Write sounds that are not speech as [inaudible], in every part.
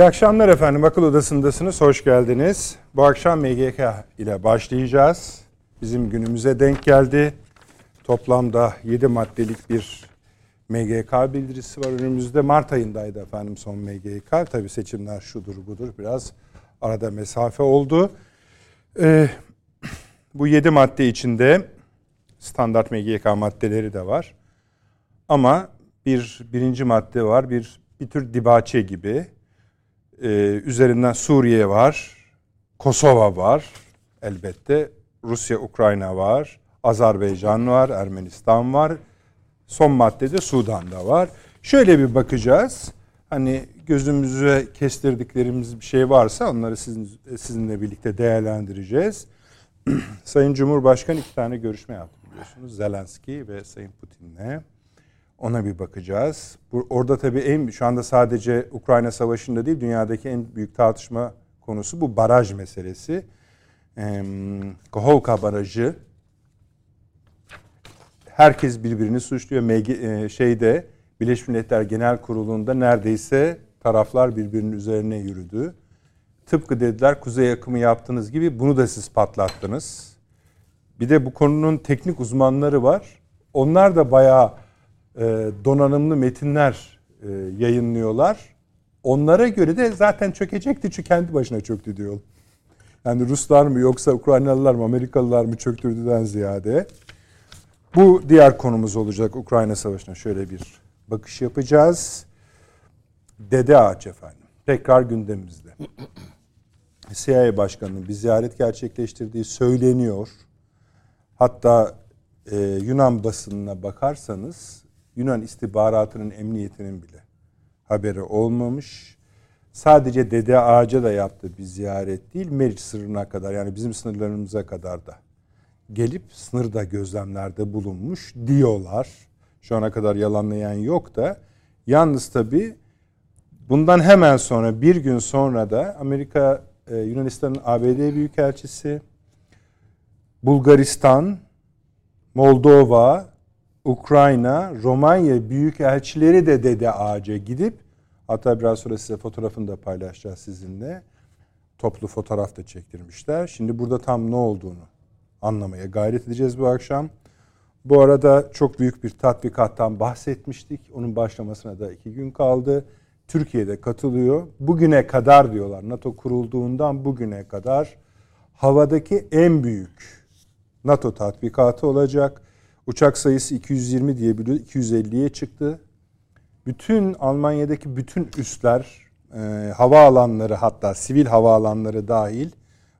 İyi akşamlar efendim. Akıl Odası'ndasınız. Hoş geldiniz. Bu akşam MGK ile başlayacağız. Bizim günümüze denk geldi. Toplamda 7 maddelik bir MGK bildirisi var önümüzde. Mart ayındaydı efendim son MGK. Tabii seçimler şudur budur. Biraz arada mesafe oldu. Ee, bu 7 madde içinde standart MGK maddeleri de var. Ama bir birinci madde var. Bir bir tür dibaçe gibi ee, üzerinden Suriye var, Kosova var elbette, Rusya, Ukrayna var, Azerbaycan var, Ermenistan var. Son maddede Sudan'da var. Şöyle bir bakacağız. Hani gözümüze kestirdiklerimiz bir şey varsa onları sizin, sizinle birlikte değerlendireceğiz. [clears throat] Sayın Cumhurbaşkanı iki tane görüşme yaptı biliyorsunuz. Zelenski ve Sayın Putin'le. Ona bir bakacağız. Orada tabii en şu anda sadece Ukrayna Savaşı'nda değil dünyadaki en büyük tartışma konusu bu baraj meselesi. Ee, Barajı herkes birbirini suçluyor. MG, e, şeyde Birleşmiş Milletler Genel Kurulu'nda neredeyse taraflar birbirinin üzerine yürüdü. Tıpkı dediler kuzey akımı yaptığınız gibi bunu da siz patlattınız. Bir de bu konunun teknik uzmanları var. Onlar da bayağı donanımlı metinler e, yayınlıyorlar. Onlara göre de zaten çökecekti çünkü kendi başına çöktü diyor. Yani Ruslar mı yoksa Ukraynalılar mı Amerikalılar mı çöktürdüden ziyade. Bu diğer konumuz olacak Ukrayna Savaşı'na şöyle bir bakış yapacağız. Dede Ağaç efendim. Tekrar gündemimizde. [clears throat] CIA Başkanı'nın bir ziyaret gerçekleştirdiği söyleniyor. Hatta e, Yunan basınına bakarsanız Yunan istihbaratının emniyetinin bile haberi olmamış. Sadece Dede Ağaca da yaptığı bir ziyaret değil, Meriç sınırına kadar yani bizim sınırlarımıza kadar da gelip sınırda gözlemlerde bulunmuş diyorlar. Şu ana kadar yalanlayan yok da. Yalnız tabii bundan hemen sonra bir gün sonra da Amerika e, Yunanistan'ın ABD Büyükelçisi, Bulgaristan, Moldova, Ukrayna, Romanya büyükelçileri de Dede Ağaca gidip hatta biraz sonra size fotoğrafını da paylaşacağız sizinle. Toplu fotoğraf da çektirmişler. Şimdi burada tam ne olduğunu anlamaya gayret edeceğiz bu akşam. Bu arada çok büyük bir tatbikattan bahsetmiştik. Onun başlamasına da iki gün kaldı. Türkiye'de katılıyor. Bugüne kadar diyorlar NATO kurulduğundan bugüne kadar havadaki en büyük NATO tatbikatı olacak. Uçak sayısı 220 diye biliyor. 250'ye çıktı. Bütün Almanya'daki bütün üsler, e, hava alanları hatta sivil hava alanları dahil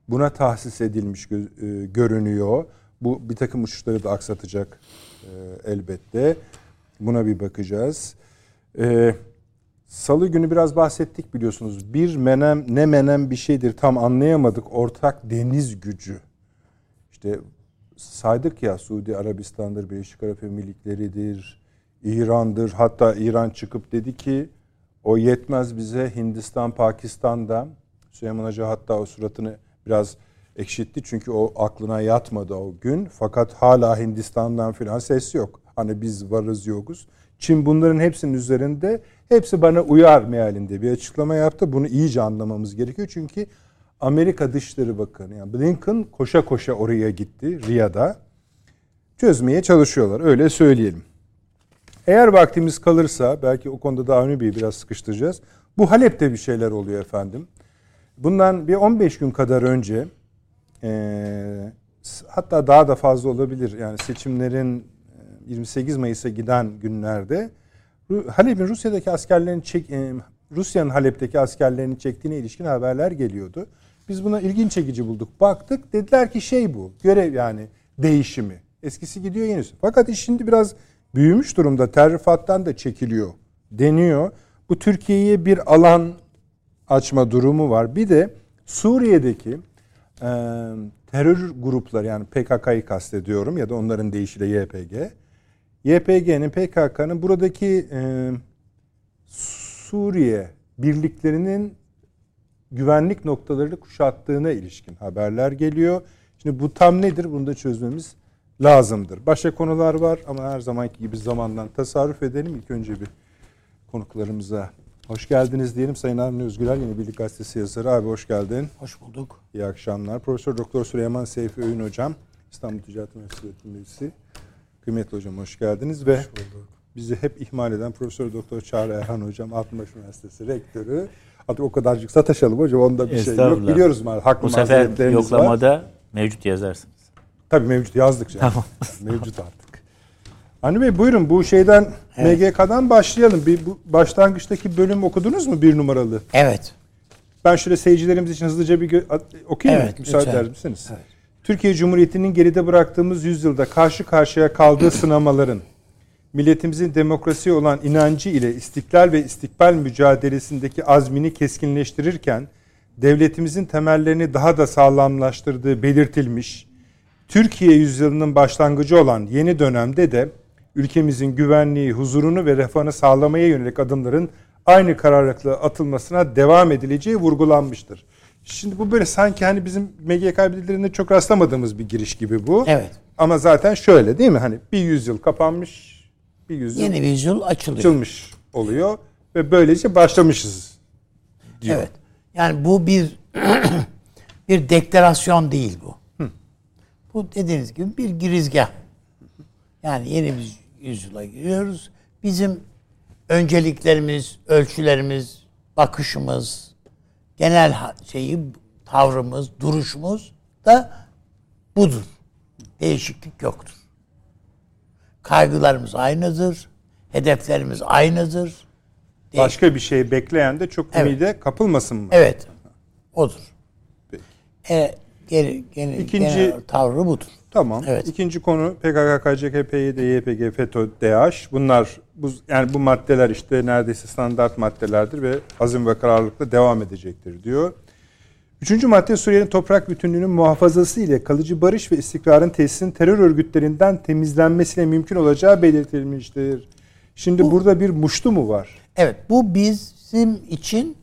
buna tahsis edilmiş gö- e, görünüyor. Bu bir takım uçuşları da aksatacak e, elbette. Buna bir bakacağız. E, Salı günü biraz bahsettik biliyorsunuz. Bir menem ne menem bir şeydir tam anlayamadık. Ortak deniz gücü. İşte saydık ya Suudi Arabistan'dır, Birleşik Arap Emirlikleri'dir, İran'dır. Hatta İran çıkıp dedi ki o yetmez bize Hindistan, Pakistan'da. Süleyman Hoca hatta o suratını biraz ekşitti çünkü o aklına yatmadı o gün. Fakat hala Hindistan'dan filan ses yok. Hani biz varız yokuz. Çin bunların hepsinin üzerinde hepsi bana uyar mealinde bir açıklama yaptı. Bunu iyice anlamamız gerekiyor çünkü Amerika Dışişleri Bakanı yani Blinken koşa koşa oraya gitti Riyad'a. Çözmeye çalışıyorlar öyle söyleyelim. Eğer vaktimiz kalırsa belki o konuda da Avni Bey'i biraz sıkıştıracağız. Bu Halep'te bir şeyler oluyor efendim. Bundan bir 15 gün kadar önce e, hatta daha da fazla olabilir. Yani seçimlerin 28 Mayıs'a giden günlerde Halep'in Rusya'daki askerlerin çek, Rusya'nın Halep'teki askerlerini çektiğine ilişkin haberler geliyordu. Biz buna ilginç çekici bulduk. Baktık dediler ki şey bu görev yani değişimi. Eskisi gidiyor yenisi. Fakat iş şimdi biraz büyümüş durumda. Terrifat'tan da çekiliyor deniyor. Bu Türkiye'ye bir alan açma durumu var. Bir de Suriye'deki e, terör grupları yani PKK'yı kastediyorum ya da onların deyişiyle YPG. YPG'nin PKK'nın buradaki e, Suriye birliklerinin güvenlik noktalarını kuşattığına ilişkin haberler geliyor. Şimdi bu tam nedir? Bunu da çözmemiz lazımdır. Başka konular var ama her zamanki gibi zamandan tasarruf edelim. İlk önce bir konuklarımıza hoş geldiniz diyelim. Sayın Avni Özgürel Yeni Birlik Gazetesi yazarı. Abi hoş geldin. Hoş bulduk. İyi akşamlar. Profesör Doktor Süleyman Seyfi Öğün Hocam. İstanbul Ticaret Üniversitesi Üyesi. Kıymetli hocam hoş geldiniz ve hoş bulduk. bizi hep ihmal eden Profesör Doktor Çağrı Erhan Hocam Altınbaş Üniversitesi Rektörü. Artık o kadarcık sataşalım hocam. Onda bir şey yok. Biliyoruz mu? Haklı Bu sefer yoklamada var. mevcut yazarsınız. Tabii mevcut yazdık canım. Tamam. [laughs] mevcut artık. Hani Bey buyurun bu şeyden evet. MGK'dan başlayalım. Bir bu başlangıçtaki bölüm okudunuz mu bir numaralı? Evet. Ben şöyle seyircilerimiz için hızlıca bir okuyayım evet, mı? Müsaade eder misiniz? Evet. Türkiye Cumhuriyeti'nin geride bıraktığımız yüzyılda karşı karşıya kaldığı [clears throat] sınamaların milletimizin demokrasiye olan inancı ile istiklal ve istikbal mücadelesindeki azmini keskinleştirirken devletimizin temellerini daha da sağlamlaştırdığı belirtilmiş. Türkiye yüzyılının başlangıcı olan yeni dönemde de ülkemizin güvenliği, huzurunu ve refahını sağlamaya yönelik adımların aynı kararlılıkla atılmasına devam edileceği vurgulanmıştır. Şimdi bu böyle sanki hani bizim MGK bildirimlerinde çok rastlamadığımız bir giriş gibi bu. Evet. Ama zaten şöyle değil mi? Hani bir yüzyıl kapanmış, bir yüzyıl yeni bir yüzyıl açılıyor. Açılmış oluyor ve böylece başlamışız diyor. Evet. Yani bu bir [clears throat] bir deklarasyon değil bu. Hı. Bu dediğiniz gibi bir girizgah. Yani yeni bir yüzyıla giriyoruz. Bizim önceliklerimiz, ölçülerimiz, bakışımız, genel şeyi, tavrımız, duruşumuz da budur. Değişiklik yoktur. Kaygılarımız aynıdır. Hedeflerimiz aynıdır. Değil. Başka bir şey bekleyen de çok evet. ümide kapılmasın mı? Evet. Odur. Peki. E, geri, geri, İkinci, genel tavrı budur. Tamam. Evet. İkinci konu PKK, KCK, PYD, YPG, FETÖ, DH. Bunlar bu yani bu maddeler işte neredeyse standart maddelerdir ve azim ve kararlılıkla devam edecektir diyor. Üçüncü madde Suriye'nin toprak bütünlüğünün muhafazası ile kalıcı barış ve istikrarın tesisin terör örgütlerinden temizlenmesiyle mümkün olacağı belirtilmiştir. Şimdi bu, burada bir muştu mu var? Evet bu bizim için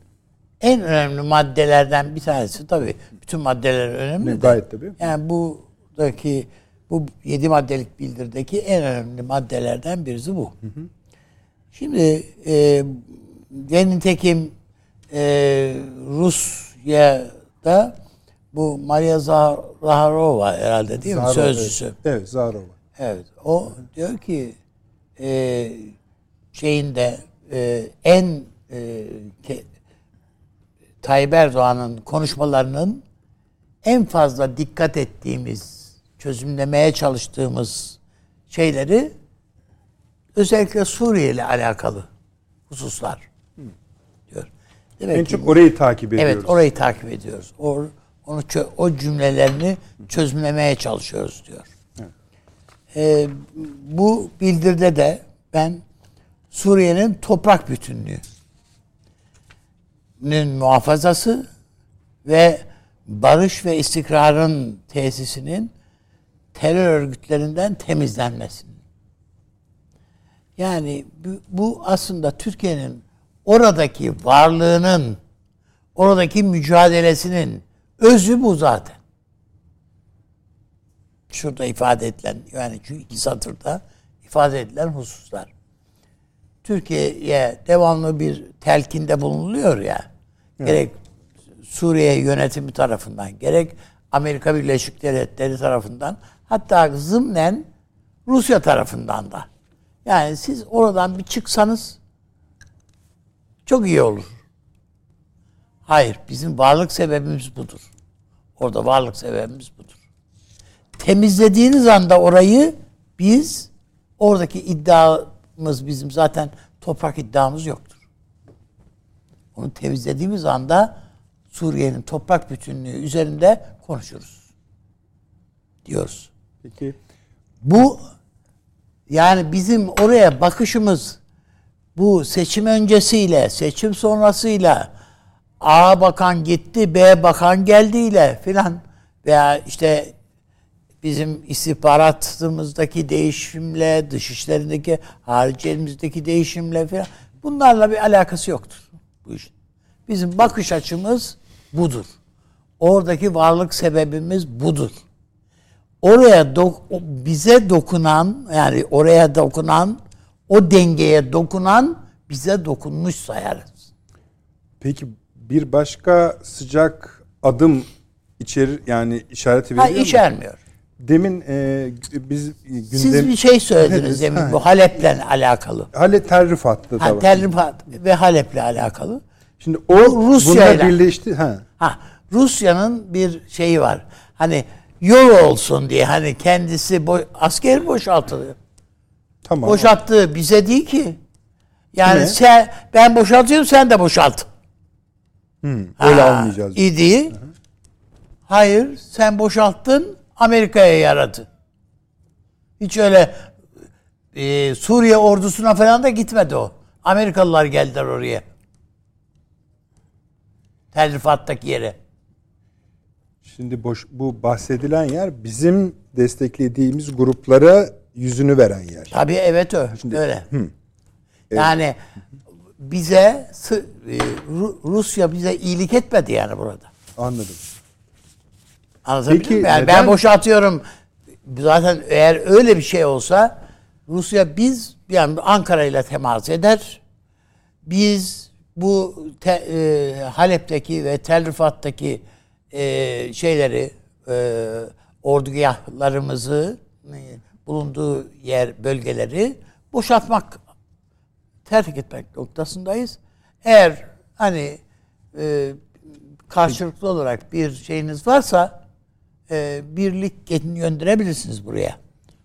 en önemli maddelerden bir tanesi. Tabii bütün maddeler önemli ne, de. Gayet tabii. Yani buradaki bu yedi maddelik bildirdeki en önemli maddelerden birisi bu. Hı hı. Şimdi e, nitekim e, Rusya da bu Maria Zaharova herhalde değil Zaharova, mi sözcüsü? Evet, evet Zaharova. Evet. O diyor ki e, şeyinde e, en e, ke, Tayyip Erdoğan'ın konuşmalarının en fazla dikkat ettiğimiz, çözümlemeye çalıştığımız şeyleri özellikle Suriye ile alakalı hususlar. Demek en ki, çok orayı takip ediyoruz. Evet, orayı takip ediyoruz. O, onu o cümlelerini çözümlemeye çalışıyoruz diyor. Evet. Ee, bu bildirde de ben Suriye'nin toprak bütünlüğünün muhafazası ve barış ve istikrarın tesisinin terör örgütlerinden temizlenmesinin. Yani bu aslında Türkiye'nin oradaki varlığının, oradaki mücadelesinin özü bu zaten. Şurada ifade edilen, yani şu iki satırda ifade edilen hususlar. Türkiye'ye devamlı bir telkinde bulunuluyor ya. Evet. Gerek Suriye yönetimi tarafından, gerek Amerika Birleşik Devletleri tarafından, hatta zımnen Rusya tarafından da. Yani siz oradan bir çıksanız çok iyi olur. Hayır, bizim varlık sebebimiz budur. Orada varlık sebebimiz budur. Temizlediğiniz anda orayı biz oradaki iddiamız bizim zaten toprak iddiamız yoktur. Onu temizlediğimiz anda Suriye'nin toprak bütünlüğü üzerinde konuşuruz. Diyoruz. Peki. Bu yani bizim oraya bakışımız bu seçim öncesiyle, seçim sonrasıyla A bakan gitti, B bakan geldiyle filan veya işte bizim istihbaratımızdaki değişimle, dışişlerindeki, hariciyemizdeki değişimle filan bunlarla bir alakası yoktur bu işin. Bizim bakış açımız budur. Oradaki varlık sebebimiz budur. Oraya dok- bize dokunan yani oraya dokunan o dengeye dokunan bize dokunmuş sayarız. Peki bir başka sıcak adım içerir yani işareti Ha veriyor mu? içermiyor. Demin e, biz gündem... Siz bir şey söylediniz demin Ha. bu Halep'le alakalı. Hale terrif hattı da Ha, var. Rifat ve Halep'le alakalı. Şimdi o Rusya'yla. birleşti. Ha. Ha Rusya'nın bir şeyi var. Hani yol olsun diye hani kendisi bo- asker boşaltılıyor. Tamam. Boşalttığı bize değil ki. Yani Kime? sen ben boşaltıyorum sen de boşalt. Öyle almayacağız. İdi. Hayır sen boşalttın Amerika'ya yaradı. Hiç öyle e, Suriye ordusuna falan da gitmedi o. Amerikalılar geldiler oraya. Tel Rifat'taki yere. Şimdi boş, bu bahsedilen yer bizim desteklediğimiz gruplara yüzünü veren yer. Tabii evet öyle. Şimdi- öyle. Yani bize e, Ru- Rusya bize iyilik etmedi yani burada. Anladım. Anlatabildim Peki mi? Yani neden- ben boşaltıyorum. Zaten eğer öyle bir şey olsa Rusya biz yani Ankara ile temas eder. Biz bu te, e, Halep'teki ve Tel Rifat'taki e, şeyleri e, ordugahlarımızı bulunduğu yer bölgeleri boşaltmak terk etmek noktasındayız. Eğer hani e, karşılıklı olarak bir şeyiniz varsa e, birlik gelin gönderebilirsiniz buraya.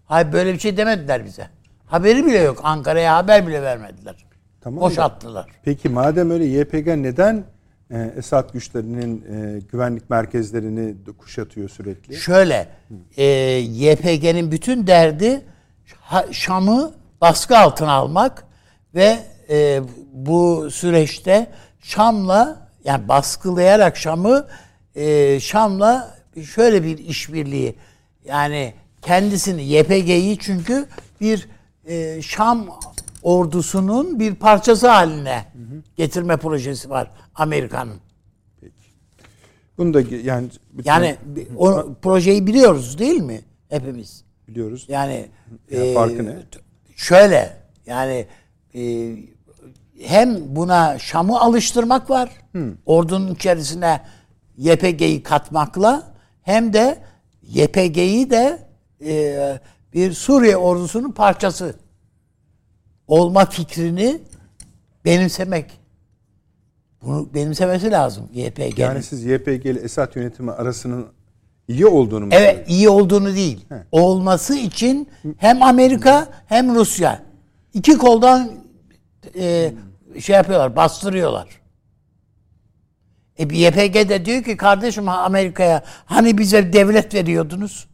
Hayır böyle bir şey demediler bize. Haberi bile yok. Ankara'ya haber bile vermediler. Tamam Boşalttılar. Peki madem öyle YPG neden Esad güçlerinin e, güvenlik merkezlerini kuşatıyor sürekli? Şöyle, e, YPG'nin bütün derdi Şam'ı baskı altına almak ve e, bu süreçte Şam'la yani baskılayarak Şam'ı e, Şam'la şöyle bir işbirliği yani kendisini YPG'yi çünkü bir e, Şam ordusunun bir parçası haline getirme projesi var Amerika'nın. Bunu da yani bütün- Yani o projeyi biliyoruz değil mi hepimiz? biliyoruz. Yani Yani e, farkı ne? Şöyle yani e, hem buna Şam'ı alıştırmak var. Ordunun içerisine YPG'yi katmakla hem de YPG'yi de e, bir Suriye ordusunun parçası olma fikrini benimsemek. Bunu benimsemesi lazım YPG'nin. Yani siz YPG ile Esad yönetimi arasının iyi olduğunu mu Evet iyi olduğunu değil. Olması için hem Amerika hem Rusya iki koldan e, şey yapıyorlar, bastırıyorlar. E bir YPG de diyor ki kardeşim Amerika'ya hani bize devlet veriyordunuz?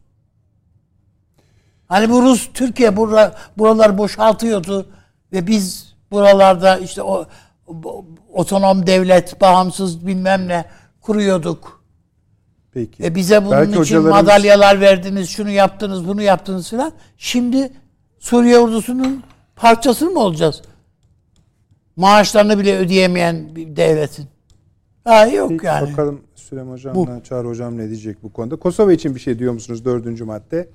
Hani bu Rus Türkiye bura, buralar boşaltıyordu ve biz buralarda işte o- otonom devlet, bağımsız bilmem ne kuruyorduk. Peki. Ve bize bunun Belki için hocalarımız- madalyalar verdiniz, şunu yaptınız, bunu yaptınız filan. Şimdi Suriye ordusunun parçası mı olacağız? Maaşlarını bile ödeyemeyen bir devletin. Ha yok Peki, yani. Bakalım Süleyman Hocam'la Çağrı Hocam ne diyecek bu konuda. Kosova için bir şey diyor musunuz dördüncü madde?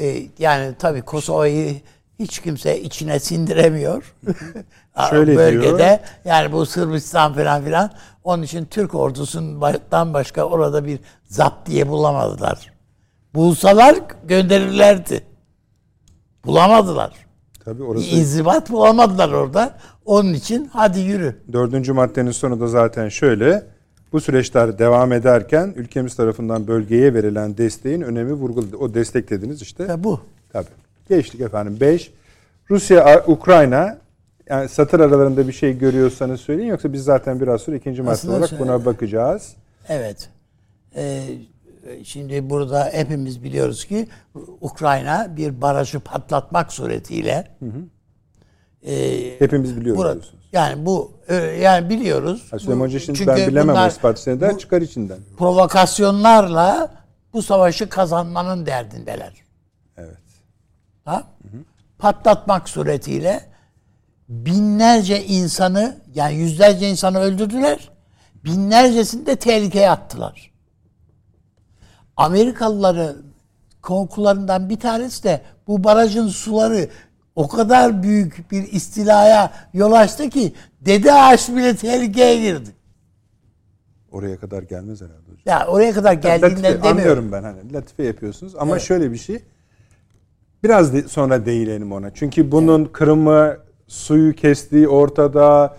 Ee, yani tabii Kosova'yı hiç kimse içine sindiremiyor. [laughs] Şöyle bölgede. diyor. Yani bu Sırbistan falan filan. Onun için Türk ordusundan başka orada bir zapt diye bulamadılar. Bulsalar gönderirlerdi. Bulamadılar. Tabii orası İnzibat bulamadılar orada. Onun için hadi yürü. dördüncü maddenin sonu da zaten şöyle. Bu süreçler devam ederken ülkemiz tarafından bölgeye verilen desteğin önemi vurguladı. O destek dediniz işte. Ve bu. Tabii. Geçtik efendim. 5. Rusya, Ukrayna yani satır aralarında bir şey görüyorsanız söyleyin yoksa biz zaten biraz sonra ikinci madde olarak şey- buna bakacağız. Evet. Ee, şimdi burada hepimiz biliyoruz ki Ukrayna bir barajı patlatmak suretiyle e, Hepimiz biliyoruz Burada, diyorsunuz. Yani bu e, yani biliyoruz. Ha, Süleyman Hoca şimdi çünkü ben bilemem bunlar- çıkar içinden. provokasyonlarla bu savaşı kazanmanın derdindeler. Evet. Ha? Patlatmak suretiyle binlerce insanı yani yüzlerce insanı öldürdüler. Binlercesini de tehlikeye attılar. Amerikalıların korkularından bir tanesi de bu barajın suları o kadar büyük bir istilaya yol açtı ki Dede Ağaç bile tehlikeye girdi. Oraya kadar gelmez herhalde hocam. Ya oraya kadar geldiğinden Latife, demiyorum. anlıyorum ben hani latife yapıyorsunuz ama Evet. şöyle bir şey. Biraz de- sonra değinelim ona. Çünkü bunun kırımı, suyu kestiği ortada,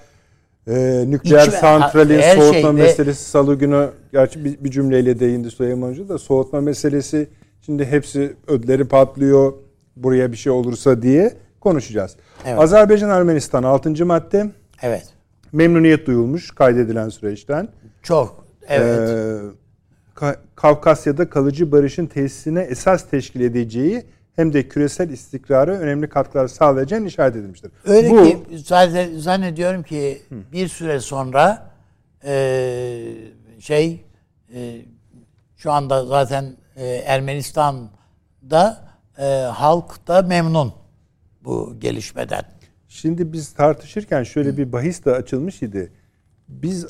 e, nükleer İçme- santrali, her soğutma şeyde- meselesi salı günü gerçi bir, bir cümleyle değindi Süleyman Hoca da soğutma meselesi şimdi hepsi ödleri patlıyor buraya bir şey olursa diye konuşacağız. Evet. Azerbaycan Ermenistan 6. madde Evet. memnuniyet duyulmuş kaydedilen süreçten. Çok. Evet. Ee, Ka- Kavkasya'da kalıcı barışın tesisine esas teşkil edeceği hem de küresel istikrara önemli katkılar sağlayacağını işaret edilmiştir. Öyle Bu, ki zaten zannediyorum ki bir süre sonra e, şey e, şu anda zaten e, Ermenistan'da e, halk da memnun bu gelişmeden. Şimdi biz tartışırken şöyle bir bahis de açılmış idi. Biz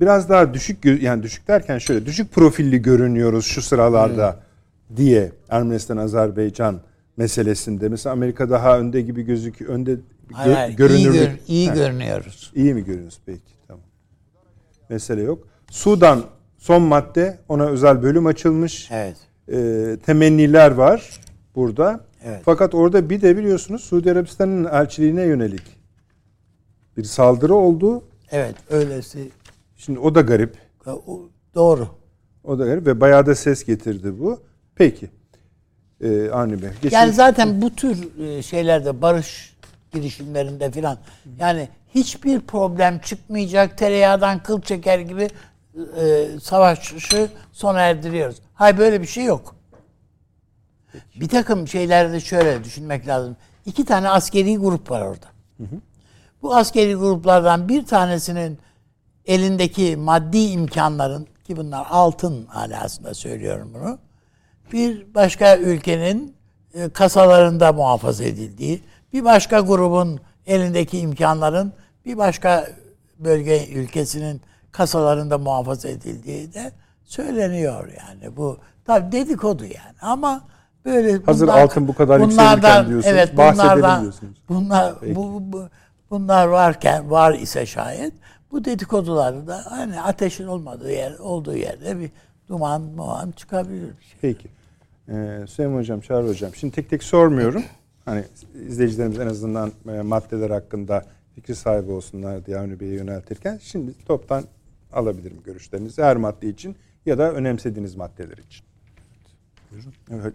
biraz daha düşük yani düşük derken şöyle düşük profilli görünüyoruz şu sıralarda diye Ermenistan Azerbaycan meselesinde. Mesela Amerika daha önde gibi gözüküyor. Önde Hayır, hayır, iyi, görünürlük. gör- iyi Ha. görünüyoruz. İyi mi görüyorsunuz peki? Tamam. Mesele yok. Sudan son madde ona özel bölüm açılmış. Evet. Ee, temenniler var burada. Evet. Fakat orada bir de biliyorsunuz Suudi Arabistan'ın elçiliğine yönelik bir saldırı oldu. Evet, öylesi Şimdi o da garip. o- doğru. O da garip ve bayağı da ses getirdi bu. Peki. Ee, Avni Bey. geçin. Yani zaten bu tür e, şeylerde barış girişimlerinde filan yani hiçbir problem çıkmayacak tereyağdan kıl çeker gibi e, savaşı sona erdiriyoruz. Hayır böyle bir şey yok. Bir takım şeylerde şöyle düşünmek lazım. İki tane askeri grup var orada. Bu askeri gruplardan bir tanesinin elindeki maddi imkanların ki bunlar altın alasında söylüyorum bunu. Bir başka ülkenin e, kasalarında muhafaza edildiği, bir başka grubun elindeki imkanların bir başka bölge ülkesinin kasalarında muhafaza edildiği de söyleniyor yani. Bu tabi dedikodu yani ama böyle Hazır altın bu kadar yükselirken diyorsunuz, Evet, bunlardan, diyorsunuz. Bunlar bu, bu- bunlar varken var ise şayet bu dedikoduları da hani ateşin olmadığı yer olduğu yerde bir duman muan çıkabilir bir şey. Peki. Ee, Süleyman Hocam, Çağrı Hocam. Şimdi tek tek sormuyorum. Hani izleyicilerimiz en azından e, maddeler hakkında fikri sahibi olsunlar diye Avni Bey'e yöneltirken şimdi toptan alabilirim görüşlerinizi her madde için ya da önemsediğiniz maddeler için. Buyurun. Evet.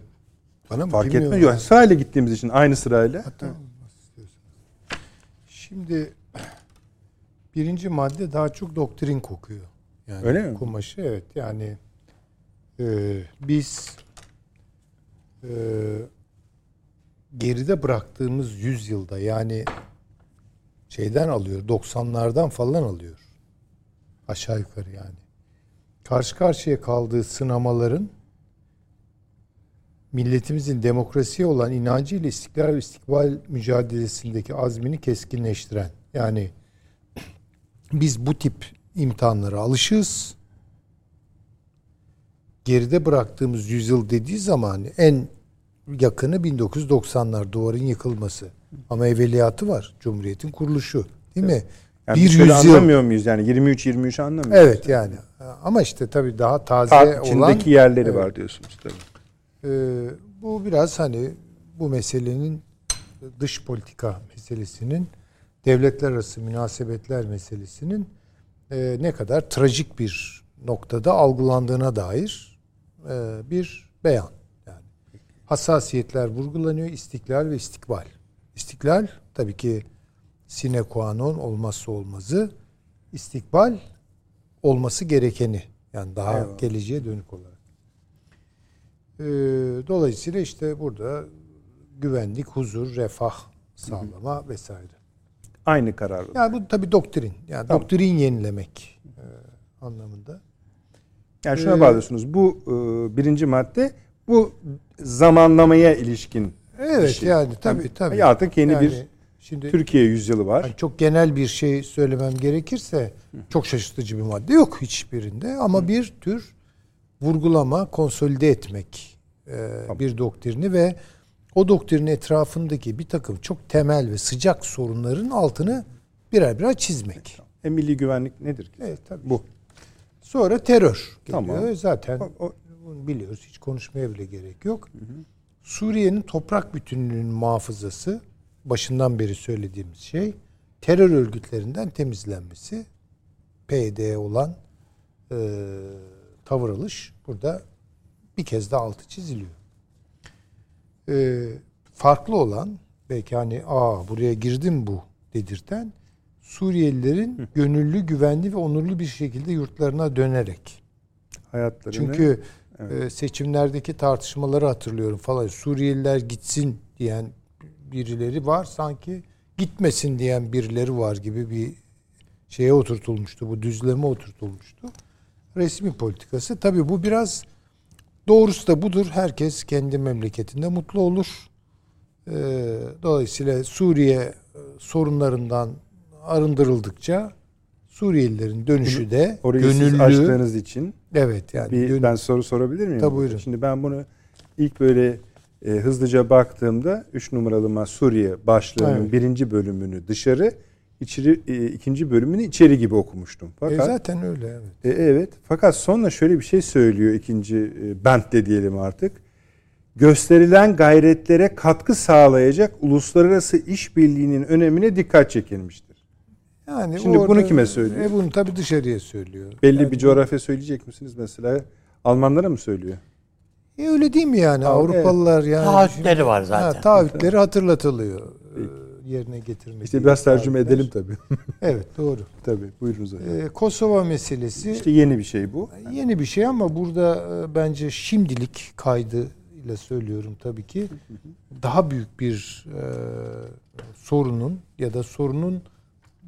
Bana mı? Fark Bilmiyorum. etmiyor. Yok, Sırayla gittiğimiz için aynı sırayla. İstiyorsan. Şimdi birinci madde daha çok doktrin kokuyor. Yani Öyle mi? Kumaşı evet yani e, biz e, geride bıraktığımız yüzyılda yani şeyden alıyor 90'lardan falan alıyor. Aşağı yukarı yani. Karşı karşıya kaldığı sınamaların milletimizin demokrasiye olan inancıyla istiklal ve istikbal mücadelesindeki azmini keskinleştiren. Yani biz bu tip imtihanlara alışığız. Geride bıraktığımız yüzyıl dediği zaman en yakını 1990'lar duvarın yıkılması. Ama evveliyatı var. Cumhuriyetin kuruluşu. Değil mi? Yani bir yüzyıl. anlamıyor muyuz yani 23 23 anlamıyor muyuz? Evet yani. Ama işte tabii daha taze Saat olan içindeki yerleri Evet. var diyorsunuz tabii. Ee, bu biraz hani bu meselenin dış politika meselesinin devletler arası münasebetler meselesinin e, ne kadar trajik bir noktada algılandığına dair e, bir beyan. Hassasiyetler vurgulanıyor, istiklal ve istikbal. İstiklal tabii ki sine qua non olmazsa olmazı. İstikbal olması gerekeni. Yani daha Eyvallah. geleceğe dönük olarak. Ee, dolayısıyla işte burada güvenlik, huzur, refah sağlama vesaire. Aynı karar. Yani bu tabii doktrin. Yani Tamam. doktrin yenilemek e, anlamında. Yani şuna Ee, bağlıyorsunuz. Bu e, birinci madde bu zamanlamaya ilişkin Evet şey. yani tabii tabii. Artık yeni Yani bir şimdi Türkiye yüzyılı var. yani çok genel bir şey söylemem gerekirse çok şaşırtıcı bir madde yok hiçbirinde ama bir tür vurgulama, konsolide etmek e, bir doktrini ve o doktrinin etrafındaki bir takım çok temel ve sıcak sorunların altını birer birer çizmek. E, milli güvenlik nedir ki? Evet tabii. Bu. Sonra terör geliyor. Tamam. Zaten O- o- bunu biliyoruz. Hiç konuşmaya bile gerek yok. Suriye'nin toprak bütünlüğünün muhafızası başından beri söylediğimiz şey terör örgütlerinden temizlenmesi. PYD'ye olan e, tavır alış burada bir kez daha altı çiziliyor. E, farklı olan belki hani aa buraya girdim bu dedirten Suriyelilerin gönüllü, güvenli ve onurlu bir şekilde yurtlarına dönerek Hayatlarını çünkü e, seçimlerdeki tartışmaları hatırlıyorum falan. Suriyeliler gitsin diyen birileri var. Sanki gitmesin diyen birileri var gibi bir şeye oturtulmuştu. Bu düzleme oturtulmuştu. Resmi politikası. Tabii bu biraz doğrusu da budur. Herkes kendi memleketinde mutlu olur. E, dolayısıyla Suriye sorunlarından arındırıldıkça Suriyelilerin dönüşü de orayı siz gönüllü açtığınız için Evet yani bir gönül- ben soru sorabilir miyim? Tabii, buyurun. Şimdi ben bunu ilk böyle e, hızlıca baktığımda 3 numaralı ma Suriye başlığının Evet. birinci bölümünü dışarı, içeri, e, ikinci bölümünü içeri gibi okumuştum. E Fakat zaten öyle evet. E, evet. Fakat sonra şöyle bir şey söylüyor ikinci e, bentte diyelim artık. Gösterilen gayretlere katkı sağlayacak uluslararası işbirliğinin önemine dikkat çekilmiştir. Yani Şimdi orada- bunu kime söylüyor? E bunu tabii dışarıya söylüyor. Belli Yani bir coğrafya söyleyecek misiniz mesela? Almanlara mı söylüyor? E öyle değil mi yani? Ha, Avrupalılar yani. Taahhütleri var zaten. Ha, taahhütleri hatırlatılıyor. e, yerine getirmek. İşte biraz tercüme Taahhütler. edelim tabii. [laughs] Evet doğru. tabii. Buyurunuz hocam. E, Kosova meselesi İşte yeni bir şey bu. yeni bir şey ama burada e, bence şimdilik kaydı ile söylüyorum tabii ki daha büyük bir e, sorunun ya da sorunun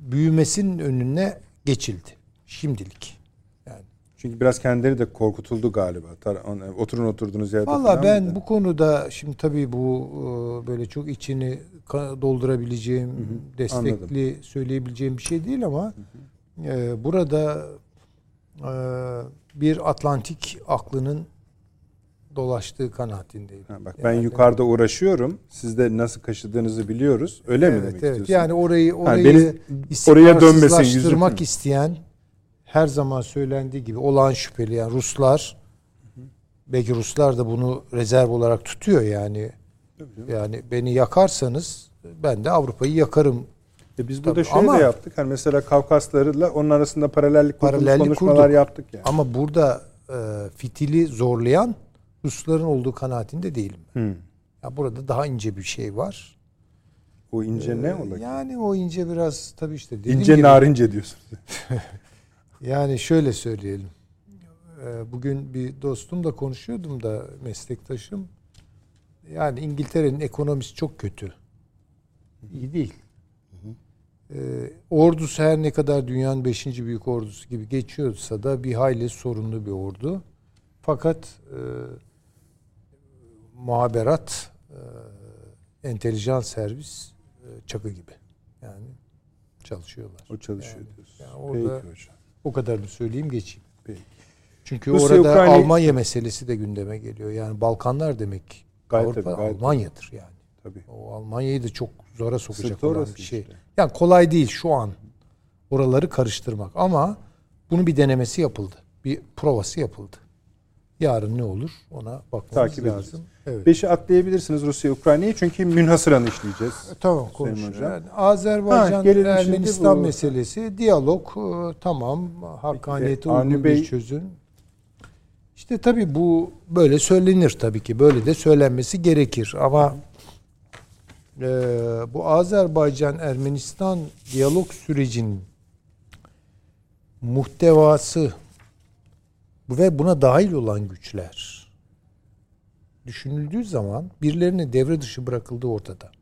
büyümesinin önüne geçildi. Şimdilik. Yani Çünkü biraz kendileri de korkutuldu galiba. Oturun oturduğunuz yerde. Valla ben bu konuda şimdi tabii bu e, böyle çok içini doldurabileceğim, destekli söyleyebileceğim bir şey değil ama e, burada e, bir Atlantik aklının dolaştığı kanaatindeyim. Ha, bak ben Yani- yukarıda uğraşıyorum. Siz de nasıl kaşıdığınızı biliyoruz. Öyle mi evet, demek evet. istiyorsunuz? Yani orayı orayı beni oraya dönmesin isteyen her zaman söylendiği gibi olağan şüpheli yani Ruslar belki Ruslar da bunu rezerv olarak tutuyor yani. Yani beni yakarsanız ben de Avrupa'yı yakarım. E biz burada Tabii, şöyle ama- de yaptık. Hani mesela Kavkaslarla onun arasında paralellik, Paralellik konuşmalar kurduk. yaptık yani. Ama burada e, fitili zorlayan Rusların olduğu kanaatinde değilim. Hı. Ya burada daha ince bir şey var. O ince ne Ee, olacak? Yani o ince biraz tabii işte dediğim ince gibi- narince diyorsunuz. [laughs] Yani şöyle söyleyelim. Ee, Bugün bir dostumla konuşuyordum da meslektaşım. Yani İngiltere'nin ekonomisi çok kötü. İyi değil. Ee, ordusu her ne kadar dünyanın beşinci büyük ordusu gibi geçiyorsa da bir hayli sorunlu bir ordu. Fakat e, muhaberat, e, entelijans servis e, çakı gibi. Yani çalışıyorlar. O çalışıyor Yani- diyorsunuz. yani orada- Peki hocam. O kadarını söyleyeyim geçeyim. Peki. Çünkü Rusya, orada Ukrayna- Almanya meselesi de gündeme geliyor. Yani Balkanlar demek Gayet Avrupa tabii, gayet Almanya'dır yani. Tabii. O Almanya'yı da çok zora sokacak olan bir şey. işte. Yani kolay değil şu an oraları karıştırmak ama bunun bir denemesi yapıldı. Bir provası yapıldı. Yarın ne olur ona bakmamız Takip lazım. edeceğiz. Evet. Beşi atlayabilirsiniz Rusya Ukrayna'yı çünkü münhasıran işleyeceğiz. Tamam Sayın konuşuruz. Yani Azerbaycan Ha, Ermenistan bu- meselesi diyalog e, tamam hakkaniyete E, Avni uygun Bey- bir çözüm. İşte tabii bu böyle söylenir tabii ki böyle de söylenmesi gerekir ama e, bu Azerbaycan Ermenistan diyalog sürecinin muhtevası ve buna dahil olan güçler düşünüldüğü zaman birilerine devre dışı bırakıldığı ortada.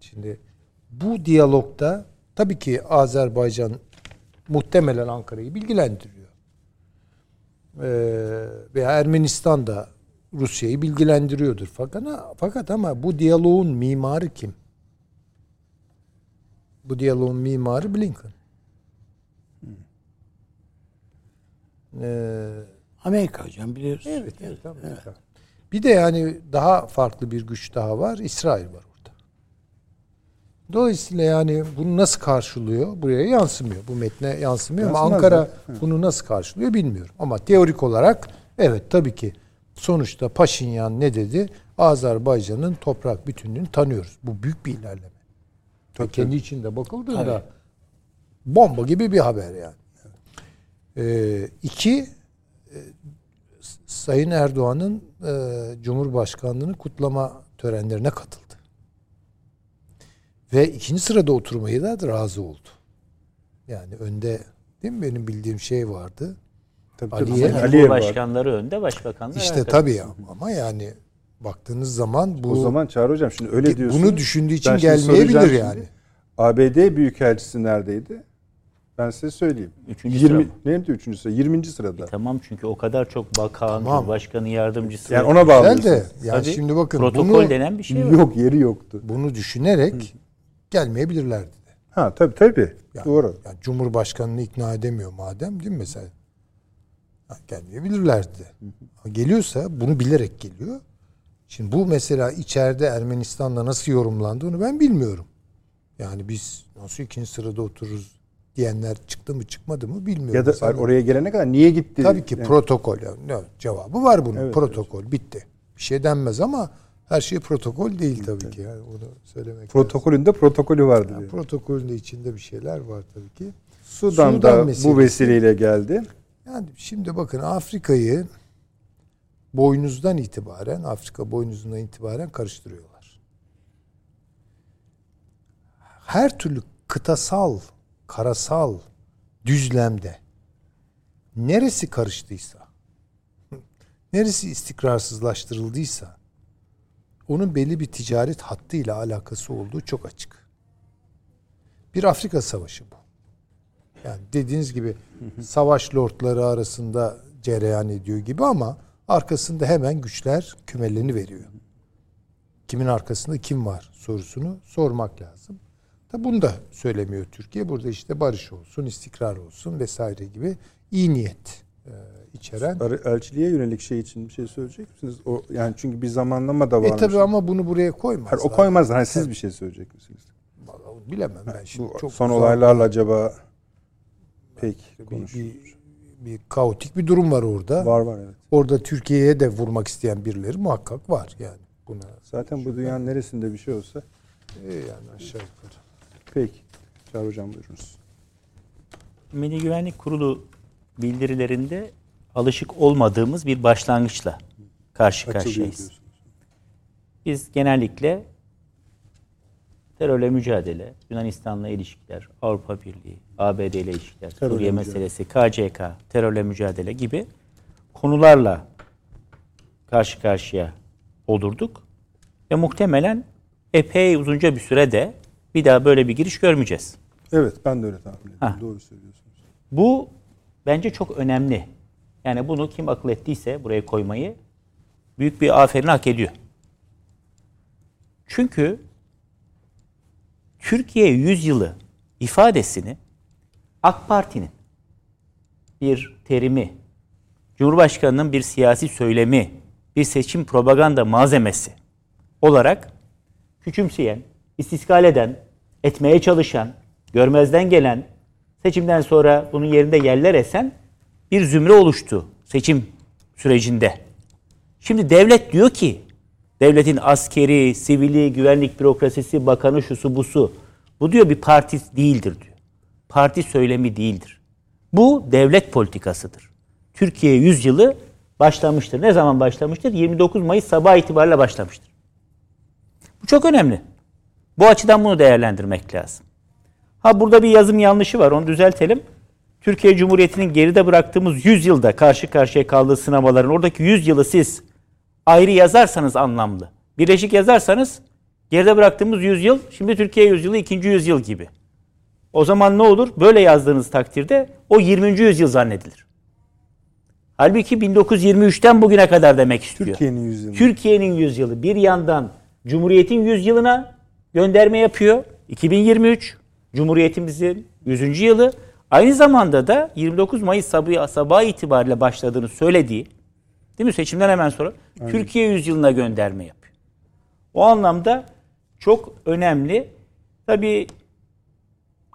Şimdi bu diyalogda tabii ki Azerbaycan muhtemelen Ankara'yı bilgilendiriyor. Ee, veya Ermenistan da Rusya'yı bilgilendiriyordur. Fakat, fakat ama bu diyaloğun mimarı kim? Bu diyaloğun mimarı Blinken. Ee, Amerika hocam biliyoruz. Evet, evet, Amerika. Bir de yani daha farklı bir güç daha var. İsrail var orada. Dolayısıyla yani bunu nasıl karşılıyor? Buraya yansımıyor. Bu metne yansımıyor ama Yansımaz Ankara da. bunu nasıl karşılıyor bilmiyorum. Ama teorik olarak evet tabii ki sonuçta Paşinyan ne dedi? Azerbaycan'ın toprak bütünlüğünü tanıyoruz. Bu büyük bir ilerleme. Tabii, Kendi içinde bakıldığında bomba gibi bir haber yani. Ee, iki, e, Sayın Erdoğan'ın e, Cumhurbaşkanlığını kutlama törenlerine katıldı. Ve ikinci sırada oturmayı da razı oldu. Yani önde değil mi benim bildiğim şey vardı. Tabii, Aliye- tabii. Aliyev var. Cumhurbaşkanları önde, başbakanlar İşte tabii ya ama yani baktığınız zaman bu O zaman Çağrı Hocam şimdi öyle diyorsun. bunu düşündüğü için gelmeyebilir yani. şimdi. ABD Büyükelçisi neredeydi? Ben size söyleyeyim. Üçüncü 20, sıra. Neydi üçüncü sıra? 20. sırada. Tamam çünkü o kadar çok bakan, Tamam. başkanı yardımcısı. Yani ona bağlı. Güzel de yani Tabii, şimdi bakın protokol bunu denen bir şey var. Yok yeri yoktu. bunu düşünerek gelmeyebilirlerdi de. Ha tabii tabii. Yani, Doğru. Yani Cumhurbaşkanını ikna edemiyor madem değil mi mesela? Ha, gelmeyebilirlerdi de. Ha, Geliyorsa bunu bilerek geliyor. Şimdi bu mesela içeride Ermenistan'da nasıl yorumlandı onu ben bilmiyorum. Yani biz nasıl ikinci sırada otururuz diyenler çıktı mı çıkmadı mı bilmiyorum. Ya da Mesela- oraya gelene kadar niye gitti? Tabii ki Yani protokol. Yani, cevabı var bunun. Evet, protokol bitti. Bir şey denmez ama her şey protokol değil tabii ki. Yani onu söylemek lazım. protokolünde protokolü vardı. Yani diyor. protokolün de içinde bir şeyler var tabii ki. Sudan'da Sudan bu meselesi. vesileyle geldi. Yani şimdi bakın Afrika'yı boynuzdan itibaren, Afrika boynuzundan itibaren karıştırıyorlar. Her türlü kıtasal, karasal düzlemde neresi karıştıysa, [laughs] neresi istikrarsızlaştırıldıysa onun belli bir ticaret hattıyla alakası olduğu çok açık. Bir Afrika savaşı bu. Yani dediğiniz gibi [laughs] savaş lordları arasında cereyan ediyor gibi ama arkasında hemen güçler kümelerini veriyor. Kimin arkasında kim var sorusunu sormak lazım. Da bunu da söylemiyor Türkiye. Burada işte barış olsun, istikrar olsun vesaire gibi iyi niyet e, içeren. Elçiliğe yönelik şey için bir şey söyleyecek misiniz? O yani çünkü bir zamanlama da var. E tabi ama bunu buraya koymaz. o koymaz. Hani siz bir şey söyleyecek misiniz? Vallahi bilemem ben şimdi. Bu çok son olaylarla acaba pek bir, bir, bir kaotik bir durum var orada. Var var evet. Orada Türkiye'ye de vurmak isteyen birileri muhakkak var yani. Buna Zaten bu dünyanın neresinde bir şey olsa e, yani aşağı yukarı. Peki. Çağrı Hocam buyurunuz. Milli Güvenlik Kurulu bildirilerinde alışık olmadığımız bir başlangıçla karşı Açılıyor karşıyayız. Biz genellikle terörle mücadele, Yunanistan'la ilişkiler, Avrupa Birliği, ABD ile ilişkiler, Terörle Suriye mücadele. meselesi, KCK, terörle mücadele gibi konularla karşı karşıya olurduk. Ve muhtemelen epey uzunca bir sürede bir daha böyle bir giriş görmeyeceğiz. Evet ben de öyle tahmin ediyorum. Ha. Doğru söylüyorsunuz. Bu bence çok önemli. Yani bunu kim akıl ettiyse buraya koymayı büyük bir aferin hak ediyor. Çünkü Türkiye yüzyılı ifadesini AK Parti'nin bir terimi, Cumhurbaşkanı'nın bir siyasi söylemi, bir seçim propaganda malzemesi olarak küçümseyen, istiskal eden, etmeye çalışan, görmezden gelen, seçimden sonra bunun yerinde yerler esen bir zümre oluştu seçim sürecinde. Şimdi devlet diyor ki, devletin askeri, sivili, güvenlik bürokrasisi, bakanı, şusu busu, bu diyor bir parti değildir diyor. Parti söylemi değildir. Bu devlet politikasıdır. Türkiye yüzyılı başlamıştır. Ne zaman başlamıştır? 29 Mayıs sabah itibariyle başlamıştır. Bu çok önemli. Bu açıdan bunu değerlendirmek lazım. Ha burada bir yazım yanlışı var. Onu düzeltelim. Türkiye Cumhuriyeti'nin geride bıraktığımız 100 yılda karşı karşıya kaldığı sınavların oradaki 100 yılı siz ayrı yazarsanız anlamlı. Birleşik yazarsanız Geride bıraktığımız yüzyıl şimdi Türkiye yüzyılı ikinci yüzyıl gibi. O zaman ne olur? Böyle yazdığınız takdirde o 20. yüzyıl zannedilir. Halbuki 1923'ten bugüne kadar demek istiyor. Türkiye'nin yüzyılı. Türkiye'nin yüzyılı bir yandan Cumhuriyet'in yüzyılına gönderme yapıyor. 2023 Cumhuriyetimizin 100. yılı. Aynı zamanda da 29 Mayıs sabahı, sabah itibariyle başladığını söylediği değil mi seçimden hemen sonra Türkiye yüzyılına gönderme yapıyor. O anlamda çok önemli. Tabii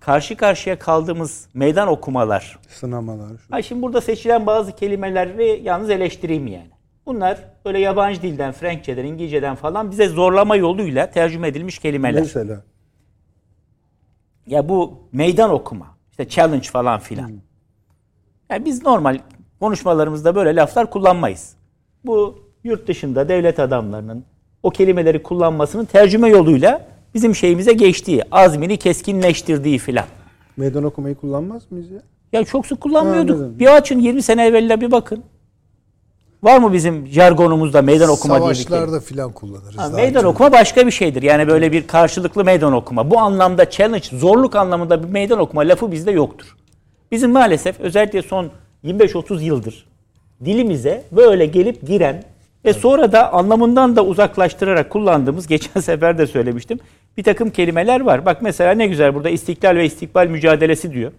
karşı karşıya kaldığımız meydan okumalar. Sınamalar. şu- Ay şimdi burada seçilen bazı kelimeleri yalnız eleştireyim yani. Bunlar böyle yabancı dilden, Frenkçeden, İngilizceden falan bize zorlama yoluyla tercüme edilmiş kelimeler. Mesela. Ya bu meydan okuma, işte challenge falan filan. Yani biz normal konuşmalarımızda böyle laflar kullanmayız. Bu yurt dışında devlet adamlarının o kelimeleri kullanmasının tercüme yoluyla bizim şeyimize geçtiği, azmini keskinleştirdiği filan. Meydan okumayı kullanmaz mıyız ya? Ya çok sık kullanmıyorduk. Anladım. Bir açın 20 sene evveline bir bakın. Var mı bizim jargonumuzda meydan okuma diye bir kelime? Savaşlarda filan kullanırız. Ha, meydan çok. okuma başka bir şeydir. Yani böyle bir karşılıklı meydan okuma. Bu anlamda challenge, zorluk anlamında bir meydan okuma lafı bizde yoktur. Bizim maalesef özellikle son 25-30 yıldır dilimize böyle gelip giren ve sonra da anlamından da uzaklaştırarak kullandığımız, [laughs] geçen sefer de söylemiştim, bir takım kelimeler var. Bak mesela ne güzel burada istiklal ve istikbal mücadelesi diyor.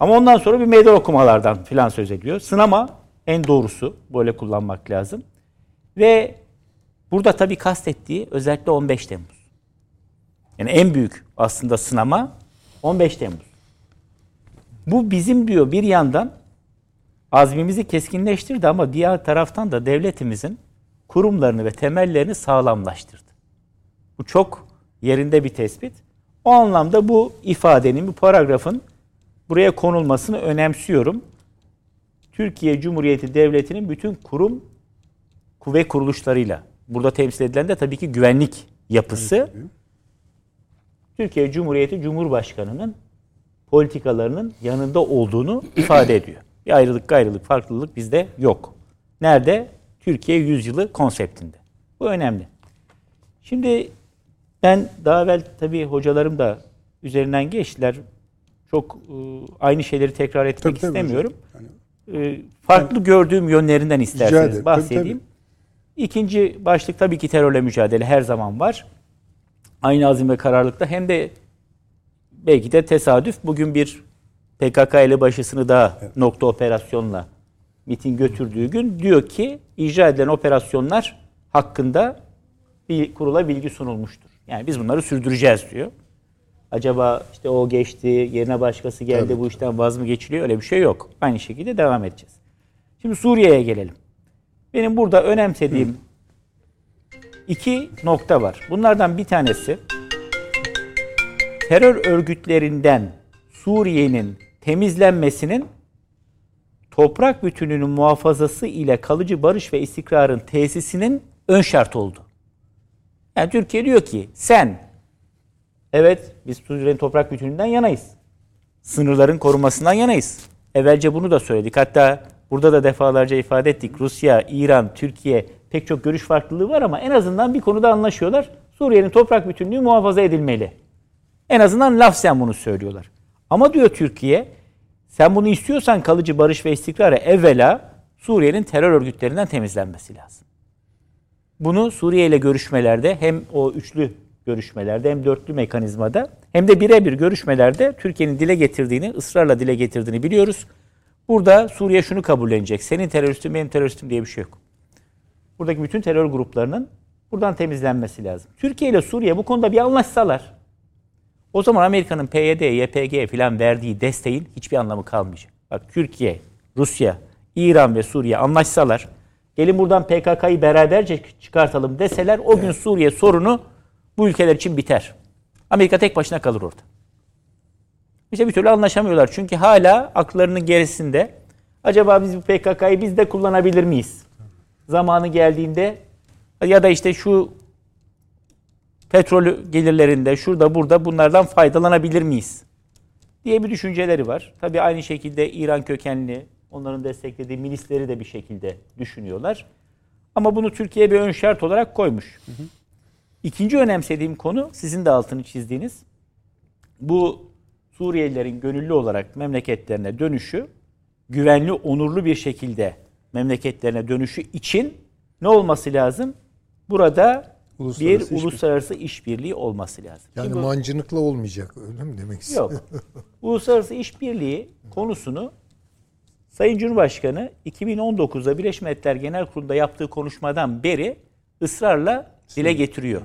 Ama ondan sonra bir meydan okumalardan filan söz ediyor. Sınama en doğrusu böyle kullanmak lazım. Ve burada tabii kastettiği özellikle 15 Temmuz. Yani en büyük aslında sınama 15 Temmuz. Bu bizim diyor bir yandan azmimizi keskinleştirdi ama diğer taraftan da devletimizin kurumlarını ve temellerini sağlamlaştırdı. Bu çok yerinde bir tespit. O anlamda bu ifadenin, bu paragrafın buraya konulmasını önemsiyorum. Türkiye Cumhuriyeti Devleti'nin bütün kurum kuvvet kuruluşlarıyla. Burada temsil edilen de tabii ki güvenlik yapısı. Türkiye Cumhuriyeti Cumhurbaşkanı'nın politikalarının yanında olduğunu ifade ediyor. Bir ayrılık gayrılık farklılık bizde yok. Nerede? Türkiye yüzyılı konseptinde. Bu önemli. Şimdi ben daha evvel tabii hocalarım da üzerinden geçtiler. Çok e, aynı şeyleri tekrar etmek Tabii, tabii istemiyorum. hocam. Yani E, farklı gördüğüm yönlerinden ederim. isterseniz Tabii, bahsedeyim. İkinci başlık tabii ki terörle mücadele her zaman var. Aynı azim ve kararlılıkta hem de belki de tesadüf bugün bir PKK elebaşısını daha nokta operasyonla miting götürdüğü gün diyor ki icra edilen operasyonlar hakkında bir kurula bilgi sunulmuştur. Yani biz bunları sürdüreceğiz diyor. Acaba işte o geçti, yerine başkası geldi, bu işten vaz mı geçiliyor? Öyle bir şey yok. Aynı şekilde devam edeceğiz. Şimdi Suriye'ye gelelim. Benim burada önemsediğim iki nokta var. Bunlardan bir tanesi terör örgütlerinden Suriye'nin temizlenmesinin toprak bütününün muhafazası ile kalıcı barış ve istikrarın tesisinin ön şart oldu. Yani Türkiye diyor ki sen evet biz Suriye'nin toprak bütününden yanayız. Sınırların korunmasından yanayız. Evvelce bunu da söyledik. Hatta burada da defalarca ifade ettik. Rusya, İran, Türkiye pek çok görüş farklılığı var ama en azından bir konuda anlaşıyorlar. Suriye'nin toprak bütünlüğü muhafaza edilmeli. En azından lafzen bunu söylüyorlar. Ama diyor Türkiye, sen bunu istiyorsan kalıcı barış ve istikrarı evvela Suriye'nin terör örgütlerinden temizlenmesi lazım. Bunu Suriye ile görüşmelerde hem o üçlü görüşmelerde hem dörtlü mekanizmada hem de birebir görüşmelerde Türkiye'nin dile getirdiğini, ısrarla dile getirdiğini biliyoruz. Burada Suriye şunu kabullenecek. Senin teröristin benim teröristim diye bir şey yok. Buradaki bütün terör gruplarının buradan temizlenmesi lazım. Türkiye ile Suriye bu konuda bir anlaşsalar o zaman Amerika'nın PYD, YPG falan verdiği desteğin hiçbir anlamı kalmayacak. Bak Türkiye, Rusya, İran ve Suriye anlaşsalar, gelin buradan PKK'yı beraberce çıkartalım deseler o gün Suriye sorunu bu ülkeler için biter. Amerika tek başına kalır orada. İşte bir türlü anlaşamıyorlar. Çünkü hala aklarının gerisinde acaba biz bu PKK'yı biz de kullanabilir miyiz? Zamanı geldiğinde ya da işte şu petrol gelirlerinde şurada burada bunlardan faydalanabilir miyiz? diye bir düşünceleri var. Tabii aynı şekilde İran kökenli onların desteklediği milisleri de bir şekilde düşünüyorlar. Ama bunu Türkiye bir ön şart olarak koymuş. İkinci önemsediğim konu sizin de altını çizdiğiniz bu Suriyelilerin gönüllü olarak memleketlerine dönüşü güvenli, onurlu bir şekilde memleketlerine dönüşü için ne olması lazım? Burada Uluslararası bir uluslararası işbirliği olması lazım. Yani Şimdi mancınıkla olmayacak öyle mi demek istiyorsun? Yok. [laughs] Uluslararası işbirliği konusunu Sayın Cumhurbaşkanı 2019'da Birleşmiş Milletler Genel Kurulu'nda yaptığı konuşmadan beri ısrarla dile getiriyor.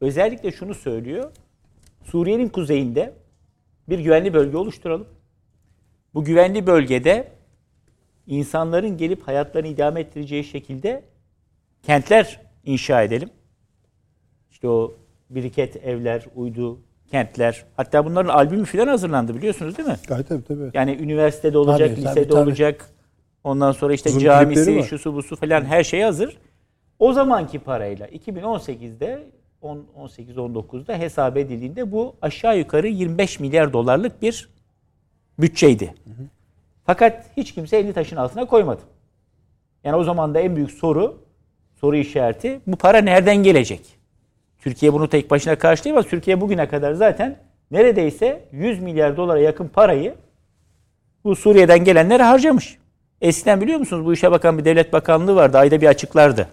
Özellikle şunu söylüyor. Suriye'nin kuzeyinde bir güvenli bölge oluşturalım. Bu güvenli bölgede insanların gelip hayatlarını idame ettireceği şekilde kentler inşa edelim. İşte o biriket evler, uydu kentler. Hatta bunların albümü falan hazırlandı biliyorsunuz değil mi? Gayet tabii tabii. Yani üniversitede olacak, Tabii, lisede tabii, tabii. olacak. Ondan sonra işte Uzun camisi, şusu busu falan her şey hazır. O zamanki parayla 2018'de 10 18-19'da hesap edildiğinde bu aşağı yukarı 25 milyar dolarlık bir bütçeydi. Fakat hiç kimse elini taşın altına koymadı. Yani o zaman da en büyük soru, soru işareti bu para nereden gelecek? Türkiye bunu tek başına karşılayamaz. Türkiye bugüne kadar zaten neredeyse 100 milyar dolara yakın parayı bu Suriye'den gelenlere harcamış. Eskiden biliyor musunuz bu işe bakan bir devlet bakanlığı vardı. Ayda bir açıklardı.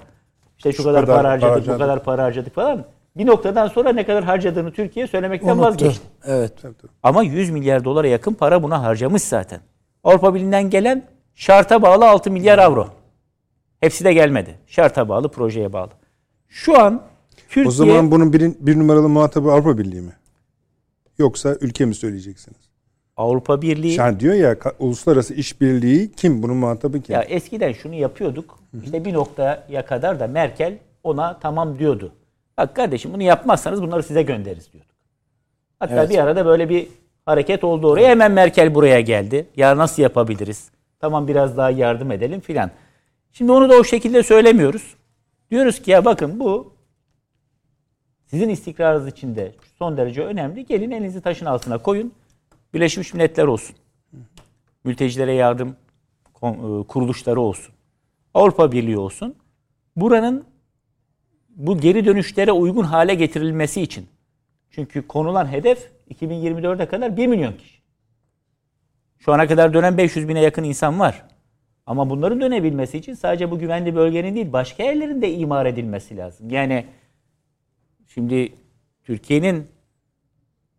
İşte şu, Şu kadar, kadar para harcadık, harcadık. bu kadar para harcadık falan. Bir noktadan sonra ne kadar harcadığını Türkiye söylemekten Unuttu. vazgeçti. Evet. Ama 100 milyar dolara yakın para buna harcamış zaten. Avrupa Birliği'nden gelen şarta bağlı 6 milyar avro. Hepsi de gelmedi. Şarta bağlı, projeye bağlı. Şu an Türkiye... O zaman bunun bir, bir numaralı muhatabı Avrupa Birliği mi? Yoksa ülke mi söyleyeceksiniz? Avrupa Birliği... Yani diyor ya uluslararası işbirliği kim? Bunun muhatabı kim? Ya eskiden şunu yapıyorduk. İşte bir noktaya kadar da Merkel ona tamam diyordu. Bak kardeşim bunu yapmazsanız bunları size göndeririz diyorduk. Hatta Evet. bir arada böyle bir hareket oldu oraya. Hemen Merkel buraya geldi. Ya nasıl yapabiliriz? Tamam biraz daha yardım edelim filan. Şimdi onu da o şekilde söylemiyoruz. Diyoruz ki ya bakın bu sizin istikrarınız için de son derece önemli. Gelin elinizi taşın altına koyun. Birleşmiş Milletler olsun. Mültecilere yardım e, kuruluşları olsun. Avrupa Birliği olsun. Buranın bu geri dönüşlere uygun hale getirilmesi için. Çünkü konulan hedef 2024'e kadar 1 milyon kişi. Şu ana kadar dönen 500 bine yakın insan var. Ama bunların dönebilmesi için sadece bu güvenli bölgenin değil başka yerlerin de imar edilmesi lazım. Yani şimdi Türkiye'nin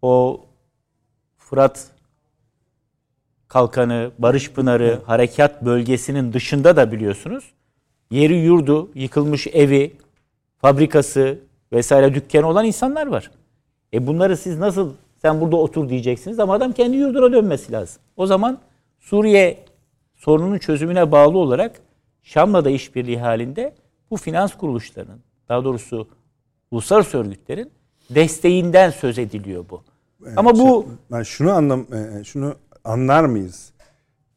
o Fırat Kalkanı, Barış Pınarı, Harekat bölgesinin dışında da biliyorsunuz yeri yurdu, yıkılmış evi, fabrikası vesaire dükkanı olan insanlar var. E bunları siz nasıl sen burada otur diyeceksiniz ama adam kendi yurduna dönmesi lazım. O zaman Suriye sorununun çözümüne bağlı olarak Şam'la da işbirliği halinde bu finans kuruluşlarının daha doğrusu uluslararası örgütlerin desteğinden söz ediliyor bu. Ama bu ben şunu anlam e, şunu anlar mıyız?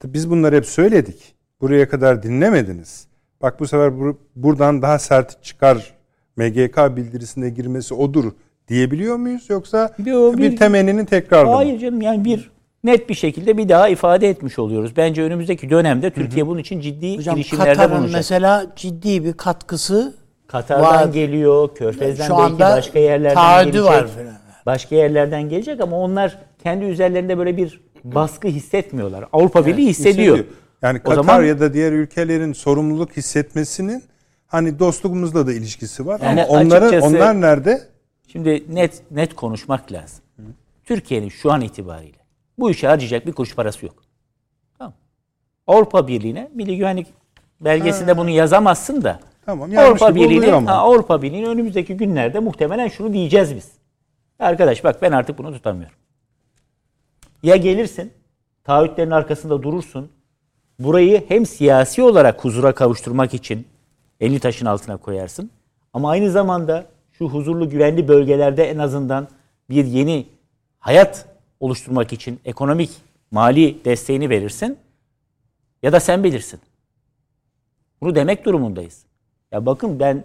Biz bunları hep söyledik. Buraya kadar dinlemediniz. Bak bu sefer bur- buradan daha sert çıkar MGK bildirisine girmesi odur diyebiliyor muyuz yoksa Yo, bir, bir- temenninin tekrarı mı? Hayır canım yani bir net bir şekilde bir daha ifade etmiş oluyoruz. Bence önümüzdeki dönemde Türkiye bunun için ciddi Hocam girişimlerde Katar'ın bulunacak. mesela ciddi bir katkısı Katar'dan var. geliyor, Körfez'den Şu belki anda başka yerlerden taahhüdü gelecek. var falan. Başka yerlerden gelecek ama onlar kendi üzerlerinde böyle bir baskı hissetmiyorlar. Avrupa Birliği hissediyor. Hissediyor. Yani O Katar zaman- ya da diğer ülkelerin sorumluluk hissetmesinin hani dostluğumuzla da ilişkisi var Yani ama onları açıkçası- onlar nerede? Şimdi net net konuşmak lazım. Türkiye'nin şu an itibariyle bu işe harcayacak bir kuruş parası yok. Tamam. Avrupa Birliği'ne Milli Güvenlik belgesinde bunu yazamazsın da. Tamam, Avrupa ha, Avrupa Birliği'nin önümüzdeki günlerde muhtemelen şunu diyeceğiz biz. Arkadaş bak ben artık bunu tutamıyorum. Ya gelirsin, taahhütlerin arkasında durursun. Burayı hem siyasi olarak huzura kavuşturmak için elini taşın altına koyarsın. Ama aynı zamanda şu huzurlu güvenli bölgelerde en azından bir yeni hayat oluşturmak için ekonomik, mali desteğini verirsin. Ya da sen bilirsin. Bunu demek durumundayız. Ya bakın ben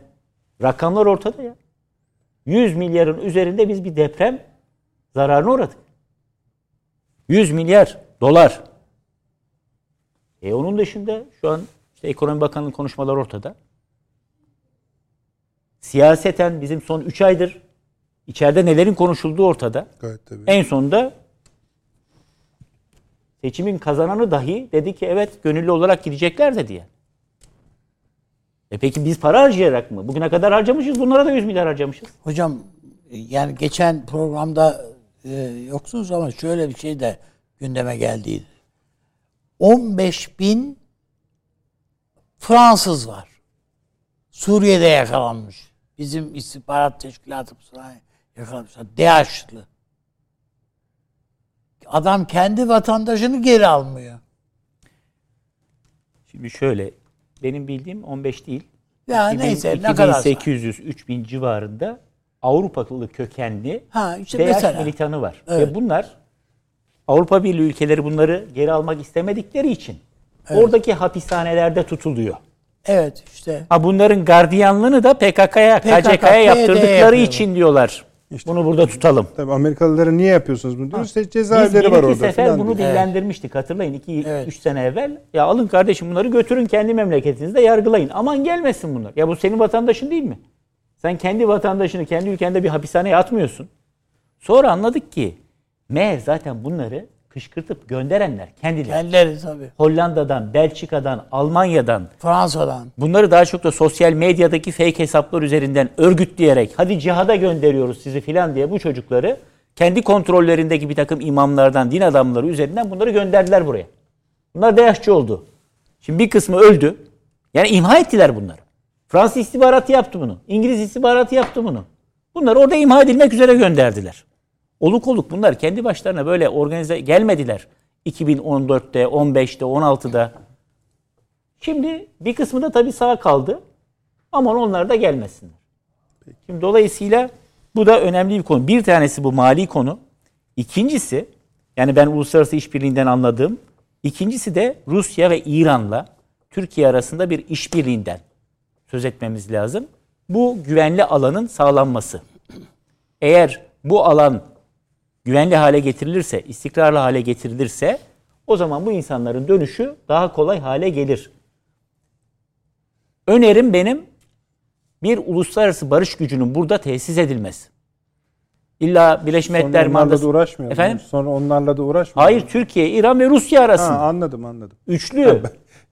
rakamlar ortada ya. 100 milyarın üzerinde biz bir deprem zararına uğradık. 100 milyar dolar. E onun dışında şu an işte Ekonomi Bakanı'nın konuşmaları ortada. Siyaseten bizim son 3 aydır İçeride nelerin konuşulduğu ortada. Gayet tabii. En sonunda seçimin kazananı dahi dedi ki evet gönüllü olarak gidecekler dedi yani. E peki biz para harcayarak mı? Bugüne kadar harcamışız. Bunlara da 100 milyar harcamışız. Hocam yani geçen programda e, yoksunuz ama şöyle bir şey de gündeme geldi. 15 bin Fransız var. Suriye'de yakalanmış. Bizim istihbarat teşkilatımızdan yakalanmışlar. DAEŞ'lı. Adam kendi vatandaşını geri almıyor. Şimdi şöyle benim bildiğim 15 değil. Ya 2000, neyse ne kadar. 2800-3000 civarında Avrupalı kökenli Ha işte DAEŞ mesela. militanı var. Evet. Ve bunlar Avrupa Birliği ülkeleri bunları geri almak istemedikleri için oradaki hapishanelerde tutuluyor. Evet işte. Ha bunların gardiyanlığını da PKK'ya, PKK, KCK'ya yaptırdıkları yapıyorlar. için diyorlar. Bunu burada tutalım. Tabii Amerikalılara niye yapıyorsunuz bunu diyoruz. İşte Biz cezaevleri var iki orada sefer falan bunu diyor. dillendirmiştik. Hatırlayın 2-3 Evet. sene evvel. Ya alın kardeşim bunları götürün kendi memleketinizde yargılayın. Aman gelmesin bunlar. Ya bu senin vatandaşın değil mi? Sen kendi vatandaşını kendi ülkende bir hapishaneye atmıyorsun. Sonra anladık ki meğer zaten bunları kışkırtıp gönderenler kendileri. Kendileri tabii. Hollanda'dan, Belçika'dan, Almanya'dan Fransa'dan. bunları daha çok da sosyal medyadaki fake hesaplar üzerinden örgütleyerek hadi cihada gönderiyoruz sizi filan diye bu çocukları kendi kontrollerindeki bir takım imamlardan, din adamları üzerinden bunları gönderdiler buraya. Bunlar DH'çı oldu. Şimdi bir kısmı öldü. Yani imha ettiler bunları. Fransız istihbaratı yaptı bunu. İngiliz istihbaratı yaptı bunu. Bunları orada imha edilmek üzere gönderdiler. Oluk oluk bunlar kendi başlarına böyle organize gelmediler. 2014'te, 15'te, 16'da. Şimdi bir kısmı da tabii sağ kaldı. Aman onlar da gelmesinler. Şimdi dolayısıyla bu da önemli bir konu. Bir tanesi bu mali konu. İkincisi yani ben uluslararası işbirliğinden anladığım. İkincisi de Rusya ve İran'la Türkiye arasında bir işbirliğinden söz etmemiz lazım. Bu güvenli alanın sağlanması. Eğer bu alan güvenli hale getirilirse, istikrarlı hale getirilirse o zaman bu insanların dönüşü daha kolay hale gelir. Önerim benim bir uluslararası barış gücünün burada tesis edilmesi. İlla Birleşmiş Sonra Milletler onlarla da mandası... uğraşmıyor. Efendim? Sonra onlarla da uğraşmıyor. Hayır Türkiye, İran ve Rusya Ha, arasında. anladım anladım. Üçlü. Yine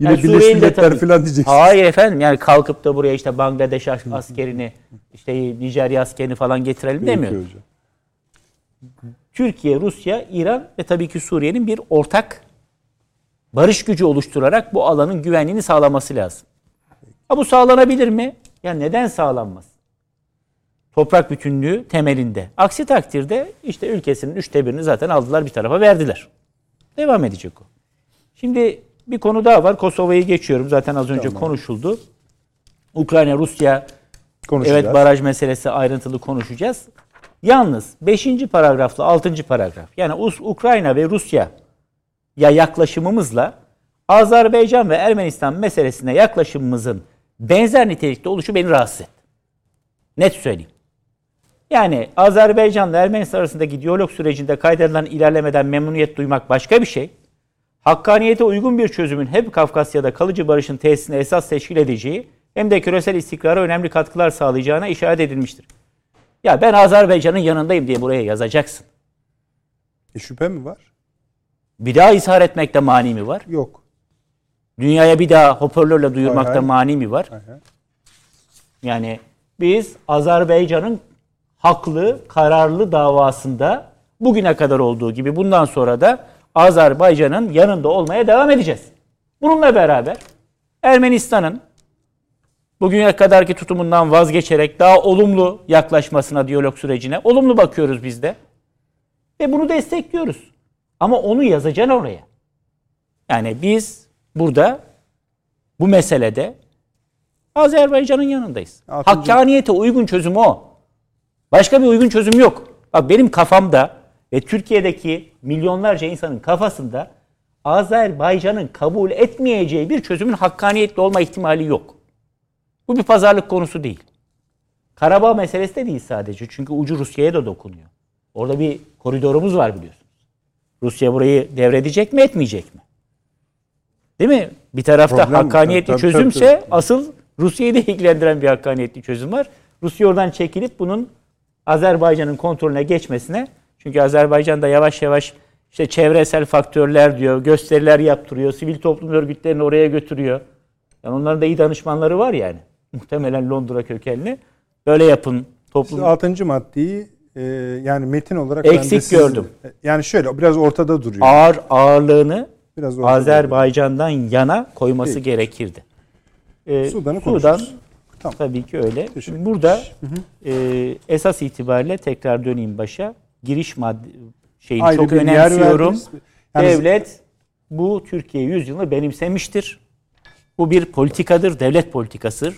Yani Birleşmiş Milletler falan diyeceksin. Hayır efendim yani kalkıp da buraya işte Bangladeş as- askerini, işte Nijerya askerini falan getirelim Peki demiyor. hocam. Türkiye, Rusya, İran ve tabii ki Suriye'nin bir ortak barış gücü oluşturarak bu alanın güvenliğini sağlaması lazım. Ha bu sağlanabilir mi? Ya neden sağlanmaz? Toprak bütünlüğü temelinde. Aksi takdirde işte ülkesinin üçte birini zaten aldılar bir tarafa verdiler. Devam edecek o. Şimdi bir konu daha var. Kosova'yı geçiyorum. Zaten az önce konuşuldu. Ukrayna, Rusya Konuşacağız. Evet baraj meselesi ayrıntılı konuşacağız. Yalnız 5. paragrafla 6. paragraf yani Ukrayna ve Rusya ya yaklaşımımızla Azerbaycan ve Ermenistan meselesine yaklaşımımızın benzer nitelikte oluşu beni rahatsız etti. Net söyleyeyim. Yani Azerbaycan'la Ermenistan arasındaki diyalog sürecinde kaydedilen ilerlemeden memnuniyet duymak başka bir şey. Hakkaniyete uygun bir çözümün hem Kafkasya'da kalıcı barışın tesisine esas teşkil edeceği hem de küresel istikrara önemli katkılar sağlayacağına işaret edilmiştir. Ya ben Azerbaycan'ın yanındayım diye buraya yazacaksın. E, şüphe mi var? Bir daha ishar etmekte mani mi var? Yok. Dünyaya bir daha hoparlörle duyurmakta Hay hay. mani mi var? Hay hay. Yani biz Azerbaycan'ın haklı, kararlı davasında bugüne kadar olduğu gibi bundan sonra da Azerbaycan'ın yanında olmaya devam edeceğiz. Bununla beraber Ermenistan'ın bugüne kadarki tutumundan vazgeçerek daha olumlu yaklaşmasına diyalog sürecine olumlu bakıyoruz biz de. Ve bunu destekliyoruz. Ama onu yazacaksın oraya. Yani biz burada bu meselede Azerbaycan'ın yanındayız. Altıncı- Hakkaniyete uygun çözüm o. Başka bir uygun çözüm yok. Bak benim kafamda ve Türkiye'deki milyonlarca insanın kafasında Azerbaycan'ın kabul etmeyeceği bir çözümün hakkaniyetli olma ihtimali yok. Bu bir pazarlık konusu değil. Karabağ meselesi de değil sadece. Çünkü ucu Rusya'ya da dokunuyor. Orada bir koridorumuz var biliyorsunuz. Rusya burayı devredecek mi etmeyecek mi? Değil mi? Bir tarafta Problem- hakkaniyetli tabii, tabii, çözümse tabii. asıl Rusya'yı da ilgilendiren bir hakkaniyetli çözüm var. Rusya oradan çekilip bunun Azerbaycan'ın kontrolüne geçmesine çünkü Azerbaycan da yavaş yavaş işte çevresel faktörler diyor, gösteriler yaptırıyor, sivil toplum örgütlerini oraya götürüyor. Yani onların da iyi danışmanları var yani. Muhtemelen Londra kökenli. Böyle yapın toplum. Siz 6. maddeyi e, yani metin olarak Eksik ben de sizin- gördüm. Yani şöyle biraz ortada duruyor. Ağır ağırlığını Biraz Azerbaycan'dan yana koyması Peki. gerekirdi. Ee, Sudan'ı Sudan. Tamam. tabii ki öyle. Şimdi burada e, esas itibariyle tekrar döneyim başa. Giriş madde şeyini Ayrı çok önemsiyorum. Yani- Devlet bu Türkiye yüzyılını benimsemiştir. Bu bir politikadır, devlet politikasıdır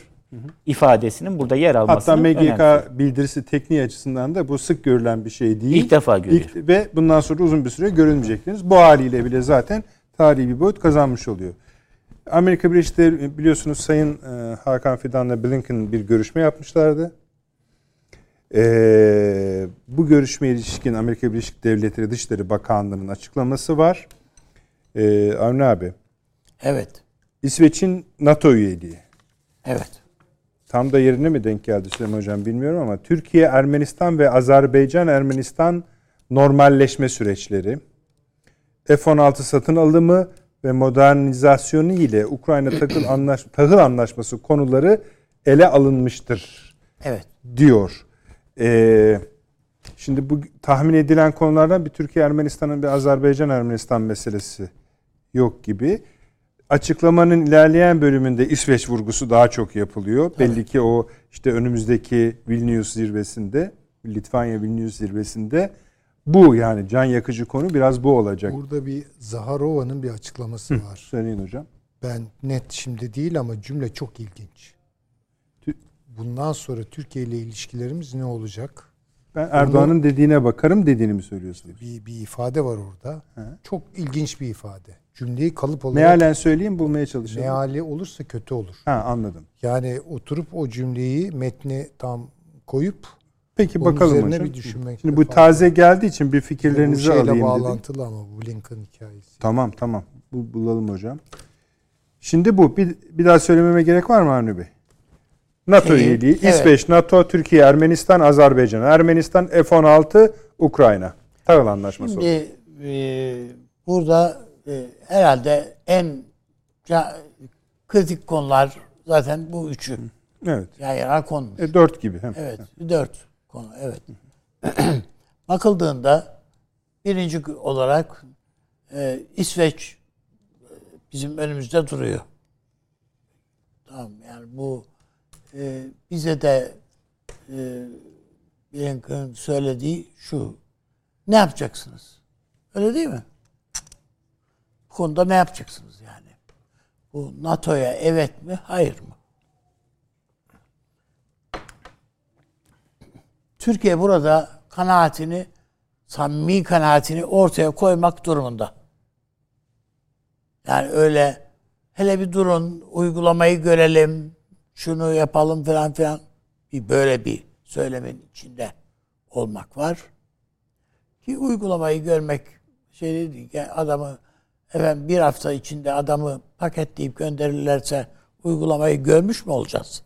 ifadesinin burada yer almasını Hatta MGK önemsiyorum. bildirisi tekniği açısından da bu sık görülen bir şey değil. İlk defa görüyor. İlk- ve bundan sonra uzun bir süre görülmeyecektiniz. Bu haliyle bile zaten tarihi bir boyut kazanmış oluyor. Amerika Birleşik Devletleri biliyorsunuz Sayın e, Hakan Fidan'la Blinken bir görüşme yapmışlardı. E, bu görüşmeye ilişkin Amerika Birleşik Devletleri Dışişleri Bakanlığı'nın açıklaması var. E, Avni abi, Evet. İsveç'in NATO üyeliği. Evet. Tam da yerine mi denk geldi Süleyman Hocam bilmiyorum ama Türkiye, Ermenistan ve Azerbaycan, Ermenistan normalleşme süreçleri, F-16 satın alımı ve modernizasyonu ile Ukrayna tahıl, [clears throat] anlaş tahıl anlaşması konuları ele alınmıştır Evet. diyor. Ee, şimdi bu tahmin edilen konulardan bir Türkiye Ermenistan'ın bir Azerbaycan Ermenistan meselesi yok gibi. Açıklamanın ilerleyen bölümünde İsveç vurgusu daha çok yapılıyor. Belli ki o işte önümüzdeki Vilnius zirvesinde, Litvanya Vilnius zirvesinde bu yani can yakıcı konu biraz bu olacak. Burada bir Zaharova'nın bir açıklaması var. Söyleyin hocam. Ben net şimdi değil ama cümle çok ilginç. Bundan sonra Türkiye ile ilişkilerimiz ne olacak? Ben Erdoğan'ın dediğine bakarım dediğini mi söylüyorsunuz? Bir, bir ifade var orada. Çok ilginç bir ifade. Cümleyi kalıp olarak Mealen söyleyeyim bulmaya çalışalım. meali olursa kötü olur. Ha anladım. Yani oturup o cümleyi metni tam koyup Peki Onun bakalım üzerine hocam. bir düşünmek Şimdi bu fayda taze geldiği için bir bu fikirlerinizi şeyle alayım dedim. bağlantılı ama bu Lincoln hikayesi. Tamam tamam. Bu, bulalım hocam. Şimdi bu. Bir, bir daha söylememe gerek var mı Avni Bey? NATO Şeyi, üyeliği. evet. İsveç, NATO, Türkiye, Ermenistan, Azerbaycan. Ermenistan, F-16, Ukrayna. Tahıl anlaşması. oldu. Şimdi e, burada e, herhalde en ca- kritik konular zaten bu üçü. Evet. Yan yana konmuş. E, dört gibi. Hem. Evet. Dört konu. Evet. [clears throat] Bakıldığında birinci olarak e, İsveç e, bizim önümüzde duruyor. Tamam yani bu e, bize de e, Blinken söylediği şu. Ne yapacaksınız? Öyle değil mi? Konuda ne yapacaksınız yani? Bu NATO'ya evet mi, hayır mı? Türkiye burada kanaatini, samimi kanaatini ortaya koymak durumunda. Yani öyle hele bir durun, uygulamayı görelim, şunu yapalım falan filan. Bir böyle bir söylemin içinde olmak var. Ki uygulamayı görmek şey değil. Yani adamı efendim bir hafta içinde adamı paketleyip gönderirlerse uygulamayı görmüş mü olacağız?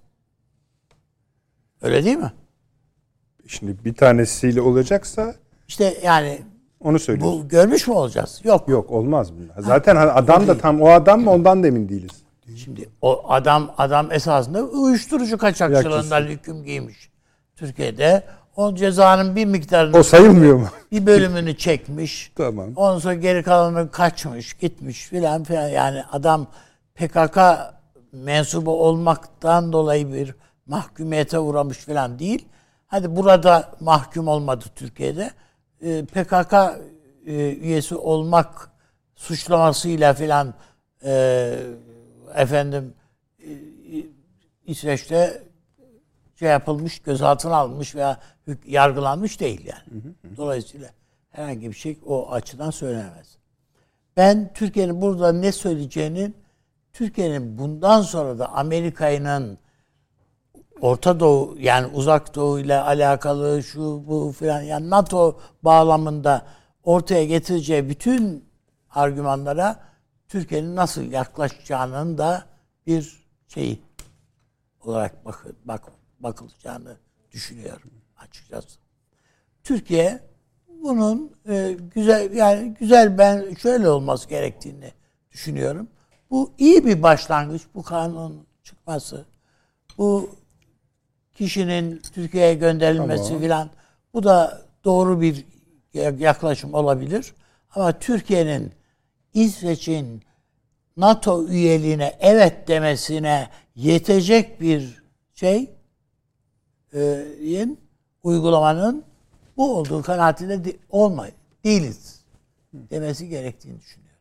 Öyle değil mi? Şimdi bir tanesiyle olacaksa İşte yani onu söylüyorsun. bu görmüş mü olacağız? Yok. Yok olmaz bunlar. Zaten hani adam da tam o adam mı ondan da emin değiliz. Şimdi o adam adam esasında uyuşturucu kaçakçılığından hüküm giymiş. Türkiye'de o cezanın bir miktarını O sayılmıyor mu? [laughs] bir bölümünü çekmiş. Tamam. Ondan sonra geri kalanını kaçmış, gitmiş filan filan. Yani adam PKK mensubu olmaktan dolayı bir mahkumiyete uğramış filan değil. Hadi burada mahkum olmadı Türkiye'de. Ee, PKK e, üyesi olmak suçlamasıyla filan e, efendim e, İsveç'te şey yapılmış, gözaltına alınmış veya yargılanmış değil yani. Dolayısıyla herhangi bir şey o açıdan söylenemez. Ben Türkiye'nin burada ne söyleyeceğinin Türkiye'nin bundan sonra da Amerika'nın Orta Doğu yani Uzak Doğu ile alakalı şu bu filan yani NATO bağlamında ortaya getireceği bütün argümanlara Türkiye'nin nasıl yaklaşacağının da bir şeyi olarak bak, bak bakılacağını düşünüyorum açıkçası. Türkiye bunun e, güzel yani güzel ben şöyle olması gerektiğini düşünüyorum. Bu iyi bir başlangıç bu kanun çıkması. Bu kişinin Türkiye'ye gönderilmesi Tamam. filan bu da doğru bir yaklaşım olabilir. Ama Türkiye'nin İsveç'in NATO üyeliğine evet demesine yetecek bir şey e, uygulamanın bu olduğu kanaatinde de, olmayın. Değiliz. Demesi gerektiğini düşünüyorum.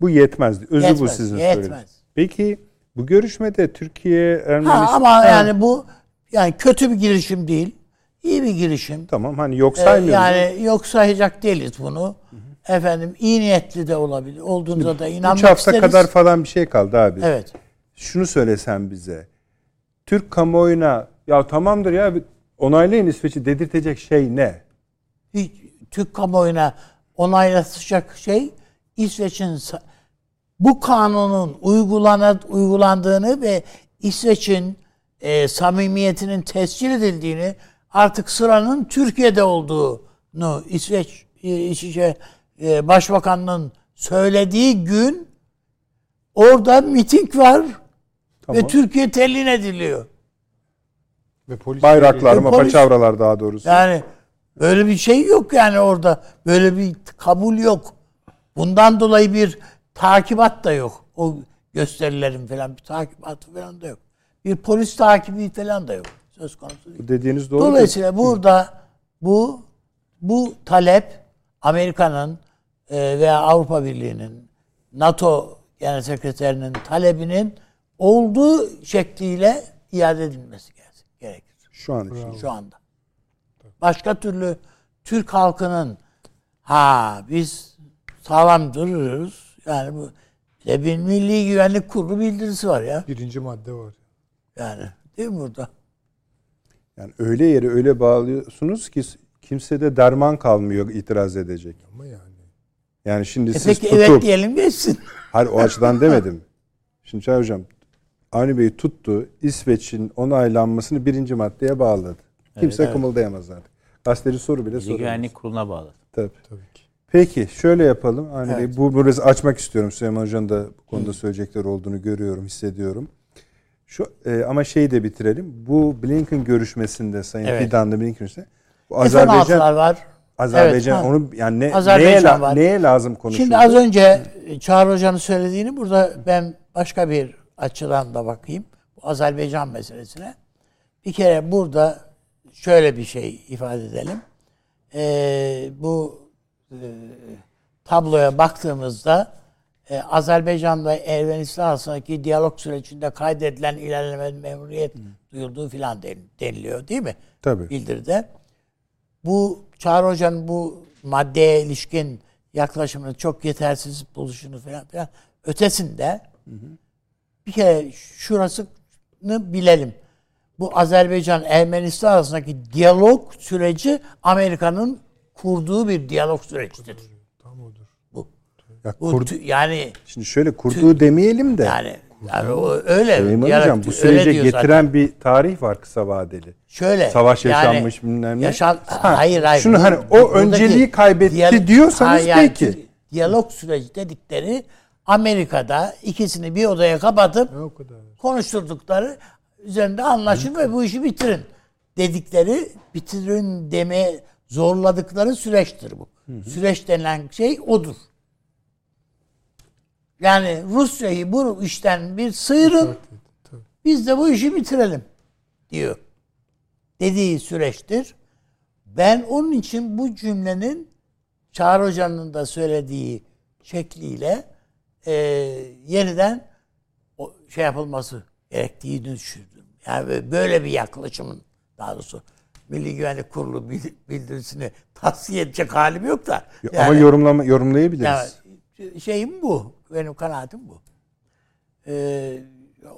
Bu yetmez. Özü bu Yetmez, sizin yetmez. söylediğiniz. Peki bu görüşmede Türkiye, Ermenistan... Ha, ama yani bu yani kötü bir girişim değil. İyi bir girişim. Tamam hani yok Ee, saymıyoruz. yani yok sayacak değiliz bunu. Efendim iyi niyetli de olabilir. Olduğunuza da inanmak Üç hafta isteriz. kadar falan bir şey kaldı abi. Evet. Şunu söylesen bize. Türk kamuoyuna ya tamamdır ya onaylayın İsveç'i dedirtecek şey ne? Hiç, Türk kamuoyuna onaylatacak şey İsveç'in bu kanunun uygulana, uygulandığını ve İsveç'in e, samimiyetinin tescil edildiğini artık sıranın Türkiye'de olduğunu İsveç e, İçişleri e, Başbakanının söylediği gün orada miting var Tamam. ve Türkiye telin ediliyor. Ve polis Bayraklar Polis- paçavralar daha doğrusu. Yani böyle bir şey yok yani orada. Böyle bir kabul yok. Bundan dolayı bir takibat da yok. O gösterilerin falan bir takibatı falan da yok. Bir polis takibi falan da yok. Söz konusu değil. Bu dediğiniz doğru. Dolayısıyla burada bu bu talep Amerika'nın e, veya Avrupa Birliği'nin NATO Genel Sekreterinin talebinin olduğu şekliyle iade edilmesi gerekir Şu an için. şu anda. Başka türlü Türk halkının ha biz sağlam duruyoruz. Yani bu bir de bir Milli Güvenlik Kurulu bildirisi var ya. birinci madde var. Yani değil mi burada? Yani öyle yere öyle bağlıyorsunuz ki kimsede derman kalmıyor itiraz edecek. Ama yani. Yani şimdi E siz peki tutup evet diyelim geçsin. Hayır o açıdan demedim. Şimdi Çağrı Hocam Avni Bey tuttu İsveç'in onaylanmasını birinci maddeye bağladı. Kimse kımıldayamaz artık. Gazeteci soru bile soramaz. Güvenlik Kurulu'na bağlı. Tabii. Tabii ki. Peki şöyle yapalım. Avni Evet. Bey bu biraz açmak istiyorum. Süleyman Hoca'nın da bu konuda söyleyecekler olduğunu görüyorum, hissediyorum. Şu e, ama şeyi de bitirelim. Bu Blinken görüşmesinde Sayın Evet. Fidan'la Blinken görüşmesinde bu Azerbaycan F-16'lar var. Azerbaycan Evet, onu yani ne, Azerbaycan neye, var. neye lazım konuşuldu? Şimdi az önce Çağrı Hoca'nın söylediğini burada ben başka bir açıdan da bakayım. Bu Azerbaycan meselesine. Bir kere burada şöyle bir şey ifade edelim. Ee, bu e, tabloya baktığımızda e, Azerbaycan ve Ermenistan arasındaki diyalog sürecinde kaydedilen ilerlemenin memnuniyet duyulduğu filan den- deniliyor değil mi? Tabii. Bildiride. Bu Çağrı Hoca'nın bu maddeye ilişkin yaklaşımını çok yetersiz buluşunu falan filan ötesinde bir kere şurasını bilelim. Bu Azerbaycan Ermenistan arasındaki diyalog süreci Amerika'nın kurduğu bir diyalog sürecidir. Tam odur. Bu. Ya Bu kurdu- tü- yani Şimdi şöyle kurduğu demeyelim de. yani yani o öyle. Süleyman diyalog- Hocam bu sürece getiren zaten. bir tarih var kısa vadeli. şöyle Savaş yani yaşanmış bilmem ne. Yaşan, Ha, hayır hayır. şunu hani o önceliği kaybetti diyorsanız Ha, yani peki. Diyalog süreci dedikleri Amerika'da ikisini bir odaya kapatıp Ne o kadar. konuşturdukları üzerinde anlaşın ve bu işi bitirin dedikleri bitirin deme zorladıkları süreçtir bu. Süreç denilen şey odur. Yani Rusya'yı bu işten bir sıyırın biz de bu işi bitirelim diyor. Dediği süreçtir. Ben onun için bu cümlenin Çağrı Hoca'nın da söylediği şekliyle e, yeniden o şey yapılması gerektiğini düşündüm. Yani böyle bir yaklaşımın daha doğrusu Milli Güvenlik Kurulu bil- bildirisini tavsiye edecek halim yok da. Ama Yani- yorumlama yorumlayabiliriz. yani şeyim bu. Benim kanaatim bu. Ee,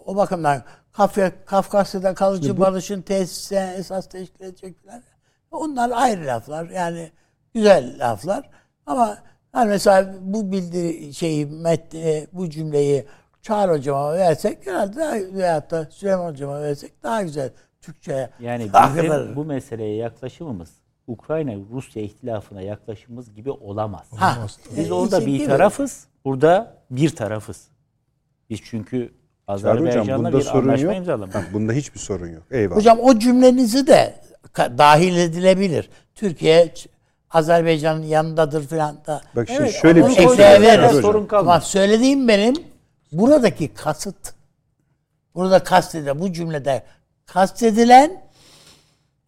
o bakımdan Kafya, Kafkasya'da kalıcı barışın tesisine esas teşkil edecek falan. Onlar ayrı laflar. Yani güzel laflar. Ama hani mesela bu bildiri şeyi metni, bu cümleyi Çağrı hocama versek herhalde daha, veyahut da Süleyman hocama versek daha güzel Türkçe'ye Yani bizim bu meseleye yaklaşımımız Ukrayna-Rusya ihtilafına yaklaşımımız gibi olamaz. Ha, Biz e, orada işte bir tarafız, burada bir tarafız. Biz çünkü Azerbaycan'la bunda bir sorun anlaşma. Ha, bunda hiçbir sorun yok. Eyvallah. Hocam o cümlenizi de dahil edilebilir. Türkiye Azerbaycan'ın yanındadır filan da. Bak şimdi şöyle bir şey söyleyeyim. Sorun kalmaz. Ama söylediğim benim buradaki kasıt burada kastedilen bu cümlede kastedilen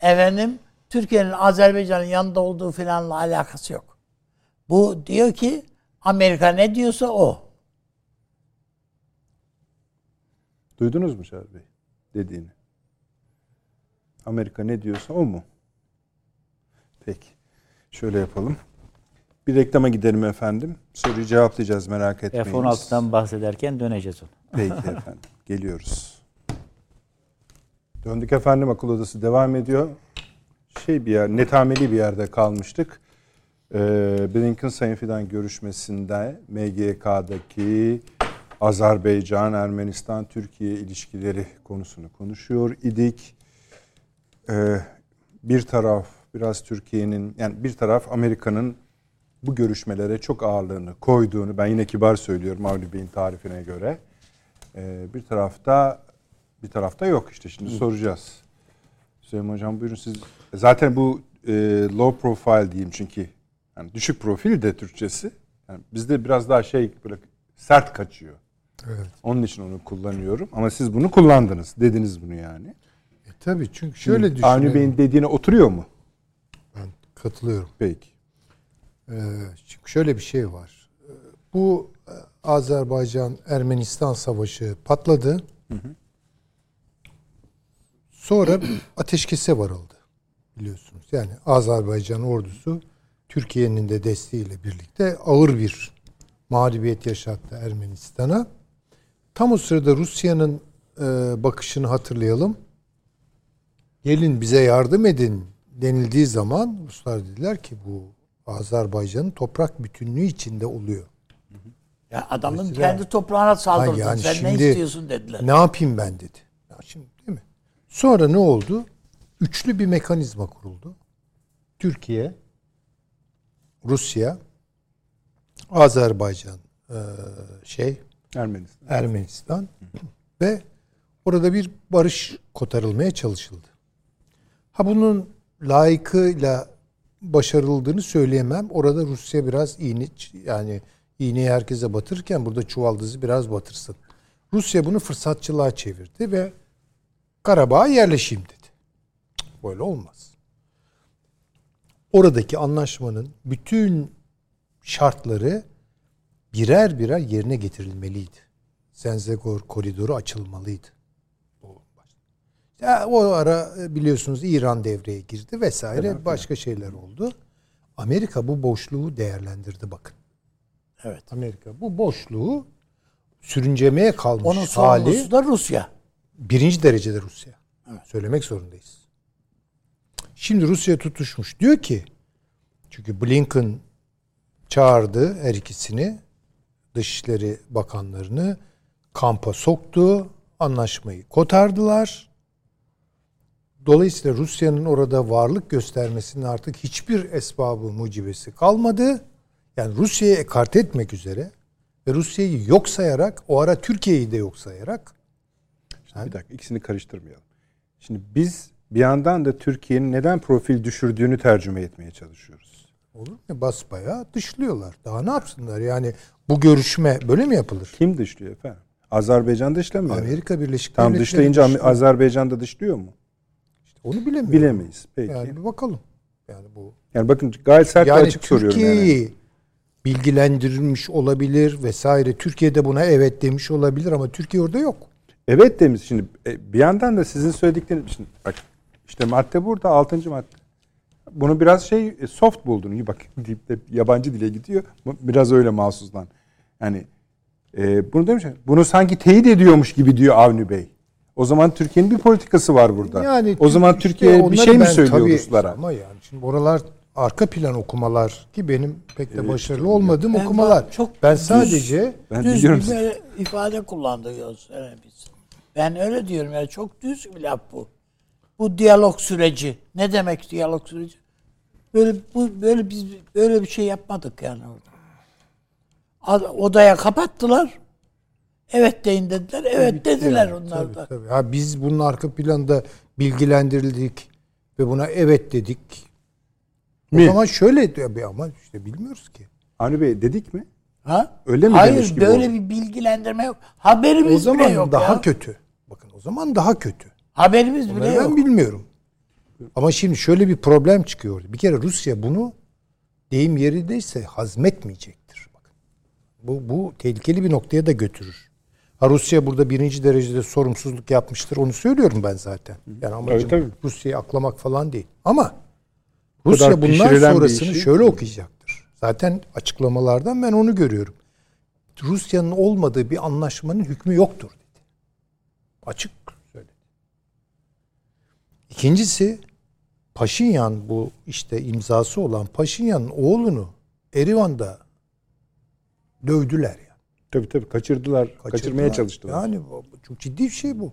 efendim Türkiye'nin Azerbaycan'ın yanında olduğu filanla alakası yok. Bu diyor ki Amerika ne diyorsa o. Duydunuz mu Çağrı Bey dediğini? Amerika ne diyorsa o mu? Peki. Şöyle yapalım. Bir reklama gidelim efendim. Soruyu cevaplayacağız merak etmeyin. F-16'dan bahsederken döneceğiz ona. Peki efendim. [laughs] Geliyoruz. Döndük efendim akıl odası devam ediyor. Şey bir yer, netameli bir yerde kalmıştık. Ee, Blinken Sayın Fidan görüşmesinde MGK'daki Azerbaycan, Ermenistan, Türkiye ilişkileri konusunu konuşuyor idik. Ee, bir taraf biraz Türkiye'nin yani bir taraf Amerika'nın bu görüşmelere çok ağırlığını koyduğunu ben yine kibar söylüyorum Avni Bey'in tarifine göre. Ee, bir tarafta bir tarafta yok işte şimdi soracağız. Süleyman Hocam buyurun siz. Zaten bu e, low profile diyeyim çünkü yani düşük profil de Türkçesi. Yani bizde biraz daha şey böyle sert kaçıyor. Evet. Onun için onu kullanıyorum. Ama siz bunu kullandınız. Dediniz bunu yani. E, tabii çünkü şöyle Şimdi Avni. Bey'in dediğine oturuyor mu? Katılıyorum. Peki. Ee, çünkü şöyle bir şey var. Ee, Bu e, Azerbaycan-Ermenistan savaşı patladı. Sonra [clears throat] ateşkese varıldı biliyorsunuz. Yani Azerbaycan ordusu Türkiye'nin de desteğiyle birlikte ağır bir mağlubiyet yaşattı Ermenistan'a. Tam o sırada Rusya'nın e, bakışını hatırlayalım. Gelin bize yardım edin denildiği zaman Ruslar dediler ki bu Azerbaycan'ın toprak bütünlüğü içinde oluyor. Ya adamın Mesela- kendi toprağına saldırdın. Yani Sen ne şimdi- istiyorsun dediler. Ne yapayım ben dedi. Ya şimdi değil mi? Sonra ne oldu? Üçlü bir mekanizma kuruldu. Türkiye, Rusya, Azerbaycan, eee, şey, Ermenistan. Ermenistan ve orada bir barış kotarılmaya çalışıldı. Ha bunun layıkıyla başarıldığını söyleyemem. Orada Rusya biraz iğne yani iğneyi herkese batırırken burada çuvaldızı biraz batırsın. Rusya bunu fırsatçılığa çevirdi ve Karabağ'a yerleşeyim dedi. Böyle olmaz. Oradaki anlaşmanın bütün şartları birer birer yerine getirilmeliydi. Zenzegor koridoru açılmalıydı. Ya, o ara e, biliyorsunuz İran devreye girdi vesaire başka şeyler oldu. Amerika bu boşluğu değerlendirdi bakın. Evet. Amerika bu boşluğu sürüncemeye kalmış Onun hali da Rusya. birinci derecede Rusya. Söylemek zorundayız. Şimdi Rusya tutuşmuş. Diyor ki çünkü Blinken çağırdı her ikisini Dışişleri Bakanlarını kampa soktu. Anlaşmayı kotardılar. Dolayısıyla Rusya'nın orada varlık göstermesinin artık hiçbir esbabı mucibesi kalmadı. Yani Rusya'yı ekart etmek üzere ve Rusya'yı yok sayarak o ara Türkiye'yi de yok sayarak Şimdi bir dakika ikisini karıştırmayalım. Şimdi biz bir yandan da Türkiye'nin neden profil düşürdüğünü tercüme etmeye çalışıyoruz. Olur mu? Basbayağı dışlıyorlar. Daha ne yapsınlar? Yani bu görüşme böyle mi yapılır? Kim dışlıyor efendim? Azerbaycan dışlamıyor. Amerika Birleşik Tam Devletleri dışlayınca dışlıyor. Azerbaycan da dışlıyor mu? Onu bilemiyorum. Bilemeyiz. Peki. Yani Yani, bir bakalım. Yani bu bakın gayet sert yani açık soruyorum yani. Türkiye'yi bilgilendirilmiş olabilir vesaire. Türkiye'de buna evet demiş olabilir ama Türkiye orada yok. Evet demiş şimdi e, bir yandan da sizin söyledikleriniz şimdi bak işte madde burada 6. madde. Bunu biraz şey e, soft buldun. Bak [laughs] deyip de yabancı dile gidiyor. Biraz öyle mahsuslan. Yani e, bunu demiş. Bunu sanki teyit ediyormuş gibi diyor Avni Bey. O zaman Türkiye'nin bir politikası var burada. Yani o zaman işte Türkiye bir şey mi söylüyor tabii- Ruslara? Ama yani şimdi oralar arka plan okumalar ki benim pek de başarılı olmadığım Ben okumalar. çok ben düz- sadece Ben düz biliyorum bir ifade kullanıyoruz yani biz. Ben öyle diyorum yani çok düz bir laf bu. Bu diyalog süreci. Ne demek diyalog süreci? Böyle bu böyle biz böyle bir şey yapmadık yani orada. Ad- Odaya kapattılar. Evet deyin dediler. Evet dediler Yani, onlar tabii, da. tabii. Ha, biz bunun arka planda bilgilendirildik ve buna evet dedik. O Mi? zaman şöyle tabii ama işte bilmiyoruz ki. Avni Bey dedik mi? Ha? Öyle mi demiş Hayır gibi böyle oldu? bir bilgilendirme yok. Haberimiz O zaman bile yok daha ya. kötü. Bakın o zaman daha kötü. Haberimiz bile Bunları yok. ben bilmiyorum. Ama şimdi şöyle bir problem çıkıyor. Bir kere Rusya bunu deyim yerindeyse hazmetmeyecektir. Bakın. Bu, bu tehlikeli bir noktaya da götürür. Ha Rusya burada birinci derecede sorumsuzluk yapmıştır. Onu söylüyorum ben zaten. Yani amacım tabii. Rusya'yı aklamak falan değil. Ama Rusya bundan sonrasını işi- şöyle okuyacaktır. Zaten açıklamalardan ben onu görüyorum. Rusya'nın olmadığı bir anlaşmanın hükmü yoktur dedi. Açık söyledi. İkincisi Paşinyan bu işte imzası olan Paşinyan'ın oğlunu Erivan'da dövdüler ya. Tabii tabii kaçırdılar. Kaçırmaya çalıştılar. Yani çok ciddi bir şey bu.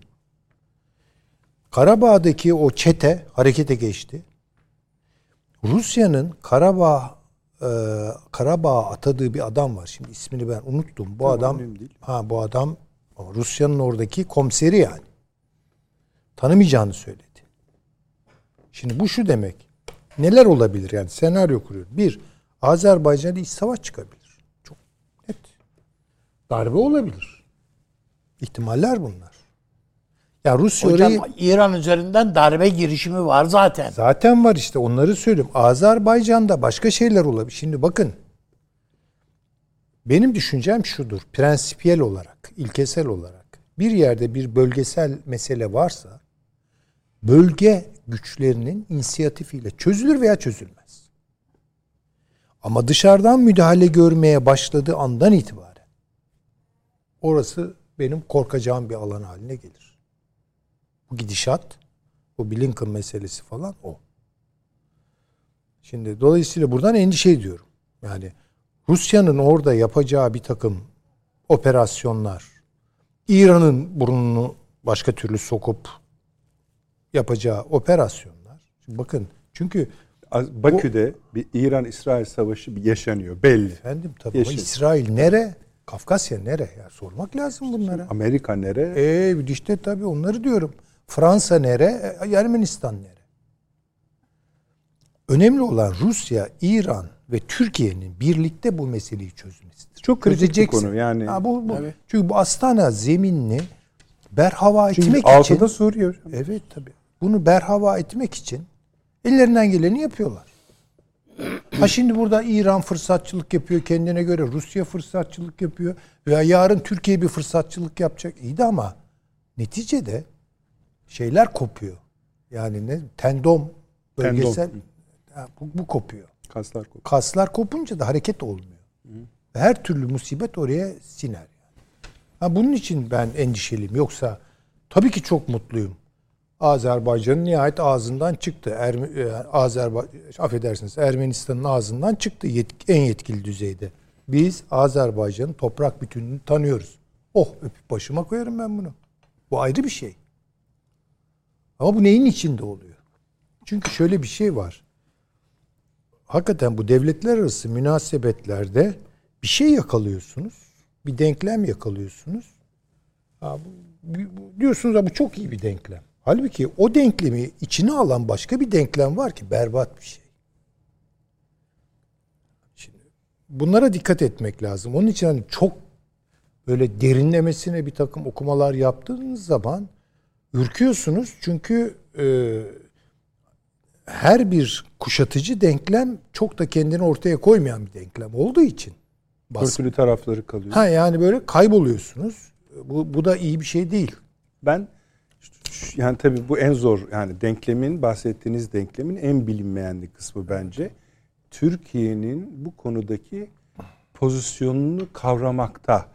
Karabağ'daki o çete harekete geçti. Rusya'nın Karabağ e, Karabağ'a atadığı bir adam var. Şimdi ismini ben unuttum. Bu Tamam, adam değil. ha bu adam Rusya'nın oradaki komiseri yani. Tanımayacağını söyledi. Şimdi bu şu demek. Neler olabilir yani senaryo kuruyor. Bir, Azerbaycan'da iç savaş çıkabilir. Darbe olabilir. İhtimaller bunlar. Ya Rusya Hocam orayı İran üzerinden darbe girişimi var zaten. zaten var işte onları söylüyorum. Azerbaycan'da başka şeyler olabilir. Şimdi bakın. Benim düşüncem şudur. Prensipiyel olarak, ilkesel olarak bir yerde bir bölgesel mesele varsa bölge güçlerinin inisiyatifiyle çözülür veya çözülmez. Ama dışarıdan müdahale görmeye başladığı andan itibaren orası benim korkacağım bir alan haline gelir. Bu gidişat, bu Blinken meselesi falan o. Şimdi dolayısıyla buradan endişe ediyorum. Yani Rusya'nın orada yapacağı bir takım operasyonlar, İran'ın burnunu başka türlü sokup yapacağı operasyonlar. Şimdi bakın çünkü Bakü'de bir İran-İsrail savaşı yaşanıyor belli. efendim tabii ama Yeşil. İsrail nere? Kafkasya nere? Ya sormak lazım bunlara. Amerika nere? E işte tabii onları diyorum. Fransa nere? E, Ermenistan nere? Önemli olan Rusya, İran ve Türkiye'nin birlikte bu meseleyi çözmesidir. Çok kritik bir konu yani. Ha, bu, bu. Çünkü bu Astana zeminini berhava etmek Çünkü için altıda Suriye hocam. Evet tabii. Bunu berhava etmek için ellerinden geleni yapıyorlar. Ha şimdi burada İran fırsatçılık yapıyor kendine göre. Rusya fırsatçılık yapıyor. Veya yarın Türkiye bir fırsatçılık yapacak. İyi de ama neticede şeyler kopuyor. Yani ne? Tendom bölgesel Ha, bu, bu kopuyor. Kaslar kopuyor. Kaslar kopunca da hareket olmuyor. Her türlü musibet oraya siner. Yani. Ha, bunun için ben endişeliyim. Yoksa tabii ki çok mutluyum. Azerbaycan'ın nihayet ağzından çıktı. Erme, e, Azerba affedersiniz Ermenistan'ın ağzından çıktı yetk- en yetkili düzeyde. Biz Azerbaycan'ın toprak bütünlüğünü tanıyoruz. Oh öpüp başıma koyarım ben bunu. Bu ayrı bir şey. Ama bu neyin içinde oluyor? Çünkü şöyle bir şey var hakikaten bu devletler arası münasebetlerde bir şey yakalıyorsunuz. Bir denklem yakalıyorsunuz. Ha, bu, bu- diyorsunuz ya bu çok iyi bir denklem. Halbuki o denklemi içine alan başka bir denklem var ki berbat bir şey. Şimdi bunlara dikkat etmek lazım. Onun için hani çok böyle derinlemesine bir takım okumalar yaptığınız zaman ürküyorsunuz. Çünkü e, her bir kuşatıcı denklem çok da kendini ortaya koymayan bir denklem olduğu için. Bas. Örtülü tarafları kalıyor. Ha yani böyle kayboluyorsunuz. Bu, bu da iyi bir şey değil. Ben yani tabii bu en zor yani denklemin bahsettiğiniz denklemin en bilinmeyenli kısmı bence. Türkiye'nin bu konudaki pozisyonunu kavramakta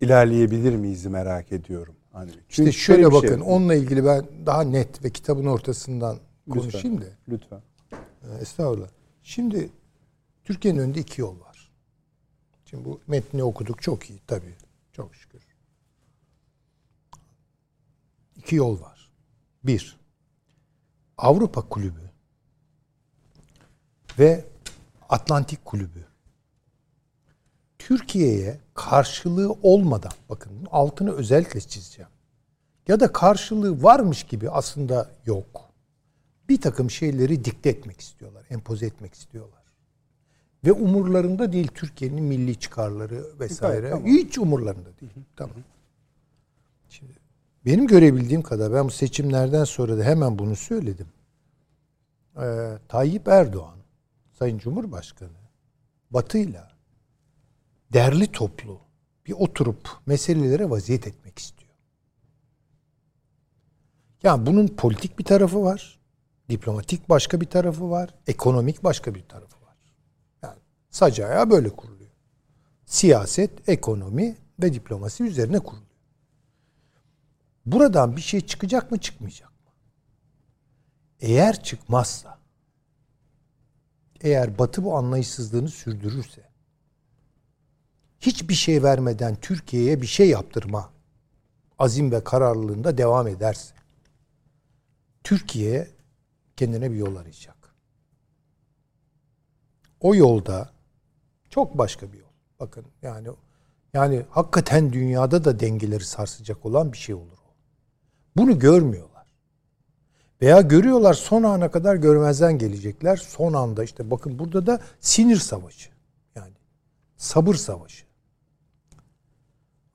ilerleyebilir miyiz merak ediyorum. Hani İşte şöyle bir bakın şey- onunla ilgili ben daha net ve kitabın ortasından Lütfen. konuşayım da. Lütfen. Ee, Estağfurullah. Şimdi Türkiye'nin önünde iki yol var. Şimdi bu metni okuduk çok iyi tabii. Çok şükür. İki yol var. Bir, Avrupa Kulübü ve Atlantik Kulübü Türkiye'ye karşılığı olmadan bakın altını özellikle çizeceğim. Ya da karşılığı varmış gibi aslında yok. Bir takım şeyleri dikte etmek istiyorlar, empoze etmek istiyorlar. Ve umurlarında değil Türkiye'nin milli çıkarları vesaire. tamam. Hiç umurlarında değil. Tamam. Benim görebildiğim kadar ben bu seçimlerden sonra da hemen bunu söyledim. Ee, Tayyip Erdoğan, Sayın Cumhurbaşkanı, Batı'yla derli toplu bir oturup meselelere vaziyet etmek istiyor. Yani bunun politik bir tarafı var, diplomatik başka bir tarafı var, ekonomik başka bir tarafı var. Yani sac ayağı böyle kuruluyor. Siyaset, ekonomi ve diplomasi üzerine kuruluyor. Buradan bir şey çıkacak mı çıkmayacak mı? Eğer çıkmazsa, eğer Batı bu anlayışsızlığını sürdürürse, hiçbir şey vermeden Türkiye'ye bir şey yaptırma azim ve kararlılığında devam ederse, Türkiye kendine bir yol arayacak. O yolda çok başka bir yol. Bakın yani yani hakikaten dünyada da dengeleri sarsacak olan bir şey olur. Bunu görmüyorlar. Veya görüyorlar son ana kadar görmezden gelecekler. Son anda işte bakın burada da sinir savaşı. Yani sabır savaşı.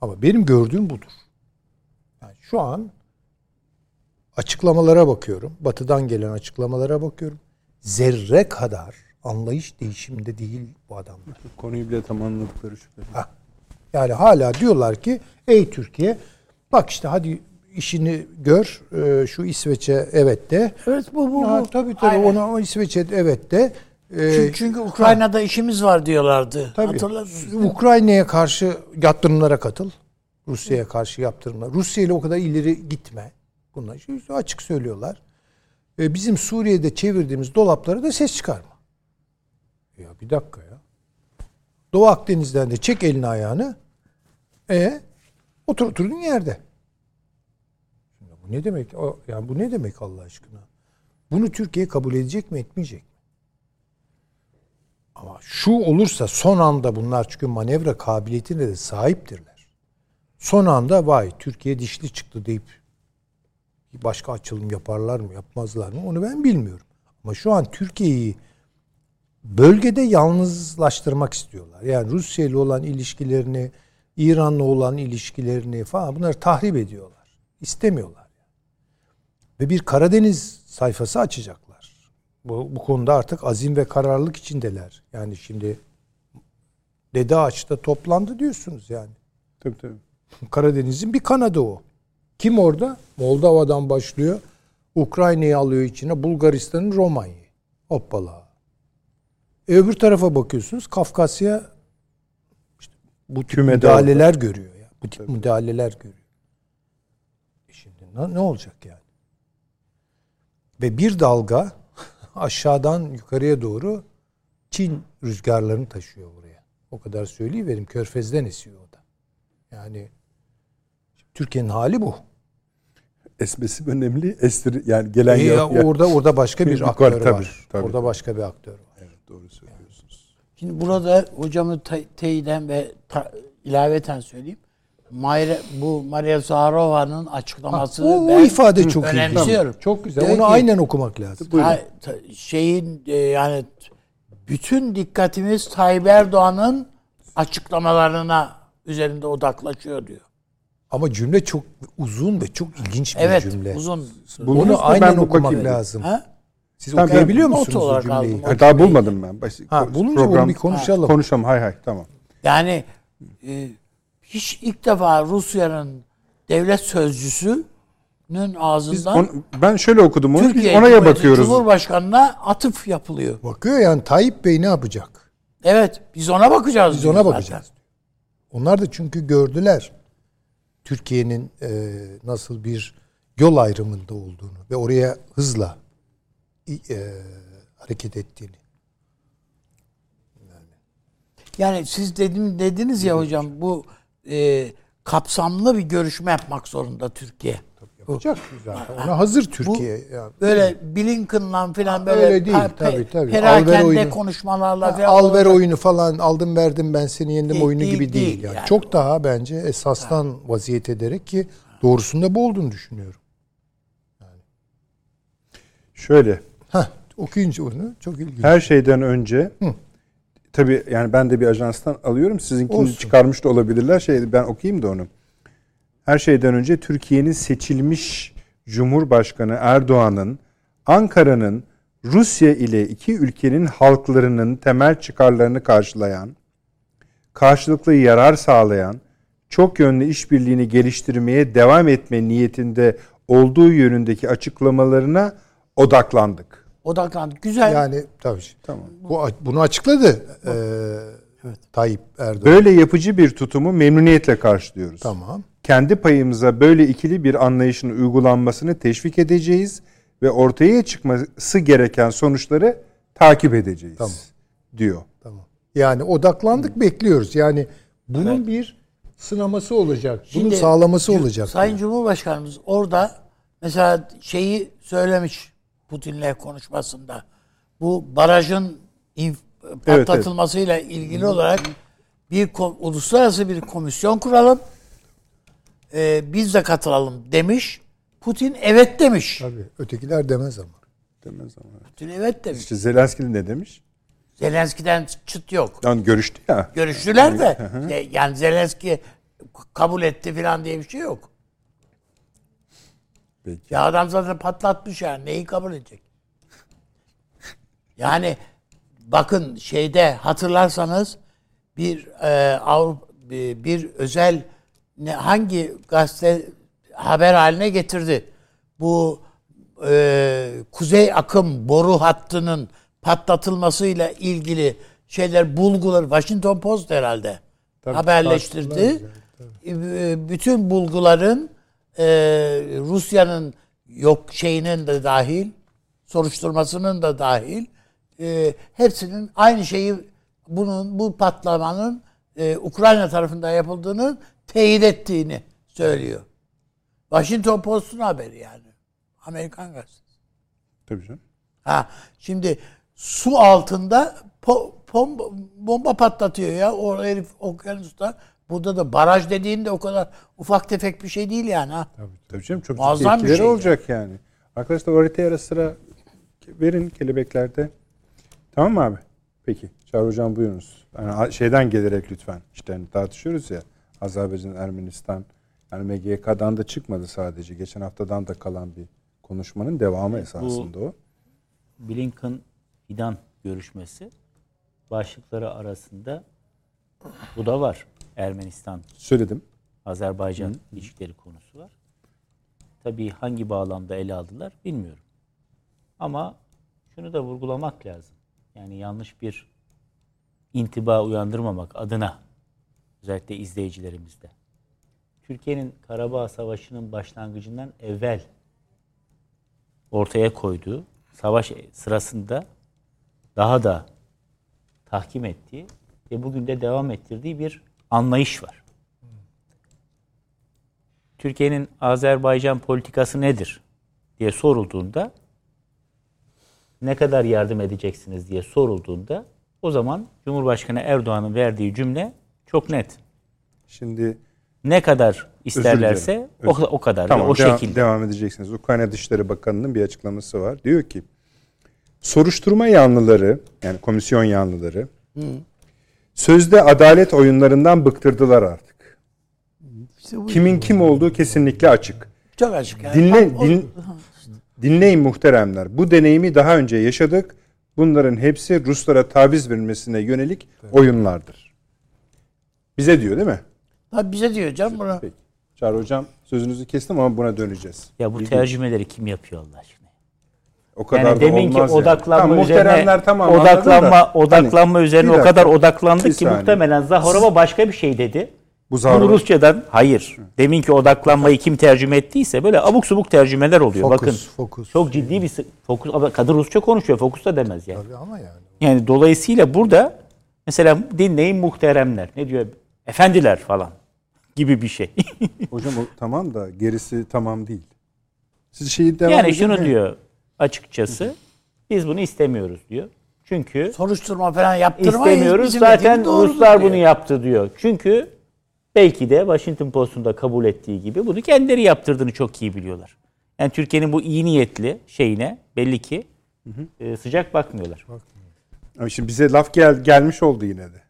Ama benim gördüğüm budur. Yani şu an açıklamalara bakıyorum. Batı'dan gelen açıklamalara bakıyorum. Zerre kadar anlayış değişiminde değil bu adamlar. Konuyu bile tam anladıkları şüpheli. Ha. Yani hala diyorlar ki ey Türkiye bak işte hadi işini gör Ee, şu İsveç'e evet de. Evet bu bu. Ha, bu. tabii tabii Aynen. ona o İsveç'e evet de. Ee, Çünkü, çünkü Ukrayna'da işimiz var diyorlardı. Tabii. Hatırlarsınız. Ukrayna'ya karşı yaptırımlara katıl. Rusya'ya karşı yaptırımlar. Rusya ile o kadar ileri gitme. Bunlar açık söylüyorlar. Ee, bizim Suriye'de çevirdiğimiz dolaplara da ses çıkarma. Ya bir dakika ya. Doğu Akdeniz'den de çek elini ayağını. E otur oturduğun yerde. Bu ne demek? O, yani bu ne demek Allah aşkına? Bunu Türkiye kabul edecek mi etmeyecek mi? Ama şu olursa son anda bunlar çünkü manevra kabiliyetine de sahiptirler. Son anda vay Türkiye dişli çıktı deyip başka açılım yaparlar mı yapmazlar mı onu ben bilmiyorum. Ama şu an Türkiye'yi bölgede yalnızlaştırmak istiyorlar. Yani Rusya ile olan ilişkilerini, İran'la olan ilişkilerini falan bunları tahrip ediyorlar. İstemiyorlar. Ve bir Karadeniz sayfası açacaklar. Bu, bu konuda artık azim ve kararlılık içindeler. Yani şimdi Dede Ağaç'ta toplandı diyorsunuz yani. Tabii tabii. Karadeniz'in bir kanadı o. Kim orada? Moldova'dan başlıyor. Ukrayna'yı alıyor içine. Bulgaristan'ın Romanya'yı. Hoppala. E öbür tarafa bakıyorsunuz. Kafkasya işte bu tip Kümede müdahaleler görüyor. Ya. Bu tip müdahaleler görüyor. E şimdi ne, ne olacak yani? Ve bir dalga [laughs] aşağıdan yukarıya doğru Çin rüzgarlarını taşıyor buraya. O kadar söyleyiverim. Körfez'den esiyor o da. Yani Türkiye'nin hali bu. Esmesi önemli. Estir yani gelen E, ya- orada orada başka bir [laughs] aktör tabii, var. tabii. orada başka bir aktör var. Evet doğru söylüyorsunuz. Şimdi burada hocamı te- teyiden ve ta- ilaveten söyleyeyim. Mayre, bu Maria Zaharova'nın açıklamasını O, o ben ifade çok iyi. önemsiyorum. Çok güzel. Diyor Onu ki, aynen okumak lazım. ta- ta- şeyin e, yani bütün dikkatimiz Tayyip Erdoğan'ın açıklamalarına üzerinde odaklaşıyor diyor. Ama cümle çok uzun ve çok ilginç bir Evet, cümle. uzun. Buldunuz mu? Onu aynen okumak bakayım. lazım. Ha? Siz Tamam, okuyabiliyor ben musunuz o cümleyi? aldım. Ha, daha bulmadım ben. Ha, bulunca bunu bir konuşalım. Konuşalım. Hay hay tamam. Yani e, hiç ilk defa Rusya'nın devlet sözcüsünün Biz ağzından on- ben şöyle okudum onu. Biz Türkiye onaya Cumhuriyeti bakıyoruz. Cumhurbaşkanı'na atıf yapılıyor. Bakıyor yani Tayyip Bey ne yapacak? Evet biz ona bakacağız. Biz ona zaten. bakacağız. Onlar da çünkü gördüler Türkiye'nin e, nasıl bir yol ayrımında olduğunu ve oraya hızla e, hareket ettiğini. Yani siz dedim dediniz ya hocam bu e, kapsamlı bir görüşme yapmak zorunda Türkiye. Yapacak zaten. Ona hazır Türkiye. ya. Böyle Blinken'la falan böyle Öyle değil, pe- pe- tabii, tabii. perakende Alver oyunu. konuşmalarla falan Al ver olacak. oyunu falan aldım verdim ben seni yendim Değil, oyunu değil, gibi değil. değil yani. yani. Çok daha bence esastan vaziyet ederek ki doğrusunda bu olduğunu düşünüyorum. Şöyle Heh, okuyunca onu çok ilginç. her şeyden önce Hı. Tabii yani ben de bir ajanstan alıyorum. Sizinkini Olsun. çıkarmış da olabilirler. Şey ben okuyayım da onu. Her şeyden önce Türkiye'nin seçilmiş Cumhurbaşkanı Erdoğan'ın Ankara'nın Rusya ile iki ülkenin halklarının temel çıkarlarını karşılayan, karşılıklı yarar sağlayan, çok yönlü işbirliğini geliştirmeye devam etme niyetinde olduğu yönündeki açıklamalarına odaklandık. Odaklandı. Güzel. Yani tabii. Tamam. Bu bunu açıkladı. Ee, Tayyip Erdoğan. Böyle yapıcı bir tutumu memnuniyetle karşılıyoruz. Tamam. Kendi payımıza böyle ikili bir anlayışın uygulanmasını teşvik edeceğiz ve ortaya çıkması gereken sonuçları takip edeceğiz. Tamam. diyor. Tamam. Yani odaklandık bekliyoruz. Yani bunun bir sınaması olacak. Bunun Şimdi, sağlaması Cu- olacak. Sayın Cumhurbaşkanımız orada mesela şeyi söylemiş Putin'le konuşmasında. Bu barajın inf- evet. patlatılmasıyla ilgili olarak bir ko- uluslararası bir komisyon kuralım. Ee, biz de katılalım demiş. Putin evet demiş. Tabii. Ötekiler demez ama. Demez ama. Putin evet demiş. İşte Zelenski ne demiş? Zelenski'den çıt yok. Yani görüştü ya. Görüştüler de e, yani Zelenski kabul etti falan diye bir şey yok. Peki. Ya adam zaten patlatmış yani. Neyi kabul edecek? Yani bakın şeyde hatırlarsanız bir e, Avrupa bir, bir özel ne, hangi gazete haber haline getirdi. Bu e, kuzey akım boru hattının patlatılmasıyla ilgili şeyler bulgular Washington Post herhalde haberleştirdi. E, bütün bulguların e, Rusya'nın yok şeyinin de dahil soruşturmasının da dahil e, hepsinin aynı şeyi bunun bu patlamanın e, Ukrayna tarafından yapıldığını teyit ettiğini söylüyor. Washington Post'un haberi yani. Amerikan gazetesi. Tabii canım. Ha şimdi su altında po, pom- bomba patlatıyor ya o herif okyanusta. Burada da baraj dediğinde o kadar ufak tefek bir şey değil yani ha. Tabii, tabii canım çok Muazzam ciddi bir şey olacak yani. Arkadaşlar o haritayı ara sıra verin kelebeklerde. Tamam mı abi? Peki. Çağrı Hocam buyurunuz. Yani şeyden gelerek lütfen. İşte hani tartışıyoruz ya. Azerbaycan, Ermenistan. Yani MGK'dan da çıkmadı sadece. Geçen haftadan da kalan bir konuşmanın devamı esasında o. Blinken Fidan görüşmesi başlıkları arasında bu da var. Ermenistan Söyledim. Azerbaycan ilişkileri konusu var. Tabii hangi bağlamda ele aldılar bilmiyorum. Ama şunu da vurgulamak lazım. Yani yanlış bir intiba uyandırmamak adına özellikle izleyicilerimizde. Türkiye'nin Karabağ Savaşı'nın başlangıcından evvel ortaya koyduğu savaş sırasında daha da tahkim ettiği ve bugün de devam ettirdiği bir anlayış var. Türkiye'nin Azerbaycan politikası nedir diye sorulduğunda ne kadar yardım edeceksiniz diye sorulduğunda o zaman Cumhurbaşkanı Erdoğan'ın verdiği cümle çok net. Şimdi Ne kadar isterlerse o, o kadar Tamam, o devam, şekilde. devam edeceksiniz. Ukrayna Dışişleri Bakanı'nın bir açıklaması var. Diyor ki soruşturma yanlıları yani komisyon yanlıları sözde adalet oyunlarından bıktırdılar artık. İşte Kimin kim olduğu kesinlikle açık. çok açık yani. Dinle, din, dinleyin muhteremler. Bu deneyimi daha önce yaşadık. Bunların hepsi Ruslara taviz verilmesine yönelik oyunlardır. Bize diyor değil mi? Tabii bize diyor canım bunu. Peki. Çağrı Hocam sözünüzü kestim ama buna döneceğiz. Ya bu tercümeleri kim yapıyor Allah aşkına? O kadar Yani da demin ki yani. odaklanma Tamam, üzerine muhteremler tamam, odaklanma da. odaklanma Hani, üzerine o kadar odaklandık ki muhtemelen Zaharova başka bir şey dedi. Bu Bunu Rusçadan hayır. Deminki odaklanmayı kim tercüme ettiyse böyle abuk subuk tercümeler oluyor. Fokus, Bakın. fokus. Çok ciddi bir fokus. Kadın Rusça konuşuyor. Fokus da demez yani. Tabii ama yani. Yani dolayısıyla burada mesela dinleyin muhteremler. Ne diyor? Efendiler falan gibi bir şey. Hocam o tamam da gerisi tamam değil. Siz şeyi devam yani şunu mi? diyor açıkçası. Biz bunu istemiyoruz diyor. Çünkü Soruşturma falan yaptırmayın. istemiyoruz. bizim Zaten Ruslar diyor. bunu yaptı diyor. Çünkü belki de Washington Post'un da kabul ettiği gibi bunu kendileri yaptırdığını çok iyi biliyorlar. Yani Türkiye'nin bu iyi niyetli şeyine belli ki e, sıcak bakmıyorlar. Ama şimdi bize laf gel, gelmiş oldu yine de.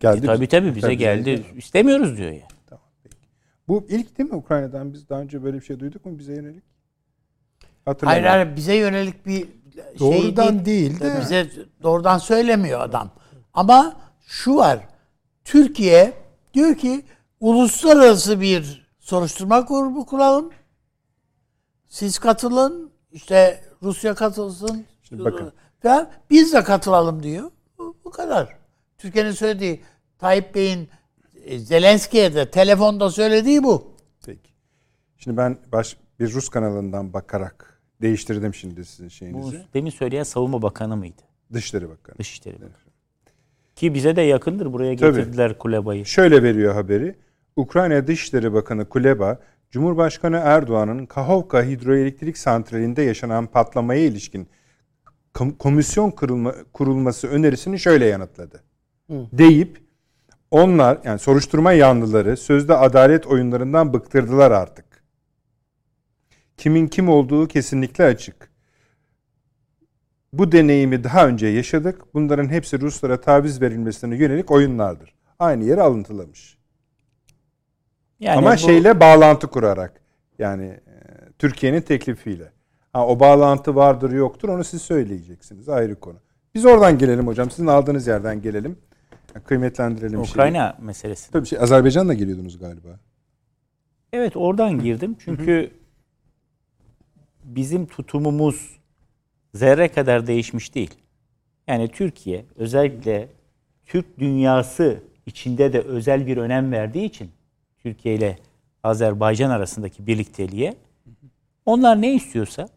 Geldi. E, tabii tabii bize Tabii, geldi. İstemiyoruz diyor ya. Bu ilk değil mi Ukrayna'dan? Biz daha önce böyle bir şey duyduk mu bize yönelik? Hayır Hatırlamıyorum. hayır bize yönelik bir şey Doğrudan değil de- Bize doğrudan söylemiyor adam. Ama şu var. Türkiye diyor ki uluslararası bir soruşturma grubu kuralım. Siz katılın. işte Rusya katılsın. Şimdi bakın. Falan. Biz de katılalım diyor. Bu, bu kadar. Türkiye'nin söylediği Tayyip Bey'in e, Zelenski'ye de telefonda söylediği bu. Peki. Şimdi ben baş, bir Rus kanalından bakarak değiştirdim şimdi sizin Bu şeyinizi. demin söyleyen savunma bakanı mıydı? Dışişleri Bakanı. Dışişleri Bakanı. Ki bize de yakındır. Buraya Tabii. getirdiler Kuleba'yı. Şöyle veriyor haberi. Ukrayna Dışişleri Bakanı Kuleba, Cumhurbaşkanı Erdoğan'ın Kahovka Hidroelektrik Santrali'nde yaşanan patlamaya ilişkin kom- komisyon kurulma, kurulması önerisini şöyle yanıtladı. Deyip onlar yani soruşturma yanlıları sözde adalet oyunlarından bıktırdılar artık. Kimin kim olduğu kesinlikle açık. Bu deneyimi daha önce yaşadık. Bunların hepsi Ruslara taviz verilmesine yönelik oyunlardır. Aynı yeri alıntılamış. Yani Ama bu- şeyle bağlantı kurarak. Yani e, Türkiye'nin teklifiyle. Ha, o bağlantı vardır yoktur onu siz söyleyeceksiniz. Ayrı konu. Biz oradan gelelim hocam. Sizin aldığınız yerden gelelim. Kıymetlendirelim şeyi. Ukrayna meselesi. Tabii şey, Azerbaycan'da geliyordunuz galiba. Evet oradan girdim. Çünkü bizim tutumumuz zerre kadar değişmiş değil. Yani Türkiye özellikle Türk dünyası içinde de özel bir önem verdiği için Türkiye ile Azerbaycan arasındaki birlikteliğe onlar ne istiyorsa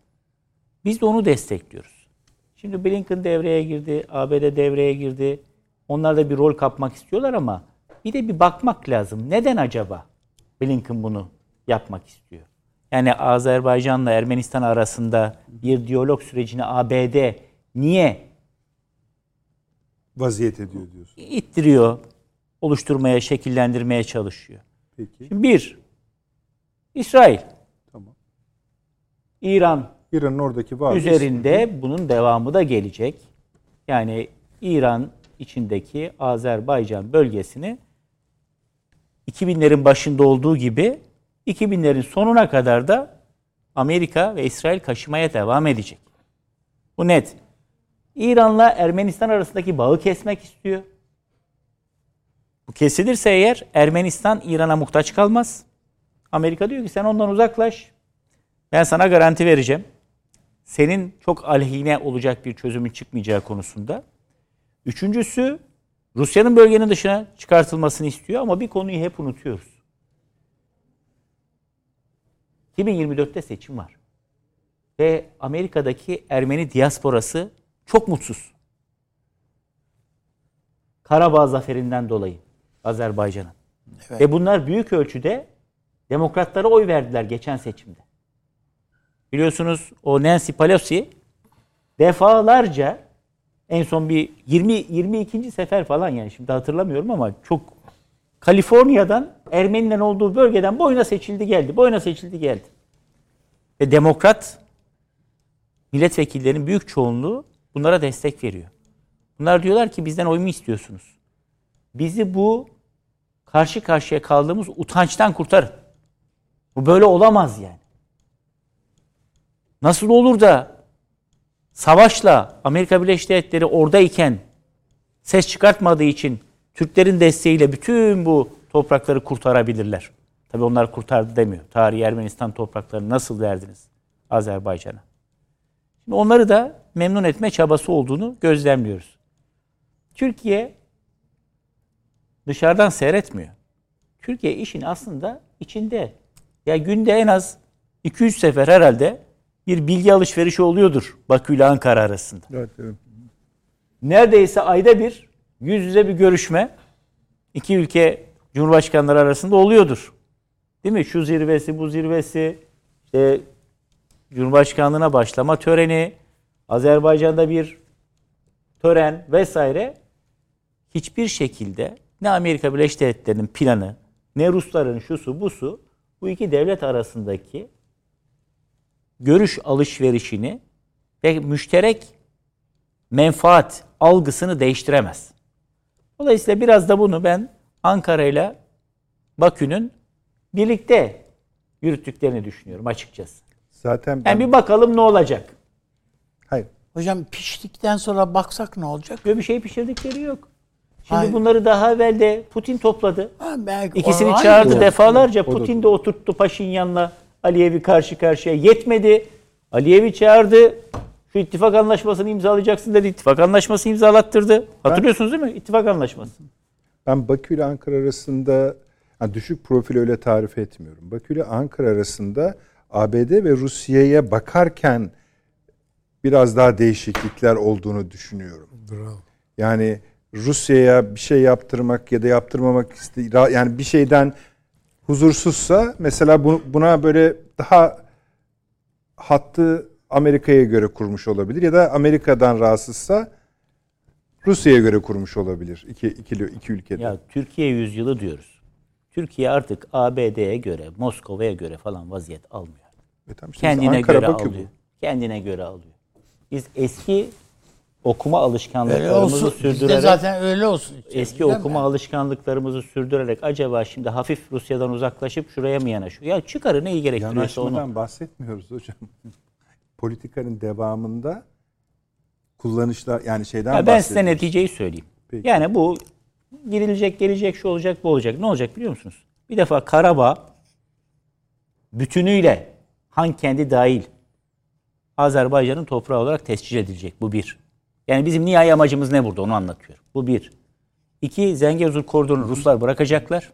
biz de onu destekliyoruz. Şimdi Blinken devreye girdi, ABD devreye girdi. Onlar da bir rol kapmak istiyorlar ama bir de bir bakmak lazım. Neden acaba Blinken bunu yapmak istiyor? Yani Azerbaycan'la Ermenistan arasında bir diyalog sürecini ABD niye Vaziyet ediyor diyorsun. ittiriyor, oluşturmaya, şekillendirmeye çalışıyor? Peki. Şimdi bir, İsrail, Tamam. İran İran'ın oradaki var. üzerinde bunun devamı da gelecek. Yani İran içindeki Azerbaycan bölgesini 2000'lerin başında olduğu gibi 2000'lerin sonuna kadar da Amerika ve İsrail kaşımaya devam edecek. Bu net. İran'la Ermenistan arasındaki bağı kesmek istiyor. Bu kesilirse eğer Ermenistan İran'a muhtaç kalmaz. Amerika diyor ki sen ondan uzaklaş. Ben sana garanti vereceğim. Senin çok aleyhine olacak bir çözümün çıkmayacağı konusunda. Üçüncüsü Rusya'nın bölgenin dışına çıkartılmasını istiyor ama bir konuyu hep unutuyoruz. 2024'te seçim var. Ve Amerika'daki Ermeni diasporası çok mutsuz. Karabağ zaferinden dolayı Azerbaycan'ın. Ve bunlar büyük ölçüde demokratlara oy verdiler geçen seçimde. Biliyorsunuz o Nancy Pelosi defalarca en son bir 20 22. sefer falan yani şimdi hatırlamıyorum ama çok Kaliforniya'dan Ermenilerin olduğu bölgeden boyuna seçildi geldi. Boyuna seçildi geldi. Ve demokrat milletvekillerinin büyük çoğunluğu bunlara destek veriyor. Bunlar diyorlar ki bizden oy mu istiyorsunuz? Bizi bu karşı karşıya kaldığımız utançtan kurtarın. Bu böyle olamaz yani. Nasıl olur da savaşla Amerika Birleşik Devletleri oradayken ses çıkartmadığı için Türklerin desteğiyle bütün bu toprakları kurtarabilirler. Tabi onlar kurtardı demiyor. Tarihi Ermenistan topraklarını nasıl verdiniz Azerbaycan'a? Şimdi onları da memnun etme çabası olduğunu gözlemliyoruz. Türkiye dışarıdan seyretmiyor. Türkiye işin aslında içinde. Ya günde en az 2-3 sefer herhalde bir bilgi alışverişi oluyordur Bakü ile Ankara arasında. Evet, evet. Neredeyse ayda bir yüz yüze bir görüşme iki ülke cumhurbaşkanları arasında oluyordur. Değil mi? Şu zirvesi, bu zirvesi, işte Cumhurbaşkanlığına başlama töreni, Azerbaycan'da bir tören vesaire hiçbir şekilde ne Amerika Birleşik Devletleri'nin planı, ne Rusların şusu busu bu iki devlet arasındaki görüş alışverişini ve müşterek menfaat algısını değiştiremez. Dolayısıyla biraz da bunu ben Ankara ile Bakü'nün birlikte yürüttüklerini düşünüyorum açıkçası. Zaten ben, Yani bir bakalım ne olacak. hayır. Hocam piştikten sonra baksak ne olacak? Böyle bir şey pişirdikleri yok. Şimdi Hayır. bunları daha evvel de Putin topladı. Ha, belki İkisini o- çağırdı aynı. defalarca. O da Putin de oturttu Paşinyan'la Aliyev'i karşı karşıya. Yetmedi. Aliyev'i çağırdı. Şu ittifak anlaşmasını imzalayacaksın dedi. İttifak anlaşmasını imzalattırdı. Hatırlıyorsunuz değil mi? İttifak anlaşması. Ben Bakü ile Ankara arasında ha, düşük profil öyle tarif etmiyorum. Bakü ile Ankara arasında ABD ve Rusya'ya bakarken biraz daha değişiklikler olduğunu düşünüyorum. Bravo. Yani Rusya'ya bir şey yaptırmak ya da yaptırmamak iste yani bir şeyden huzursuzsa mesela bu- buna böyle daha hattı Amerika'ya göre kurmuş olabilir ya da Amerika'dan rahatsızsa Rusya'ya göre kurmuş olabilir iki, iki, iki ülkede. Ya Türkiye yüzyılı diyoruz. Türkiye artık ABD'ye göre, Moskova'ya göre falan vaziyet almıyor. E tamam işte Kendine Ankara, göre Bakü bu. alıyor. Kendine göre alıyor. Biz eski okuma Öyle alışkanlıklarımızı olsun. Sürdürerek zaten öyle olsun. eski Değil mi? okuma alışkanlıklarımızı sürdürerek acaba şimdi hafif Rusya'dan uzaklaşıp şuraya mı yanaşıyor? Ya çıkarı neyi gerektiriyorsa onu. Yanaşmadan bahsetmiyoruz hocam. [laughs] Politikanın devamında kullanışlar yani şeyden Ya ben size neticeyi söyleyeyim. Peki. Yani bu girilecek, gelecek, şu olacak, bu olacak. Ne olacak biliyor musunuz? Bir defa Karabağ bütünüyle Han kendi dahil Azerbaycan'ın toprağı olarak tescil edilecek. Bu bir. Yani bizim nihai amacımız ne burada onu anlatıyorum. Bu bir. İki, Zengezur koridorunu Ruslar bırakacaklar.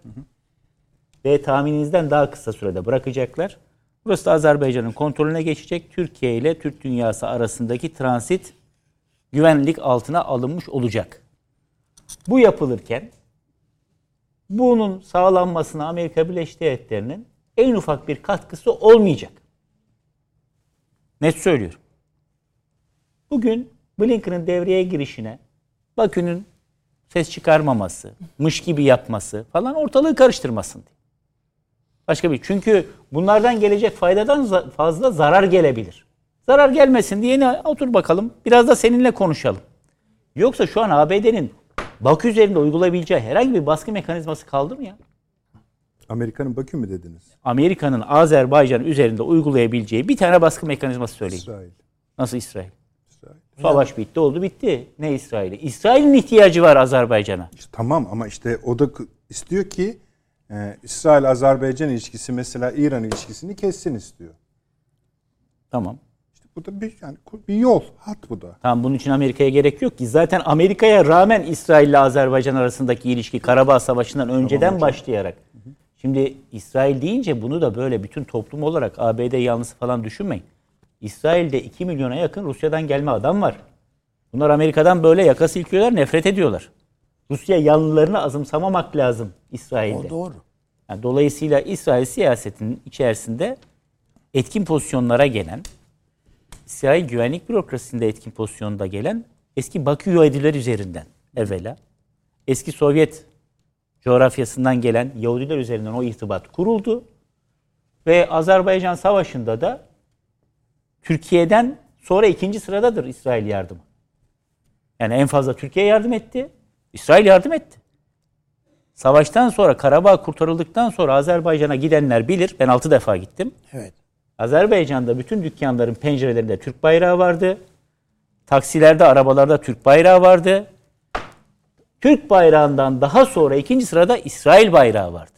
Ve tahmininizden daha kısa sürede bırakacaklar. Burası da Azerbaycan'ın kontrolüne geçecek. Türkiye ile Türk dünyası arasındaki transit güvenlik altına alınmış olacak. Bu yapılırken bunun sağlanmasına Amerika Birleşik Devletleri'nin en ufak bir katkısı olmayacak. Net söylüyorum. Bugün Blinken'ın devreye girişine Bakü'nün ses çıkarmaması, mış gibi yapması falan ortalığı karıştırmasın diye. Başka bir. Çünkü bunlardan gelecek faydadan fazla zarar gelebilir. Zarar gelmesin diye ne? Otur bakalım. Biraz da seninle konuşalım. Yoksa şu an ABD'nin Bakü üzerinde uygulayabileceği herhangi bir baskı mekanizması kaldı mı ya? Amerika'nın Bakü mü dediniz? Amerika'nın Azerbaycan üzerinde uygulayabileceği bir tane baskı mekanizması söyleyin. İsrail. Nasıl İsrail? İsrail. Savaş bitti oldu bitti. Ne İsrail'i? İsrail'in ihtiyacı var Azerbaycan'a. İşte tamam ama işte o da istiyor ki e, İsrail-Azerbaycan ilişkisi mesela İran ilişkisini kessin istiyor. Tamam. Bu da bir yani bir yol, hat bu da. Tamam bunun için Amerika'ya gerek yok ki. Zaten Amerika'ya rağmen İsrail ile Azerbaycan arasındaki ilişki Karabağ Savaşı'ndan önceden başlayarak. Şimdi İsrail deyince bunu da böyle bütün toplum olarak ABD yanlısı falan düşünmeyin. İsrail'de 2 milyona yakın Rusya'dan gelme adam var. Bunlar Amerika'dan böyle yaka silkiyorlar, nefret ediyorlar. Rusya yanlılarını azımsamamak lazım İsrail'de. O doğru. Yani dolayısıyla İsrail siyasetinin içerisinde etkin pozisyonlara gelen, İsrail güvenlik bürokrasisinde etkin pozisyonda gelen eski Bakü Yahudiler üzerinden evvela, eski Sovyet coğrafyasından gelen Yahudiler üzerinden o irtibat kuruldu. Ve Azerbaycan Savaşı'nda da Türkiye'den sonra ikinci sıradadır İsrail yardımı. Yani en fazla Türkiye yardım etti, İsrail yardım etti. Savaştan sonra Karabağ kurtarıldıktan sonra Azerbaycan'a gidenler bilir. Ben 6 defa gittim. Evet. Azerbaycan'da bütün dükkanların pencerelerinde Türk bayrağı vardı. Taksilerde, arabalarda Türk bayrağı vardı. Türk bayrağından daha sonra ikinci sırada İsrail bayrağı vardı.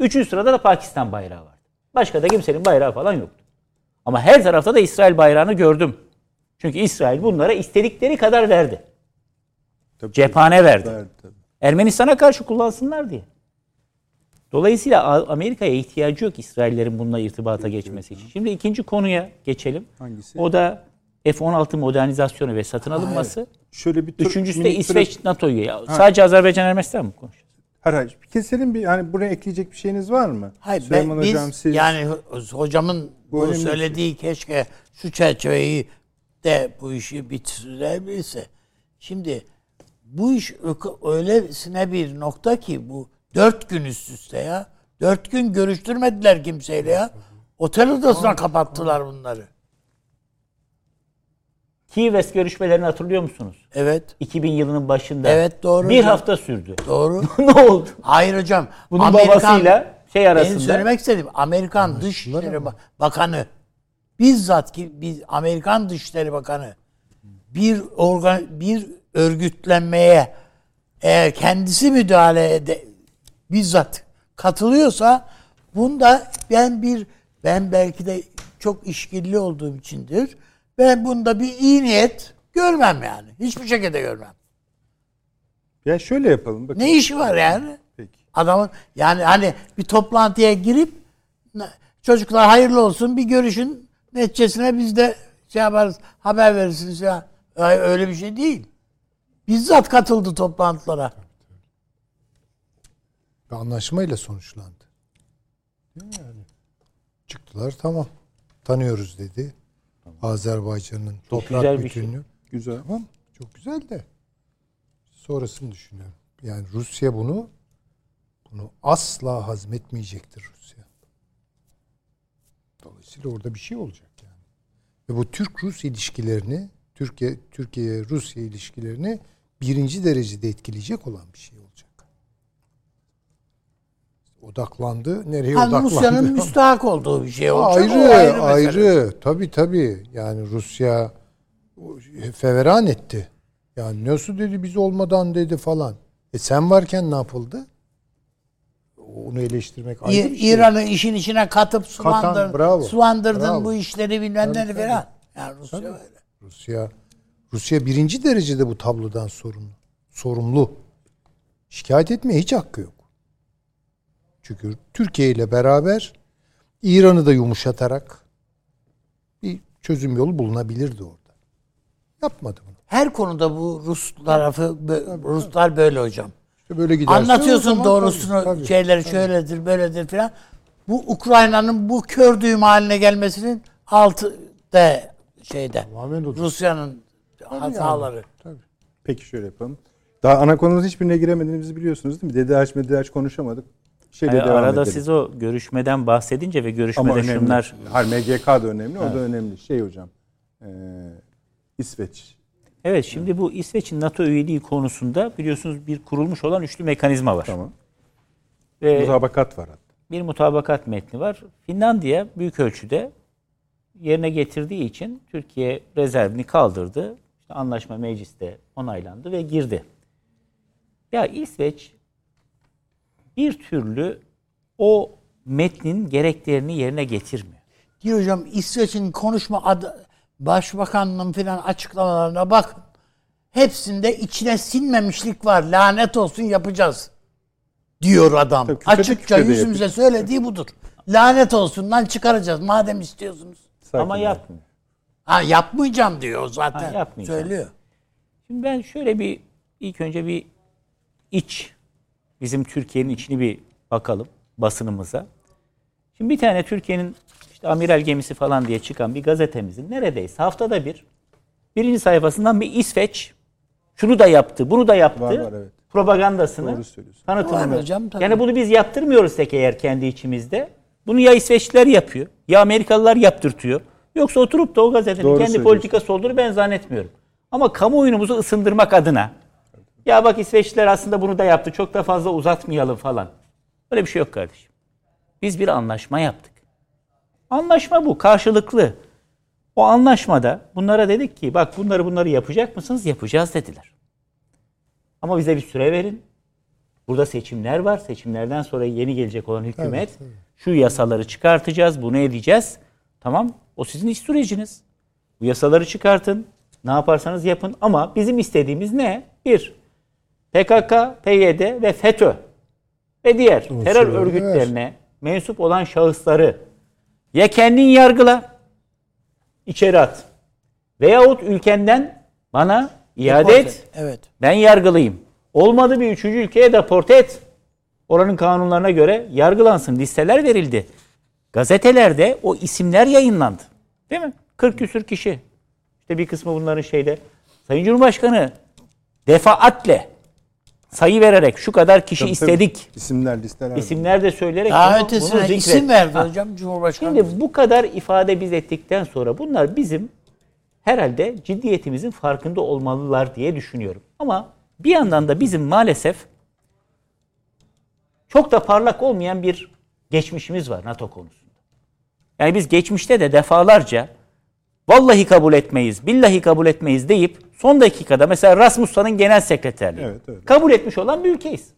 Üçüncü sırada da Pakistan bayrağı vardı. Başka da kimsenin bayrağı falan yoktu. Ama her tarafta da İsrail bayrağını gördüm. Çünkü İsrail bunlara istedikleri kadar verdi. Tabii, Cephane verdi. Verdi tabii. Ermenistan'a karşı kullansınlar diye. Dolayısıyla Amerika'ya ihtiyacı yok İsraillerin bununla irtibata geçmesi için. Şimdi ikinci konuya geçelim. Hangisi? O da F-16 modernizasyonu ve satın alınması. Şöyle bir Üçüncüsü de İsveç NATO üye. Ya Sadece Azerbaycan Ermenistan mı konuşuyoruz? Hayır, hayır. Keselim bir hani buraya ekleyecek bir şeyiniz var mı? Hayır Süleyman ben, biz hocam siz yani ho- hocamın Bu bunu önemli bir şey. söylediği keşke şu çerçeveyi de bu işi bitirebilse. Şimdi bu iş öylesine bir nokta ki bu dört gün üst üste ya. Dört gün görüştürmediler kimseyle ya. Otel odasına kapattılar bunları. West görüşmelerini hatırlıyor musunuz? Evet. 2000 yılının başında. Evet, doğru Bir hocam. hafta sürdü. Doğru. [laughs] ne oldu? Hayır hocam. Bunun babasıyla şey Benim arasında. söylemek istedim. Amerikan Dışişleri Ba- Bakanı bizzat ki biz Amerikan Dışişleri Bakanı bir organ bir örgütlenmeye eğer kendisi müdahale ede, bizzat katılıyorsa bunda ben bir ben belki de çok işkilli olduğum içindir. Ben bunda bir iyi niyet görmem yani. Hiçbir şekilde görmem. ya şöyle yapalım. Bakın. Ne işi var yani? Peki. Adamın yani hani bir toplantıya girip "Ne- çocuklar hayırlı olsun bir görüşün neticesine biz de şey yaparız haber verirsiniz ya. Öyle bir şey değil. Bizzat katıldı toplantılara. Bir anlaşmayla sonuçlandı. Değil mi yani? Çıktılar tamam. Tanıyoruz dedi. Azerbaycan'ın toprak güzel bir şey. Güzel. Tamam. Çok güzel de sonrasını düşünüyorum. Yani Rusya bunu bunu asla hazmetmeyecektir Rusya. Dolayısıyla orada bir şey olacak yani. Ve bu Türk-Rus ilişkilerini, Türkiye Türkiye Rusya ilişkilerini birinci derecede etkileyecek olan bir şey. Odaklandı. Nereye Hani odaklandı? Rusya'nın [laughs] müstahak olduğu bir şey olacak. Ayrı, o ayrı, mesele. Tabii tabii. Yani Rusya o feveran etti. Yani nasıl dedi biz olmadan dedi falan. E sen varken ne yapıldı? Onu eleştirmek ayrı İ- bir şey. İran'ı işin içine katıp sulandırdın, bravo. sulandırdın Bravo. bu işleri bilmem ne falan. Yani Rusya Tabii. öyle. Rusya Rusya birinci derecede bu tablodan sorumlu. Sorumlu. Şikayet etmeye hiç hakkı yok. Çünkü Türkiye ile beraber İran'ı da yumuşatarak bir çözüm yolu bulunabilirdi orada. Yapmadı bunu. Her konuda bu Rus tarafı Ruslar böyle hocam. İşte böyle giderse Anlatıyorsun zaman doğrusunu tabii, tabii. şeyleri şöyledir böyledir filan. Bu Ukrayna'nın bu kör düğüm haline gelmesinin altı de şeyde. Rusya'nın hataları. Tabii. Peki şöyle yapalım. Daha ana konumuz hiçbirine giremediğimizi biliyorsunuz değil mi? DDH MDH konuşamadık. Şeyle Hayır, devam arada edelim. siz o görüşmeden bahsedince ve Ama görüşmede önemli. şunlar Hayır MGK da önemli. O da önemli. Şey hocam. E, İsveç. Evet şimdi bu İsveç'in NATO üyeliği konusunda biliyorsunuz bir kurulmuş olan üçlü mekanizma var. Tamam. Ve Mutabakat var hatta. bir mutabakat metni var. Finlandiya büyük ölçüde yerine getirdiği için Türkiye rezervini kaldırdı. İşte anlaşma mecliste onaylandı ve girdi. Ya İsveç bir türlü o metnin gereklerini yerine getirmiyor. Diyor hocam İsveç'in konuşma adı, başbakanının filan açıklamalarına bakın. Hepsinde içine sinmemişlik var. Lanet olsun yapacağız. Diyor adam. Tabii küfede Açıkça küfede yüzümüze yapıyor. söylediği budur. Lanet olsun lan çıkaracağız madem istiyorsunuz. Sakin Ama yapmıyor. Ha yapmayacağım diyor zaten. Ha, yapmayacağım. Söylüyor. Şimdi ben şöyle bir ilk önce bir iç bizim Türkiye'nin içini bir bakalım basınımıza. Şimdi bir tane Türkiye'nin işte amiral gemisi falan diye çıkan bir gazetemizin neredeyse haftada bir birinci sayfasından bir İsveç şunu da yaptı, bunu da yaptı. Var, var, evet. Propagandasını tanıtımını. Hocam, tabii. yani bunu biz yaptırmıyorsak eğer kendi içimizde bunu ya İsveçliler yapıyor ya Amerikalılar yaptırtıyor. Yoksa oturup da o gazetenin Doğru kendi politikası olduğunu ben zannetmiyorum. Ama kamuoyumuzu ısındırmak adına ya bak İsveçliler aslında bunu da yaptı çok da fazla uzatmayalım falan. Öyle bir şey yok kardeşim. Biz bir anlaşma yaptık. Anlaşma bu karşılıklı. O anlaşmada bunlara dedik ki bak bunları bunları yapacak mısınız? Yapacağız dediler. Ama bize bir süre verin. Burada seçimler var. Seçimlerden sonra yeni gelecek olan hükümet şu yasaları çıkartacağız, bunu edeceğiz. Tamam o sizin iş süreciniz. Bu yasaları çıkartın. Ne yaparsanız yapın. Ama bizim istediğimiz ne? Bir, PKK, PYD ve FETÖ ve diğer terör Unsurları örgütlerine mensup olan şahısları ya kendin yargıla, içeri at. Veyahut ülkenden bana iade Deport et. et. Evet. Ben yargılıyım. Olmadı bir üçüncü ülkeye deporte et. Oranın kanunlarına göre yargılansın. Listeler verildi. Gazetelerde o isimler yayınlandı. Değil mi? 40 küsür kişi. İşte bir kısmı bunların şeyde. Sayın Cumhurbaşkanı defaatle sayı vererek şu kadar kişi Tabii, istedik. tabii. İsimler, listeler. İsimler de söyleyerek Daha bunu- ötesine bunu zikret- isim verdi Ha. hocam Cumhurbaşkanı. Şimdi bu kadar ifade biz ettikten sonra bunlar bizim herhalde ciddiyetimizin farkında olmalılar diye düşünüyorum. Ama bir yandan da bizim maalesef çok da parlak olmayan bir geçmişimiz var NATO konusunda. Yani biz geçmişte de defalarca vallahi kabul etmeyiz, billahi kabul etmeyiz deyip son dakikada mesela Rasmussen'ın genel sekreterliği Evet, evet. kabul etmiş olan bir ülkeyiz.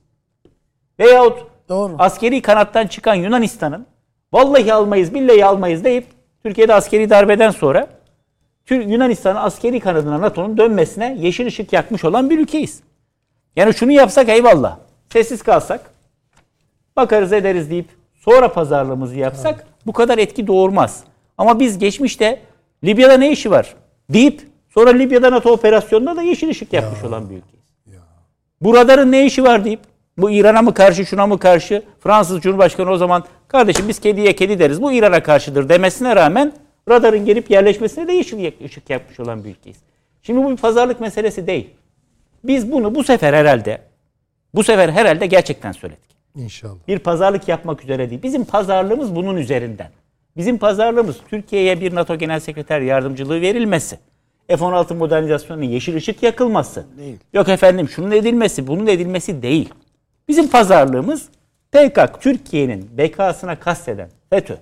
Veyahut Doğru. askeri kanattan çıkan Yunanistan'ın vallahi almayız, billahi almayız deyip Türkiye'de askeri darbeden sonra Yunanistan'ın askeri kanadına NATO'nun dönmesine yeşil ışık yakmış olan bir ülkeyiz. Yani şunu yapsak eyvallah. Sessiz kalsak, bakarız ederiz deyip sonra pazarlığımızı yapsak bu kadar etki doğurmaz. Ama biz geçmişte Libya'da ne işi var deyip sonra Libya'da NATO operasyonunda da yeşil ışık yakmış olan bir ülkeyiz. Bu radarın ne işi var deyip bu İran'a mı karşı şuna mı karşı Fransız Cumhurbaşkanı o zaman kardeşim biz kediye kedi deriz bu İran'a karşıdır demesine rağmen radarın gelip yerleşmesine de yeşil ışık yakmış olan bir ülkeyiz. Şimdi bu bir pazarlık meselesi değil. Biz bunu bu sefer herhalde bu sefer herhalde gerçekten söyledik İnşallah. bir pazarlık yapmak üzere değil. Bizim pazarlığımız bunun üzerinden. Bizim pazarlığımız Türkiye'ye bir NATO Genel Sekreter yardımcılığı verilmesi. F-16 modernizasyonunun yeşil ışık yakılması. Değil. Yok efendim şunun edilmesi, bunun edilmesi değil. Bizim pazarlığımız PKK, Türkiye'nin bekasına kasteden FETÖ,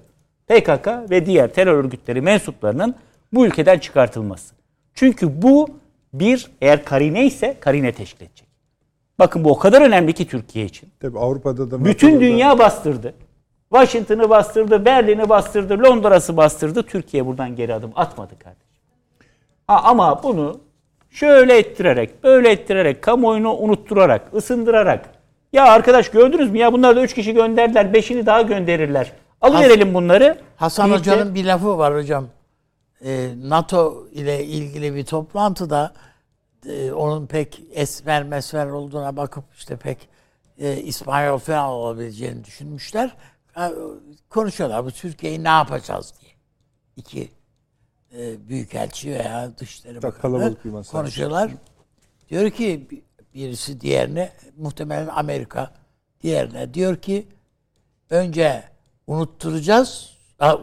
PKK ve diğer terör örgütleri mensuplarının bu ülkeden çıkartılması. Çünkü bu bir eğer karine ise karine teşkil edecek. Bakın bu o kadar önemli ki Türkiye için. Tabii Avrupa'da da Bütün da- dünya bastırdı. Washington'ı bastırdı, Berlin'i bastırdı, Londra'sı bastırdı. Türkiye buradan geri adım atmadı kardeşim. Ha, ama bunu şöyle ettirerek, böyle ettirerek, kamuoyunu unutturarak, ısındırarak. Ya arkadaş gördünüz mü ya bunlar da 3 kişi gönderdiler, 5'ini daha gönderirler. Alıverelim bunları. Hasan deyip de- Hoca'nın bir lafı var hocam. Ee, NATO ile ilgili bir toplantıda e, onun pek esmer mesmer olduğuna bakıp işte pek e, İspanyol falan olabileceğini düşünmüşler. Konuşuyorlar bu Türkiye'yi ne yapacağız diye. İki e, büyükelçi veya dışişleri Çok bakanı kalabalık bir masa. konuşuyorlar. Diyor ki birisi diğerine muhtemelen Amerika diğerine diyor ki önce unutturacağız,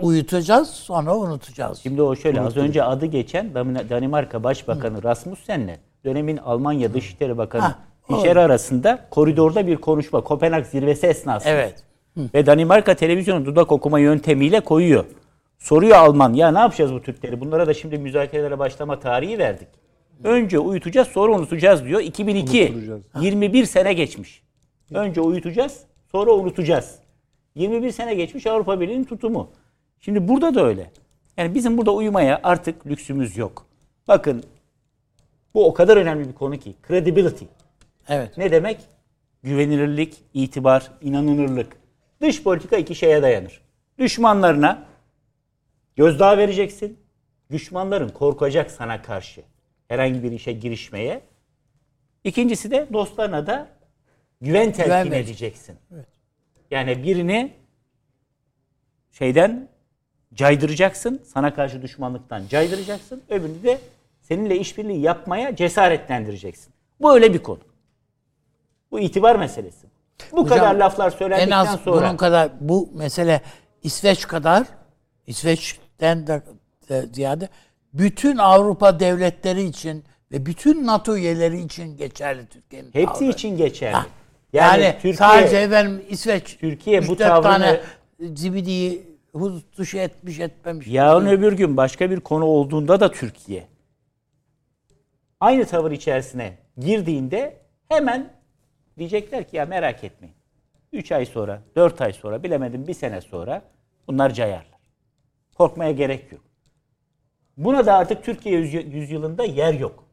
uyutacağız sonra unutacağız. Şimdi o şöyle az önce adı geçen Dan- Danimarka Başbakanı Rasmussen'le dönemin Almanya Dışişleri Bakanı Ha, Fischer arasında koridorda bir konuşma Kopenhag zirvesi esnasında. Evet. Ve Danimarka televizyonu dudak okuma yöntemiyle koyuyor. Soruyor Alman ya ne yapacağız bu Türkleri? Bunlara da şimdi müzakerelere başlama tarihi verdik. Önce uyutacağız sonra unutacağız diyor. 2002 Unutturacağız. 21 sene geçmiş. Önce uyutacağız sonra unutacağız. 21 sene geçmiş Avrupa Birliği'nin tutumu. Şimdi burada da öyle. Yani bizim burada uyumaya artık lüksümüz yok. Bakın bu o kadar önemli bir konu ki credibility. Evet. Ne demek? Güvenilirlik, itibar, inanılırlık. Dış politika iki şeye dayanır. Düşmanlarına gözdağı vereceksin. Düşmanların korkacak sana karşı herhangi bir işe girişmeye. İkincisi de dostlarına da güven telkin Güven edeceksin. Yani birini şeyden caydıracaksın, sana karşı düşmanlıktan caydıracaksın. Öbürünü de seninle işbirliği yapmaya cesaretlendireceksin. Bu öyle bir konu. Bu itibar meselesi. Bu Hocam, kadar laflar En söylendikten az sonra bunun kadar bu mesele İsveç kadar İsveç'ten de, de ziyade bütün Avrupa devletleri için ve bütün NATO üyeleri için geçerli Türkiye'nin hepsi tavrı. için geçerli. Ha. Yani, Yani, Türkiye sadece efendim İsveç Türkiye bu tavrını- tane zibidiyi huz dışı etmiş etmemiş. yarın öbür gün başka bir konu olduğunda da Türkiye aynı tavır içerisine girdiğinde hemen diyecekler ki ya merak etmeyin. 3 ay sonra, 4 ay sonra, bilemedim bir sene sonra bunlar cayarlar. Korkmaya gerek yok. Buna da artık Türkiye yüzy- yüzyılında yer yok.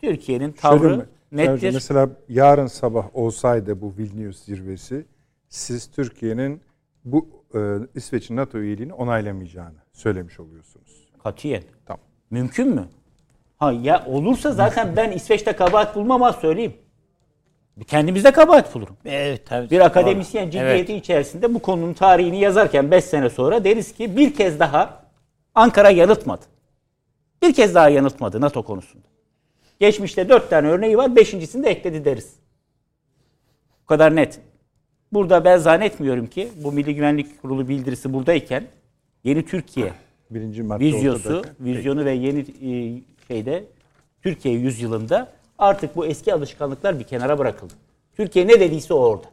Türkiye'nin Şöyle tavrı mi? nettir. Sergio, Mesela yarın sabah olsaydı bu Vilnius zirvesi siz Türkiye'nin bu e, İsveç'in NATO üyeliğini onaylamayacağını söylemiş oluyorsunuz. Katiyen. Tamam. Mümkün mü? Ha ya olursa zaten [laughs] ben İsveç'te kabahat bulmam söyleyeyim. Kendimizde kabahat bulurum. Evet tabii. Bir akademisyen ciddiyeti Evet. içerisinde bu konunun tarihini yazarken 5 sene sonra deriz ki bir kez daha Ankara yanıltmadı. Bir kez daha yanıltmadı NATO konusunda. Geçmişte 4 tane örneği var. Beşincisini de ekledi deriz. Bu kadar net. Burada ben zannetmiyorum ki bu Milli Güvenlik Kurulu bildirisi buradayken yeni Türkiye Birinci vizyosu, vizyonu ve yeni e, şeyde Türkiye yüzyılında artık bu eski alışkanlıklar bir kenara bırakıldı. Türkiye ne dediyse o orada.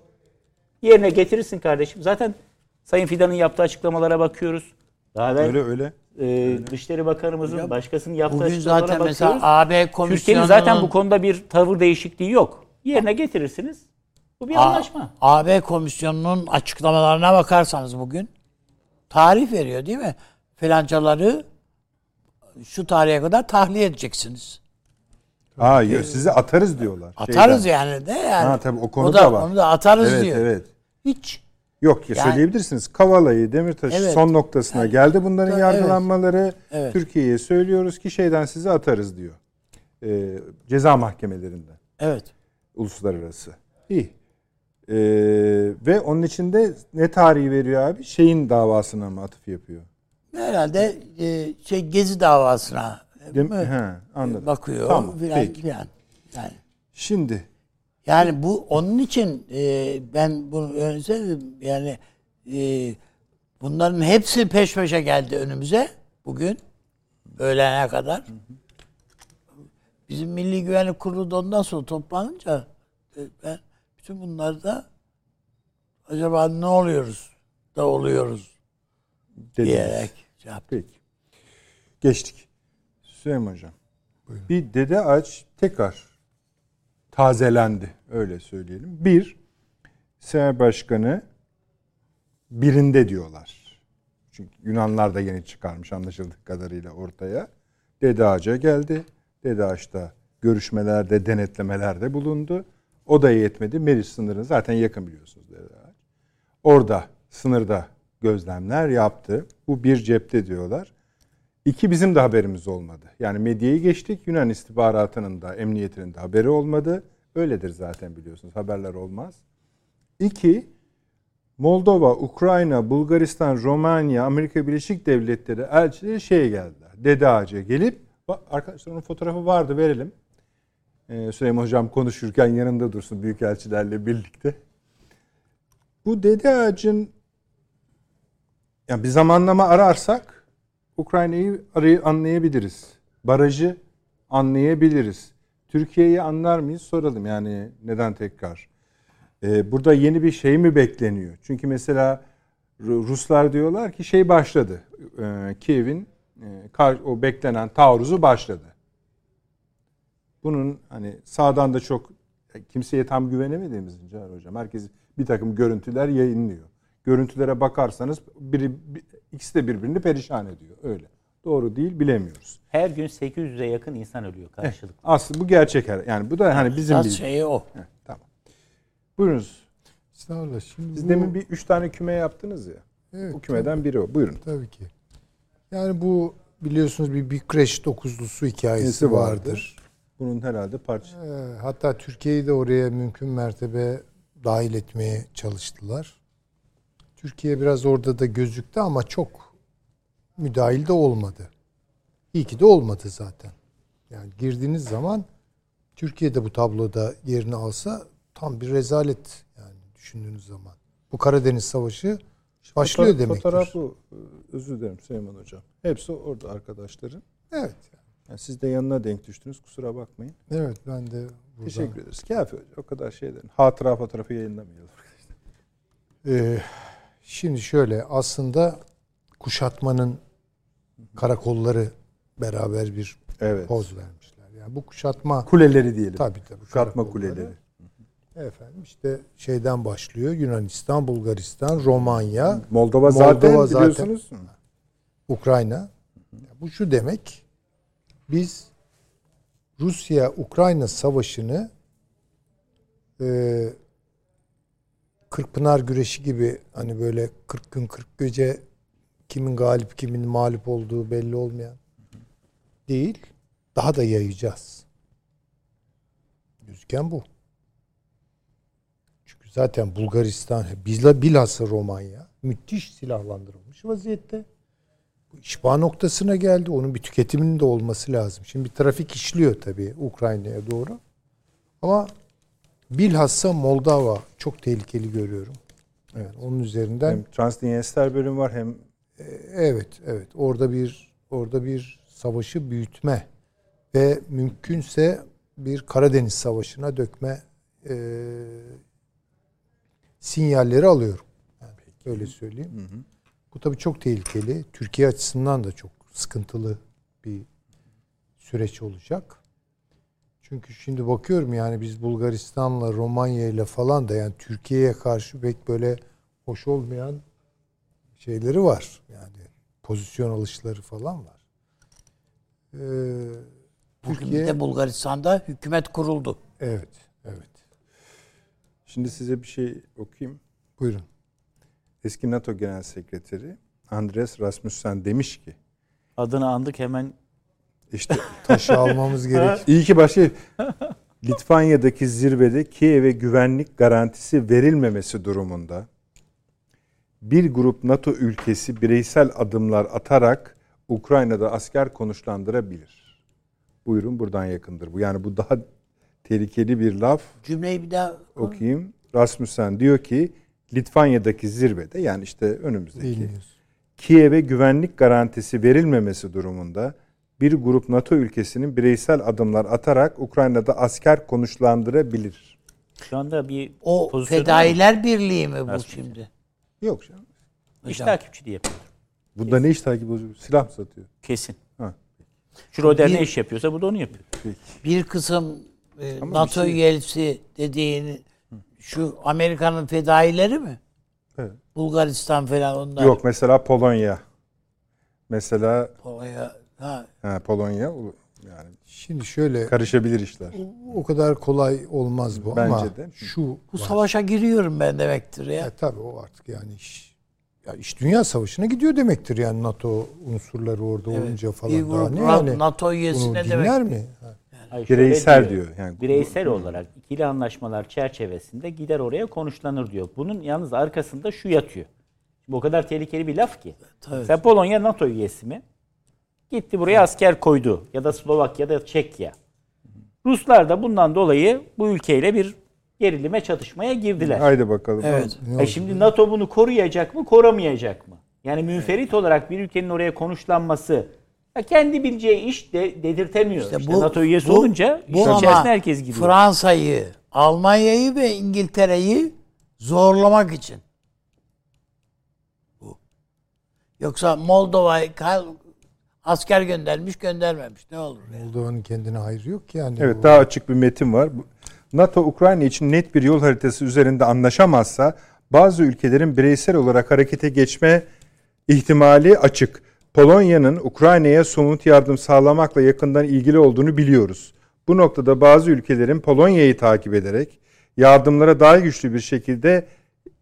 Yerine getirirsin kardeşim. Zaten Sayın Fidan'ın yaptığı açıklamalara bakıyoruz. Daha evvel Öyle öyle. e, Dışişleri Bakanımızın başkasının yaptığı Bugün açıklamalara zaten bakıyoruz. mesela AB komisyonunun Türkiye'nin zaten bu konuda bir tavır değişikliği yok. Yerine getirirsiniz. Bu bir A- anlaşma. AB komisyonunun açıklamalarına bakarsanız bugün tarih veriyor değil mi? Filancaları şu tarihe kadar tahliye edeceksiniz. Aa, yo, sizi atarız diyorlar. Atarız Şeyden. yani de yani. Ha, tabii o konu o da var. Onu da atarız Evet diyor. evet. Hiç. Yok ya Yani- söyleyebilirsiniz. Kavala'yı, Demirtaş'ı Evet. son noktasına geldi. Bunların Evet. yargılanmaları Evet. Türkiye'ye söylüyoruz ki şeyden sizi atarız diyor. Ee, ceza mahkemelerinden. Evet. Uluslararası. İyi. Ee, ve onun içinde ne tarihi veriyor abi? Şeyin davasına mı atıf yapıyor? Herhalde e, şey Gezi davasına Dem- He, anladım. bakıyor Tamam, filan peki. filan. Yani Şimdi Yani bu onun için e, ben bunu önce söyledim. Yani e, bunların hepsi peş peşe geldi önümüze bugün öğlene kadar. Bizim Milli Güvenlik Kurulu da ondan sonra toplanınca e, ben bütün bunlarda acaba ne oluyoruz da oluyoruz dediniz. diyerek. Peki. Geçtik. Süleyman Hocam. Bir Dede Ağaç tekrar tazelendi. Öyle söyleyelim. Bir, Senat Başkanı birinde diyorlar. Çünkü Yunanlar da yeni çıkarmış anlaşıldığı kadarıyla ortaya. Dede Ağaç'a geldi. Dede Ağaç'ta görüşmelerde, denetlemelerde bulundu. O da yetmedi. Meriç sınırına zaten yakın biliyorsunuz Dede Ağaç. Orada sınırda gözlemler yaptı. Bu bir cepte diyorlar. İki bizim de haberimiz olmadı. Yani medyayı geçtik. Yunan istihbaratının da emniyetinin de haberi olmadı. Öyledir zaten biliyorsunuz. Haberler olmaz. İki, Moldova, Ukrayna, Bulgaristan, Romanya, Amerika Birleşik Devletleri elçileri şeye geldiler. Dede Ağaç'a gelip, arkadaşlar onun fotoğrafı vardı verelim. Ee, Süleyman Hocam konuşurken yanında dursun büyükelçilerle birlikte. Bu Dede Ağaç'ın yani bir zamanlama ararsak Ukrayna'yı anlayabiliriz. Barajı anlayabiliriz. Türkiye'yi anlar mıyız soralım yani neden tekrar. Ee, burada yeni bir şey mi bekleniyor? Çünkü mesela Ru- Ruslar diyorlar ki şey başladı. Ee, Kiev'in e, o beklenen taarruzu başladı. Bunun hani sağdan da çok kimseye tam güvenemediğimiz Cahar Hocam. Herkes bir takım görüntüler yayınlıyor. Görüntülere bakarsanız biri, bir- ikisi de birbirini perişan ediyor. Öyle. Doğru değil bilemiyoruz. Her gün 800'e yakın insan ölüyor karşılıklı. Aslında bu gerçek. her- Yani bu da hani bizim Esas bir... şeyi o. Heh, tamam. Buyurunuz. Estağfurullah. Şimdi Siz bu- demin bir üç tane küme yaptınız ya. Evet, Bu kümeden biri o. Buyurun. Tabii ki. Yani bu biliyorsunuz bir Bükreş dokuzlusu hikayesi Nesi vardı? vardır. Bunun herhalde parça. Ee, hatta Türkiye'yi de oraya mümkün mertebe dahil etmeye çalıştılar. Türkiye biraz orada da gözüktü ama çok müdahil de olmadı. İyi ki de olmadı zaten. Yani girdiğiniz zaman Türkiye'de bu tabloda yerini alsa tam bir rezalet yani düşündüğünüz zaman. Bu Karadeniz Savaşı başlıyor Foto- demektir. Fotoğraf bu. Ee, Özür dilerim Süleyman Hocam. Hepsi orada arkadaşların. Evet. Yani siz de yanına denk düştünüz. Kusura bakmayın. Evet ben de burada. Teşekkür ederiz. Kafi hocam. O kadar şey edin. Hatıra fotoğrafı yayınlamayalım. Ee, şimdi şöyle aslında kuşatmanın karakolları beraber bir Evet. poz vermişler. Yani bu kuşatma Kuleleri diyelim. tabii tabii Kuşatma kuleleri. Efendim işte şeyden başlıyor. Yunanistan, Bulgaristan, Romanya, Moldova zaten Moldova zaten- biliyorsunuz. Ukrayna. Bu şu demek. Biz Rusya-Ukrayna savaşını e, Kırkpınar güreşi gibi hani böyle 40 gün 40 gece kimin galip kimin mağlup olduğu belli olmayan değil. Daha da yayacağız. Gözüken bu. Çünkü zaten Bulgaristan, bilha- bilhassa Romanya müthiş silahlandırılmış vaziyette. Bu işbağ noktasına geldi. Onun bir tüketiminin de olması lazım. Şimdi bir trafik işliyor tabii Ukrayna'ya doğru. Ama bilhassa Moldova çok tehlikeli görüyorum. Evet, onun üzerinden Hem Transdniester bölüm var hem Evet, evet. Orada bir orada bir savaşı büyütme ve mümkünse bir Karadeniz Savaşı'na dökme e, sinyalleri alıyorum. Yani öyle söyleyeyim. Bu tabii çok tehlikeli. Türkiye açısından da çok sıkıntılı bir süreç olacak. Çünkü şimdi bakıyorum yani biz Bulgaristan'la Romanya ile falan da yani Türkiye'ye karşı pek böyle hoş olmayan şeyleri var. Yani pozisyon alışları falan var. Ee, Bugün Türkiye de Bulgaristan'da hükümet kuruldu. evet evet. şimdi size bir şey okuyayım. Buyurun. Eski NATO Genel Sekreteri Andres Rasmussen demiş ki Adını andık hemen işte Taşı almamız gerek. iyi ki başka Litvanya'daki zirvede Kiev'e güvenlik garantisi verilmemesi durumunda bir grup NATO ülkesi bireysel adımlar atarak Ukrayna'da asker konuşlandırabilir. Buyurun buradan yakındır bu. Yani bu daha tehlikeli bir laf. Cümleyi bir daha okuyayım. Rasmussen diyor ki Litvanya'daki zirvede yani işte önümüzdeki Bilmiyoruz. Kiev'e güvenlik garantisi verilmemesi durumunda bir grup NATO ülkesinin bireysel adımlar atarak Ukrayna'da asker konuşlandırabilir. şu anda bir o Fedailer Birliği mi bu Rasmussen. şimdi? Yok canım. iş Hocam. takipçiliği yapıyor. Bunda ne iş takip oluyor? Silah mı satıyor? Kesin. Ha. Schroeder ne iş yapıyorsa bu da onu yapıyor. Bir kısım e, Ama NATO bir şey- üyesi dediğin şu Amerika'nın fedaileri mi? Evet. Bulgaristan falan onlar. Yok mesela Polonya. Mesela Polonya. Ha, ha, Polonya yani Şimdi şöyle karışabilir işler. o kadar kolay olmaz bu Bence ama de. şu bu var. savaşa giriyorum ben demektir ya. Ya tabii o artık yani iş ya iş dünya savaşına gidiyor demektir yani NATO unsurları orada Evet. olunca Bir falan daha grup ne Na- yani NATO üyesi bunu ne dinler demek? mi? Ha. Hayır, Bireysel diyor. Yani Bireysel olarak ikili anlaşmalar çerçevesinde gider oraya konuşlanır diyor. Bunun yalnız arkasında şu yatıyor. Şimdi o kadar tehlikeli bir laf ki. Tabii. Sen Polonya NATO üyesi mi? Gitti buraya asker koydu. Ya da Slovakya ya da Çekya. Ruslar da bundan dolayı bu ülkeyle bir gerilime çatışmaya girdiler. Haydi bakalım. Evet. E şimdi NATO bunu koruyacak mı, korumayacak mı? Yani münferit olarak bir ülkenin oraya konuşlanması ya kendi bileceği iş de dedirtemiyor. İşte İşte NATO üyesi olunca bu işin ama içerisine herkes giriyor. Fransa'yı, Almanya'yı ve İngiltere'yi zorlamak için. Bu. Yoksa Moldova'yı kal- asker göndermiş göndermemiş ne olur ya. Moldova'nın kendine hayrı yok ki yani. Evet Bu- daha açık bir metin var. NATO Ukrayna için net bir yol haritası üzerinde anlaşamazsa bazı ülkelerin bireysel olarak harekete geçme ihtimali açık. Polonya'nın Ukrayna'ya somut yardım sağlamakla yakından ilgili olduğunu biliyoruz. Bu noktada bazı ülkelerin Polonya'yı takip ederek yardımlara daha güçlü bir şekilde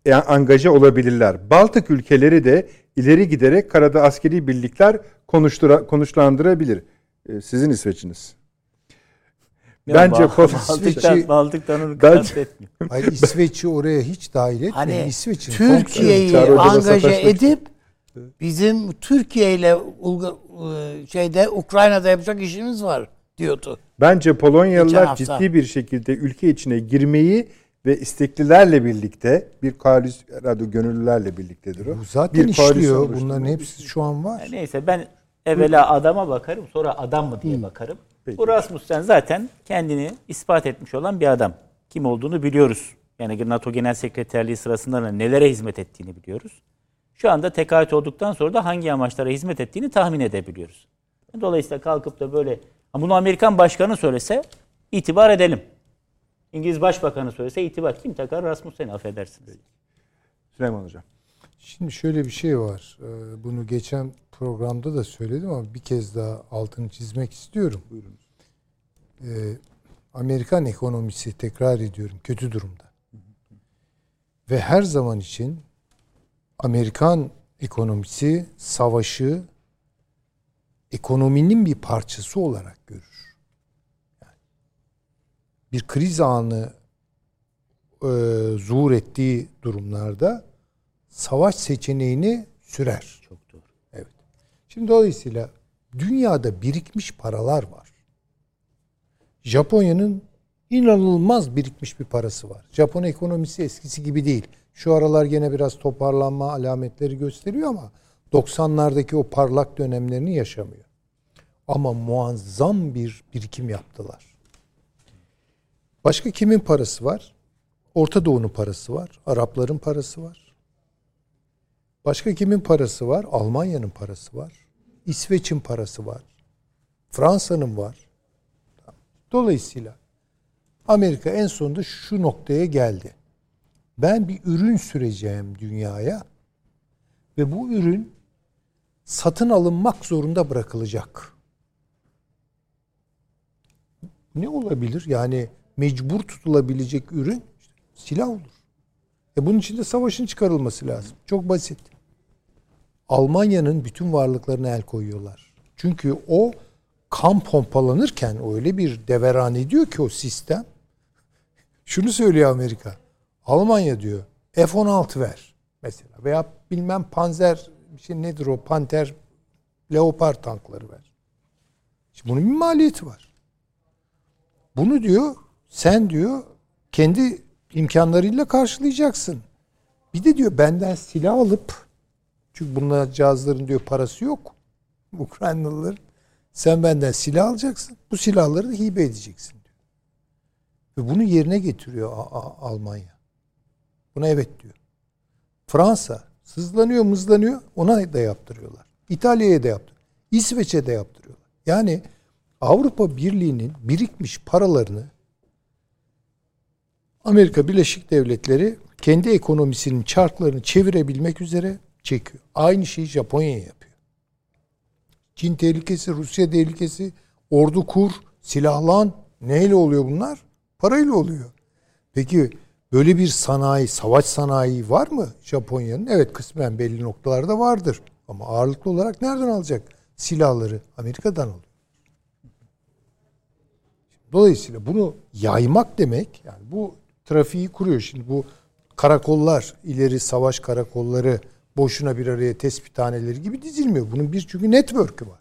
e, angaje olabilirler. Baltık ülkeleri de ileri giderek karada askeri birlikler konuştura, konuşlandırabilir. Ee, Sizin İsveç'iniz. Ya Bence Baltık'tan, Baltık'tan onu kastetmiyor. Hayır İsveç'i oraya hiç dahil etmeyin. Hani İsveç'in Türkiye'yi angaje edip bizim Türkiye ile e, şeyde Ukrayna'da yapacak işimiz var diyordu. Bence Polonyalılar ciddi bir şekilde ülke içine girmeyi ve isteklilerle birlikte bir koalisyon herhalde gönüllülerle birliktedir o. Bu zaten bir işliyor. Bunların hepsi şu an var. Neyse ben evvela adama bakarım sonra adam mı diye bakarım. Peki. Bu Rasmussen zaten kendini ispat etmiş olan bir adam. Kim olduğunu biliyoruz. Yani NATO Genel Sekreterliği sırasında da nelere hizmet ettiğini biliyoruz. Şu anda tekaüt olduktan sonra da hangi amaçlara hizmet ettiğini tahmin edebiliyoruz. Dolayısıyla kalkıp da böyle Ha bunu Amerikan Başkanı söylese itibar edelim. İngiliz Başbakanı söylese itibar. Kim takar? Rasmussen'i affedersiniz. Süleyman Hocam. Şimdi şöyle bir şey var. Ee, Bunu geçen programda da söyledim ama bir kez daha altını çizmek istiyorum. Buyurun. Amerikan ekonomisi tekrar ediyorum kötü durumda. Ve her zaman için Amerikan ekonomisi savaşı ekonominin bir parçası olarak görür. Yani bir kriz anı e, zuhur ettiği durumlarda savaş seçeneğini sürer. Şimdi dolayısıyla dünyada birikmiş paralar var. Japonya'nın inanılmaz birikmiş bir parası var. Japon ekonomisi eskisi gibi değil. Şu aralar gene biraz toparlanma alametleri gösteriyor ama 90'lardaki o parlak dönemlerini yaşamıyor. Ama muazzam bir birikim yaptılar. Başka kimin parası var? Orta Doğu'nun parası var. Arapların parası var. Başka kimin parası var? Almanya'nın parası var. İsveç'in parası var. Fransa'nın var. Dolayısıyla Amerika en sonunda şu noktaya geldi. Ben bir ürün süreceğim dünyaya ve bu ürün satın alınmak zorunda bırakılacak. Ne olabilir? Yani mecbur tutulabilecek ürün silah olur. E bunun için de savaşın çıkarılması lazım. Çok basit. Almanya'nın bütün varlıklarına el koyuyorlar. Çünkü o kan pompalanırken öyle bir deveran ediyor ki o sistem. [laughs] Şunu söylüyor Amerika. Almanya diyor F-16 ver mesela veya bilmem Panzer bir şey nedir o Panter Leopard tankları ver. Şimdi bunun bir maliyeti var. Bunu diyor sen diyor kendi imkanlarıyla karşılayacaksın. Bir de diyor benden silah alıp çünkü bunlar cihazların diyor parası yok. Ukraynalıların. Sen benden silah alacaksın. Bu silahları da hibe edeceksin diyor. Ve bunu yerine getiriyor Almanya. Buna evet diyor. Fransa sızlanıyor mızlanıyor ona da yaptırıyorlar. İtalya'ya da yaptırıyor. İsveç'e de yaptırıyorlar. Yani Avrupa Birliği'nin birikmiş paralarını Amerika Birleşik Devletleri kendi ekonomisinin çarklarını çevirebilmek üzere çekiyor. Aynı şeyi Japonya yapıyor. Çin tehlikesi, Rusya tehlikesi, ordu kur, silahlan. Neyle oluyor bunlar? Parayla oluyor. Peki böyle bir sanayi, savaş sanayi var mı Japonya'nın? Evet kısmen belli noktalarda vardır. Ama ağırlıklı olarak nereden alacak silahları? Amerika'dan alıyor. Dolayısıyla bunu yaymak demek, yani bu trafiği kuruyor. Şimdi bu karakollar, ileri savaş karakolları boşuna bir araya tespithaneleri gibi dizilmiyor. Bunun bir çünkü network'ü var.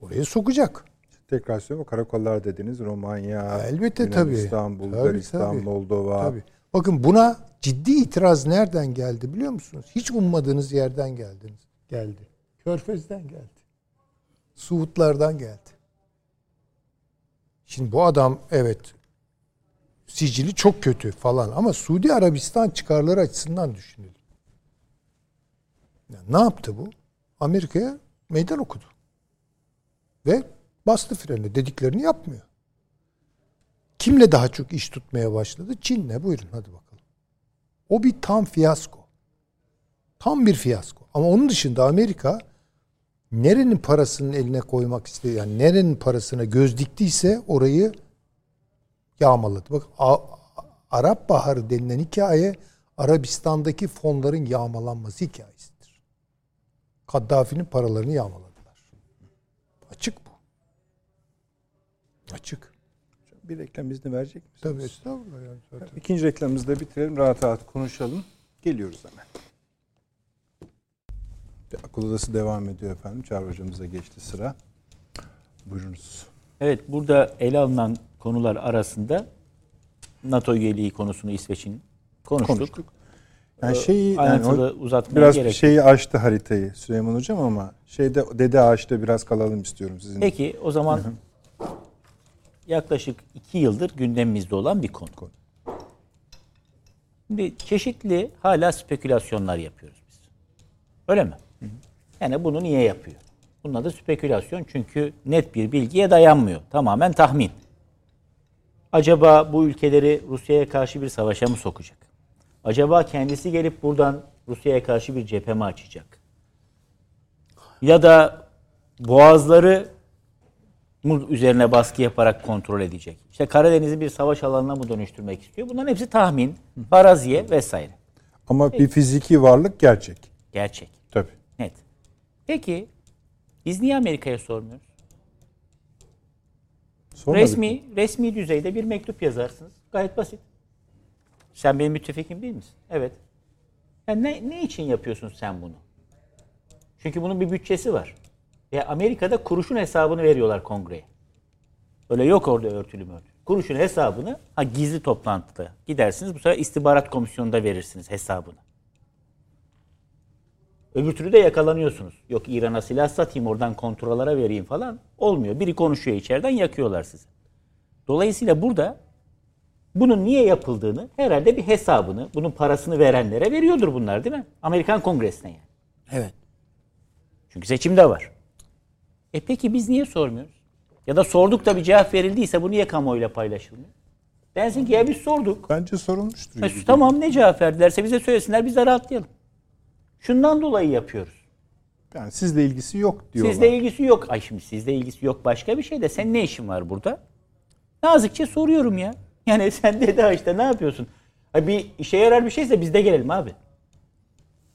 Oraya sokacak. Tekrar söylüyorum karakollar dediniz Romanya, Elbette. Yunanistan, Tabii, Bulgaristan, tabii. Moldova. Tabii. Bakın buna ciddi itiraz nereden geldi biliyor musunuz? Hiç ummadığınız yerden geldiniz. Geldi. Körfez'den geldi. Suudlardan geldi. Şimdi bu adam evet sicili çok kötü falan ama Suudi Arabistan çıkarları açısından düşünelim. Yani ne yaptı bu? Amerika'ya meydan okudu. Ve bastı freni dediklerini yapmıyor. Kimle daha çok iş tutmaya başladı? Çin'le. Buyurun hadi bakalım. O bir tam fiyasko. Tam bir fiyasko. Ama onun dışında Amerika nerenin parasının eline koymak istedi, yani nerenin parasına göz diktiyse orayı yağmaladı. Bak A- Arap Baharı denilen hikaye Arabistan'daki fonların yağmalanması hikayesidir. Kaddafi'nin paralarını yağmaladılar. Açık bu. Açık. Bir reklam izni verecek misiniz? Tabii estağfurullah yani zaten. İkinci reklamımızı da bitirelim. Rahat rahat konuşalım. Geliyoruz hemen. Bir Akıl odası devam ediyor efendim. Çağrı hocamıza geçti sıra. Buyurunuz. Evet burada ele alınan konular arasında NATO üyeliği konusunu İsveç'in konuştuk. Konuştuk. Yani şeyi yani Ayrıntılı o- uzatmaya biraz gerek yok. şeyi açtı haritayı Süleyman hocam ama şeyde Dede Ağaç'ta biraz kalalım istiyorum sizin. Peki o zaman yaklaşık iki yıldır gündemimizde olan bir konu. Şimdi çeşitli hala spekülasyonlar yapıyoruz biz. Öyle mi? Yani bunu niye yapıyor? Bunun adı spekülasyon çünkü net bir bilgiye dayanmıyor. Tamamen tahmin. Acaba bu ülkeleri Rusya'ya karşı bir savaşa mı sokacak? Acaba kendisi gelip buradan Rusya'ya karşı bir cephe mi açacak? Ya da boğazları mı üzerine baskı yaparak kontrol edecek? İşte Karadeniz'i bir savaş alanına mı dönüştürmek istiyor? Bunların hepsi tahmin, faraziye vesaire. Ama bir fiziki varlık gerçek. Gerçek, Tabii. net. Peki biz niye Amerika'ya sormuyoruz? Sormadık mı? Resmi resmi düzeyde bir mektup yazarsınız. Gayet basit. Sen benim müttefikim değil misin? Evet. Ya ne, ne için yapıyorsun sen bunu? Çünkü bunun bir bütçesi var. Ya Amerika'da kuruşun hesabını veriyorlar kongreye. Öyle yok orada örtülü mü örtülü. Kuruşun hesabını ha gizli toplantıda gidersiniz. Bu sefer istihbarat komisyonunda verirsiniz hesabını. Öbür türlü de yakalanıyorsunuz. Yok İran'a silah satayım oradan kontrollara vereyim falan. Olmuyor. Biri konuşuyor içeriden yakıyorlar sizi. Dolayısıyla burada bunun niye yapıldığını herhalde bir hesabını, bunun parasını verenlere veriyordur bunlar değil mi? Amerikan Kongresi'ne yani. Evet. Çünkü seçimde var. E peki biz niye sormuyoruz? Ya da sorduk da bir cevap verildiyse bu niye kamuoyuyla paylaşılmıyor? Densin ki ya biz sorduk. Bence sorulmuştur. Ha, tamam ne cevap verdilerse bize söylesinler biz de rahatlayalım. Şundan dolayı yapıyoruz. Yani sizle ilgisi yok diyorlar. Sizle ilgisi yok. Ay şimdi sizle ilgisi yok başka bir şey de sen ne işin var burada? Nazikçe soruyorum ya. Yani sen de daha işte ne yapıyorsun? Ha, bir işe yarar bir şeyse biz de gelelim abi.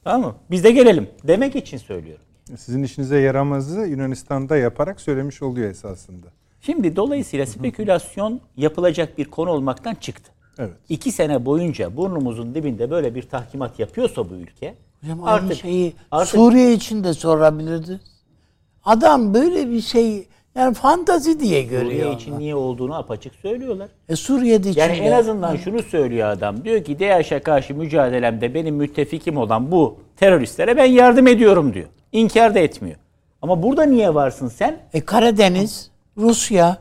Tamam mı? Biz de gelelim demek için söylüyorum. Sizin işinize yaramazı Yunanistan'da yaparak söylemiş oluyor esasında. Şimdi dolayısıyla spekülasyon yapılacak bir konu olmaktan çıktı. Evet. İki sene boyunca burnumuzun dibinde böyle bir tahkimat yapıyorsa bu ülke Hocam aynı artık, şeyi artık Suriye için de sorabilirdi. Adam böyle bir şey yani fantazi diye görüyor. Suriye için niye olduğunu apaçık söylüyorlar. E Suriye'de için Yani en azından şunu söylüyor adam. Diyor ki DAEŞ'e karşı mücadelemde benim müttefikim olan bu teröristlere ben yardım ediyorum diyor. İnkar da etmiyor. Ama burada niye varsın sen? E Karadeniz, Rusya.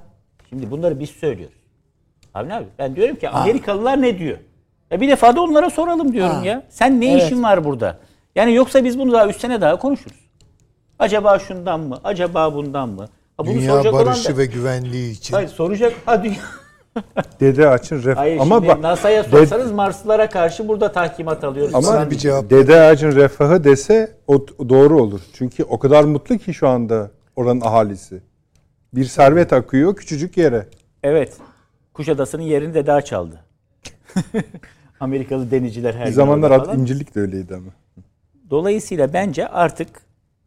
Şimdi bunları biz söylüyoruz. Abi abi ben diyorum ki Amerikalılar ne diyor? Ya bir defa da onlara soralım diyorum Ha. ya. Sen ne Evet. işin var burada? Yani yoksa biz bunu daha üç sene daha konuşuruz. Acaba şundan mı? Acaba bundan mı? Ha, bunu Dünya soracak olan barışı da- ve güvenliği için. Hayır soracak. Ha dünya. [laughs] Dede açın ref Hayır ama bak NASA'ya Ded- sorsanız Marslılara karşı burada tahkimat alıyoruz. ama bir cevap- dede ağacın refahı dese o doğru olur. Çünkü o kadar mutlu ki şu anda oranın ahalisi. Bir servet akıyor küçücük yere. Evet. Kuşadası'nın yerini de daha çaldı. [laughs] Amerikalı denizciler her Bir zamanlar at, falan. incirlik de öyleydi ama. Dolayısıyla bence artık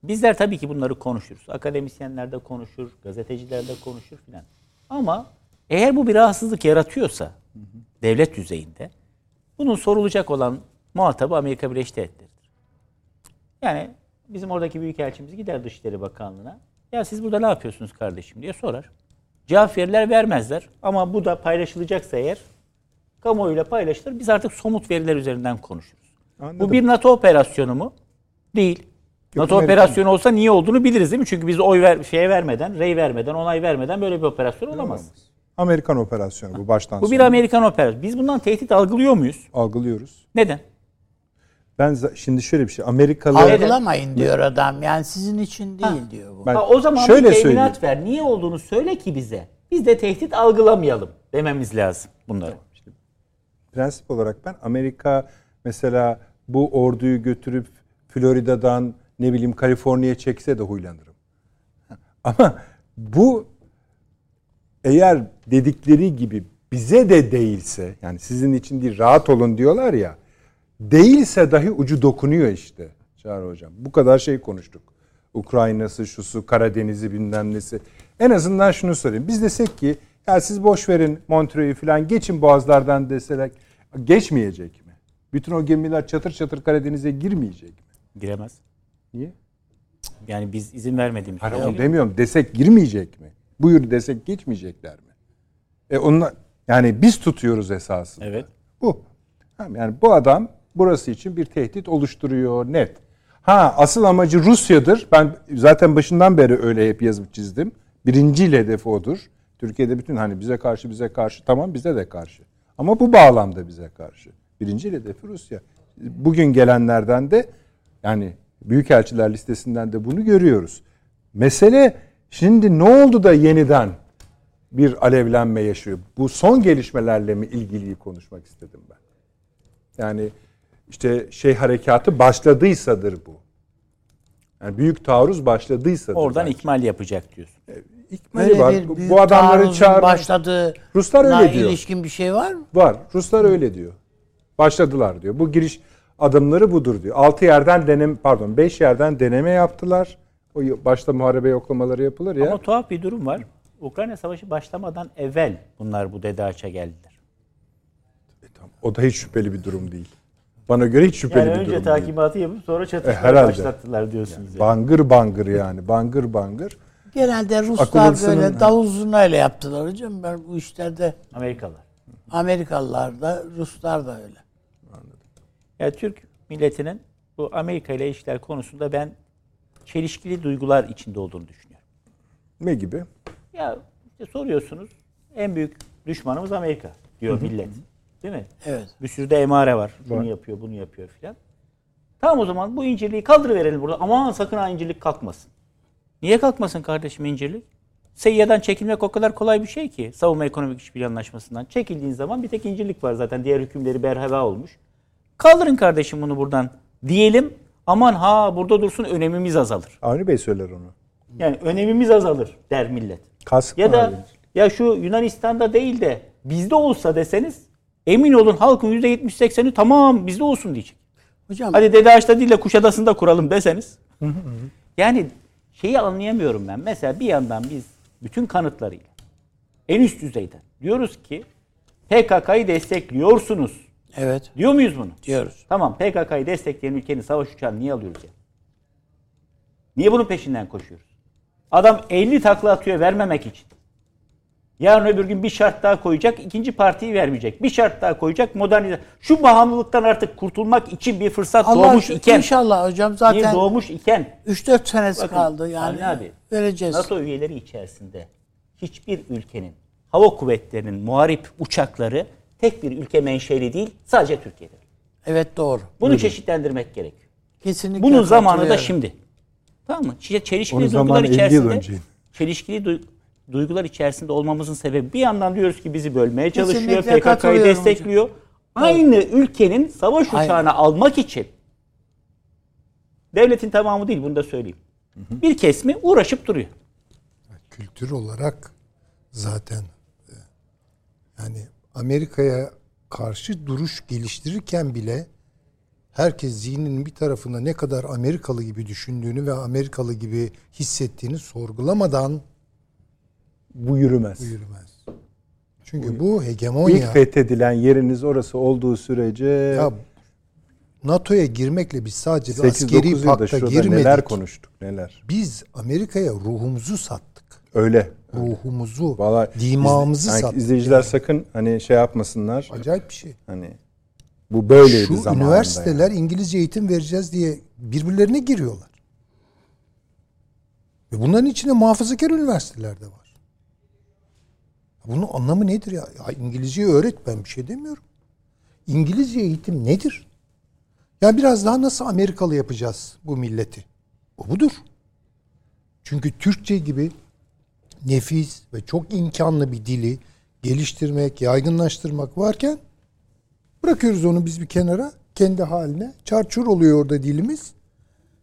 bizler tabii ki bunları konuşuruz. Akademisyenler de konuşur, gazeteciler de konuşur filan. Ama eğer bu bir rahatsızlık yaratıyorsa devlet düzeyinde bunun sorulacak olan muhatabı Amerika Birleşik Devletleri'dir. Yani bizim oradaki büyükelçimiz gider Dışişleri Bakanlığı'na. Ya siz burada ne yapıyorsunuz kardeşim diye sorar. Cevap verirler vermezler. Ama bu da paylaşılacaksa eğer kamuoyuyla paylaşılır. Biz artık somut veriler üzerinden konuşuruz. Anladım. Bu bir NATO operasyonu mu? Değil. NATO operasyonu olsa niye olduğunu biliriz değil mi? Çünkü biz oy ver, şeye vermeden, rey vermeden, onay vermeden böyle bir operasyon olamaz. Amerikan operasyonu bu baştan Bu bir sona. Amerikan operasyonu. Biz bundan tehdit algılıyor muyuz? algılıyoruz. Neden? Ben şimdi şöyle bir şey Amerikalı Algılamayın diyor adam. Yani sizin için değil diyor bu. Ben Ha, o zaman şöyle bir söyleyeyim. teminat ver. Niye olduğunu söyle ki bize. Biz de tehdit algılamayalım dememiz lazım bunları. prensip olarak ben Amerika mesela bu orduyu götürüp Florida'dan ne bileyim Kaliforniya'ya çekse de huylanırım. [laughs] Ama bu eğer dedikleri gibi bize de değilse yani sizin için değil rahat olun diyorlar ya değilse dahi ucu dokunuyor işte Çağrı Hocam. Bu kadar şey konuştuk. Ukrayna'sı, şusu, Karadeniz'i bilmem nesi. En azından şunu söyleyeyim. Biz desek ki ya siz boş verin Montreux'u falan geçin boğazlardan deseler geçmeyecek mi? Bütün o gemiler çatır çatır Karadeniz'e girmeyecek mi? Giremez. Niye? Yani biz izin vermediğimiz Hayır onu demiyorum. Desek girmeyecek mi? Buyur desek geçmeyecekler mi? E onunla, yani biz tutuyoruz esasında. Evet. Bu. Yani bu adam burası için bir tehdit oluşturuyor net. Ha asıl amacı Rusya'dır. Ben zaten başından beri öyle hep yazıp çizdim. Birinci hedefi odur. Türkiye'de bütün hani bize karşı bize karşı tamam bize de karşı. Ama bu bağlamda bize karşı. Birinci hedefi Rusya. Bugün gelenlerden de yani büyükelçiler listesinden de bunu görüyoruz. Mesele şimdi ne oldu da yeniden bir alevlenme yaşıyor? Bu son gelişmelerle mi ilgili konuşmak istedim ben. Yani işte şey harekatı başladıysadır bu. Yani büyük taarruz başladıysadır. Oradan belki. ikmal yapacak diyorsun. İkmali Böyle var. bir Bu- büyük bu adamları çağırmak başladığı Ruslar öyle diyor. ilişkin bir şey var mı? var. Ruslar öyle diyor. Başladılar diyor. Bu giriş adımları budur diyor. 6 yerden deneme pardon 5 yerden deneme yaptılar. O başta muharebe yoklamaları yapılır ya. Ama tuhaf bir durum var. Ukrayna Savaşı başlamadan evvel bunlar bu Dedaç'a geldiler. O da hiç şüpheli bir durum değil. Bana göre hiç şüpheli Yani bir önce durum değil. takibatı yapıp sonra çatışmayı E, başlattılar diyorsunuz. yani. Bangır bangır yani. Bangır bangır. Genelde Ruslar hırsının- böyle davul zurnayla yaptılar hocam. Ben bu işlerde Amerikalılar. Amerikalılar da Ruslar da öyle. Ya Türk milletinin bu Amerika ile ilişkiler konusunda ben çelişkili duygular içinde olduğunu düşünüyorum. Ne gibi? Ya işte soruyorsunuz en büyük düşmanımız Amerika diyor millet. Değil mi? Evet. Bir sürü de emare var. Bunu Var. yapıyor, bunu yapıyor filan. Tamam o zaman bu incirliği kaldırıverelim burada. Aman sakın ha incirlik kalkmasın. Niye kalkmasın kardeşim incirlik? Seyya'dan çekilmek o kadar kolay bir şey ki. Savunma Ekonomik İşbirliği Anlaşması'ndan. Çekildiğin zaman bir tek incirlik var zaten. Diğer hükümleri berhava olmuş. Kaldırın kardeşim bunu buradan diyelim. Aman ha burada dursun önemimiz azalır. Avni Bey söyler onu. Yani önemimiz azalır der millet. Kask Ya da abi? ya şu Yunanistan'da değil de bizde olsa deseniz emin olun halkın %70-80'i tamam bizde olsun diyecek. Hocam Hadi Dede Ağaç'ta değil de Kuşadası'nda kuralım deseniz. yani şeyi anlayamıyorum ben. Mesela bir yandan biz bütün kanıtlarıyla en üst düzeyden diyoruz ki PKK'yı destekliyorsunuz. Evet Diyor muyuz bunu? diyoruz. Tamam PKK'yı destekleyen ülkenin savaş uçağını niye alıyoruz ya? Niye bunun peşinden koşuyoruz? Adam 50 takla atıyor vermemek için. Yarın öbür gün bir şart daha koyacak, ikinci partiyi vermeyecek. Bir şart daha koyacak, modernize. Şu bağımlılıktan artık kurtulmak için bir fırsat Allah doğmuş iken, inşallah hocam zaten doğmuş iken 3-4 senesi Bakın, kaldı yani. Avni abi, vereceğiz. NATO üyeleri içerisinde hiçbir ülkenin hava kuvvetlerinin muharip uçakları tek bir ülke menşeli değil, sadece Türkiye'de. Evet doğru. Bunu çeşitlendirmek gerekiyor. Kesinlikle. Bunun zamanı da şimdi. Tamam mı? İşte çelişkili Onun duygular zamanı 50 yıl içerisinde önce. çelişkili duy- duygular içerisinde olmamızın sebebi bir yandan diyoruz ki bizi bölmeye çalışıyor, Kesinlikle PKK'yı destekliyor. Aynı ülkenin savaş Aynen. uçağını almak için devletin tamamı değil bunu da söyleyeyim. Bir kesimi uğraşıp duruyor. kültür olarak zaten e, yani Amerika'ya karşı duruş geliştirirken bile herkes zihninin bir tarafında ne kadar Amerikalı gibi düşündüğünü ve Amerikalı gibi hissettiğini sorgulamadan Bu yürümez. yürümez. Çünkü bu hegemonya İlk fethedilen yeriniz orası olduğu sürece ya NATO'ya girmekle biz sadece bir 8-9 askeri pakta girmedik. neler konuştuk neler. Biz Amerika'ya ruhumuzu sattık. Öyle. Ruhumuzu, Vallahi dimağımızı izle- sattık. izleyiciler sakın hani şey yapmasınlar. Acayip bir şey. Hani bu böyleydi Şu zamanında. üniversiteler yani. İngilizce eğitim vereceğiz diye birbirlerine giriyorlar. Ve bunların içinde muhafazakar üniversiteler de var. Bunun anlamı nedir ya? ya İngilizceyi öğret ben bir şey demiyorum. İngilizce eğitim nedir? Ya biraz daha nasıl Amerikalı yapacağız bu milleti? O budur. Çünkü Türkçe gibi nefis ve çok imkanlı bir dili geliştirmek, yaygınlaştırmak varken Bırakıyoruz onu biz bir kenara. Kendi haline. Çarçur oluyor orada dilimiz.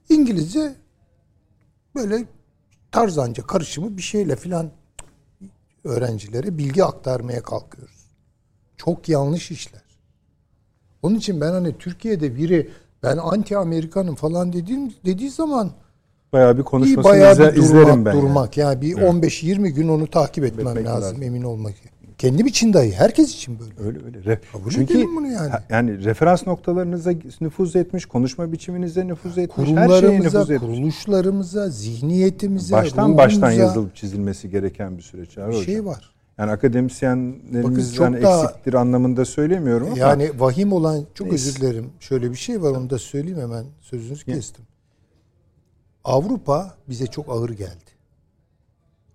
İngilizce böyle tarzanca karışımı bir şeyle filan öğrencilere bilgi aktarmaya kalkıyoruz. Çok yanlış işler. Onun için ben hani Türkiye'de biri ben anti Amerikanım falan dediğim dediği zaman Bayağı bir bir konuşmasını bayağı izle- bir durmak, izlerim ben. yani. durmak. Yani, bir 15-20 gün onu takip etmem Beklemek lazım, lazım. emin olmak. Kendim için dahi herkes için böyle. Öyle öyle. Re- Kabul Çünkü bunu yani. yani referans noktalarınıza nüfuz etmiş, konuşma biçiminize nüfuz etmiş, her şeye kurumlarımıza, nüfuz etmiş. kuruluşlarımıza, zihniyetimize, Baştan baştan ruhumuza yazılıp çizilmesi gereken bir süreç. bir hocam. şey var. Yani akademisyenlerimizden Bakın çok daha- eksiktir anlamında söylemiyorum ama Yani vahim olan çok Neyse. özür dilerim. Şöyle bir şey var onu da söyleyeyim hemen sözünüzü kestim. Avrupa bize çok ağır geldi.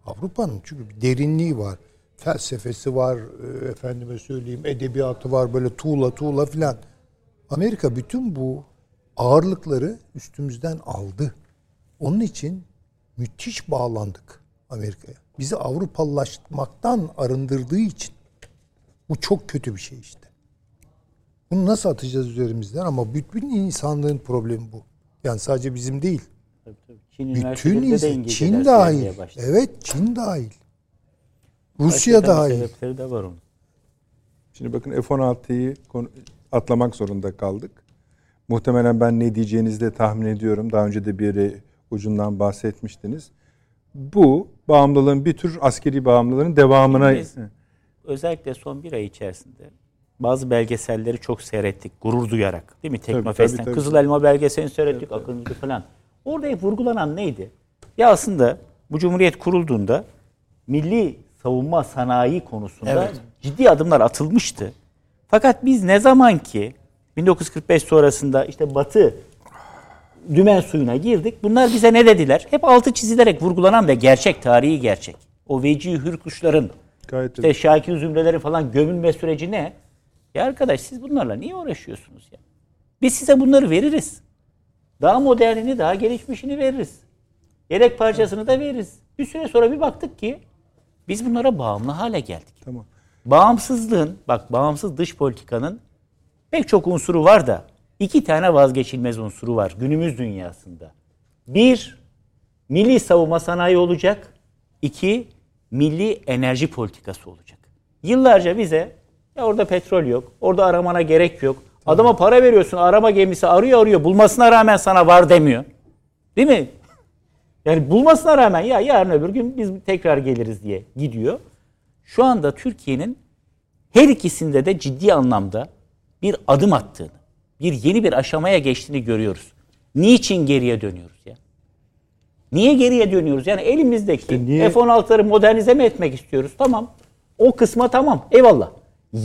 Avrupa'nın çünkü bir derinliği var. Felsefesi var, e, efendime söyleyeyim edebiyatı var böyle tuğla tuğla filan. Amerika bütün bu ağırlıkları üstümüzden aldı. Onun için müthiş bağlandık Amerika'ya. Bizi Avrupalılaşmaktan arındırdığı için bu çok kötü bir şey işte. Bunu nasıl atacağız üzerimizden ama bütün insanlığın problemi bu. Yani sadece bizim değil. Tabii, tabii. Çin Bütün de insan, İngilizce Çin dahil. Evet Çin dahil. Rusya dahil. Sebepleri de var onun. Şimdi bakın F-16'yı konu- atlamak zorunda kaldık. Muhtemelen ben ne diyeceğinizi de tahmin ediyorum. Daha önce de bir yere ucundan bahsetmiştiniz. Bu bağımlılığın bir tür askeri bağımlılığın devamına Biz- özellikle son bir ay içerisinde bazı belgeselleri çok seyrettik gurur duyarak. Değil mi? Teknofest'ten. Kızıl Elma belgeselini seyrettik. Akıncı falan. Orada hep vurgulanan neydi? Ya aslında bu cumhuriyet kurulduğunda milli savunma sanayi konusunda Evet. ciddi adımlar atılmıştı. Fakat biz ne zaman ki 1945 sonrasında işte Batı dümen suyuna girdik. Bunlar bize ne dediler? Hep altı çizilerek vurgulanan ve gerçek, tarihi gerçek. O veci hürkuşların, Gayet işte Şakir zümreleri falan gömülme süreci ne? Ya arkadaş siz bunlarla niye uğraşıyorsunuz ya? Biz size bunları veririz. Daha modernini, daha gelişmişini veririz. Yedek parçasını da veririz. Bir süre sonra bir baktık ki biz bunlara bağımlı hale geldik. Tamam. Bağımsızlığın, bak bağımsız dış politikanın pek çok unsuru var da iki tane vazgeçilmez unsuru var günümüz dünyasında. Bir, milli savunma sanayi olacak. İki, milli enerji politikası olacak. Yıllarca bize ya orada petrol yok, orada aramana gerek yok. Adama para veriyorsun, arama gemisi arıyor arıyor, bulmasına rağmen sana var demiyor. Değil mi? Yani bulmasına rağmen ya yarın öbür gün biz tekrar geliriz diye gidiyor. Şu anda Türkiye'nin her ikisinde de ciddi anlamda bir adım attığını, bir yeni bir aşamaya geçtiğini görüyoruz. Niçin geriye dönüyoruz ya? Niye geriye dönüyoruz? Yani elimizdeki İşte niye- F-16'ları modernize mi etmek istiyoruz? Tamam. O kısma tamam. Eyvallah.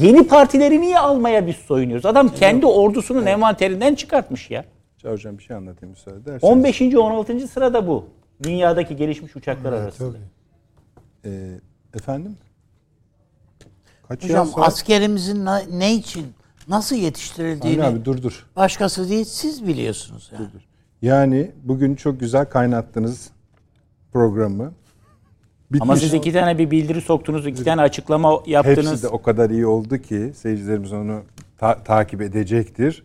Yeni partileri niye almaya biz soyunuyoruz? Adam kendi ordusunun envanterinden çıkartmış ya. Hocam bir şey anlatayım müsaade ederseniz. 15. 16. sırada bu. Dünyadaki gelişmiş uçaklar arasında. Tabii. Ee, efendim? Kaç Hocam sonra? askerimizin na- ne için nasıl yetiştirildiğini Avni abi dur dur. başkası değil siz biliyorsunuz yani. Yani bugün çok güzel kaynattınız programı. Bitmiş. Ama siz iki tane bir bildiri soktunuz, iki tane açıklama yaptınız. Hepsi de o kadar iyi oldu ki seyircilerimiz onu ta- takip edecektir.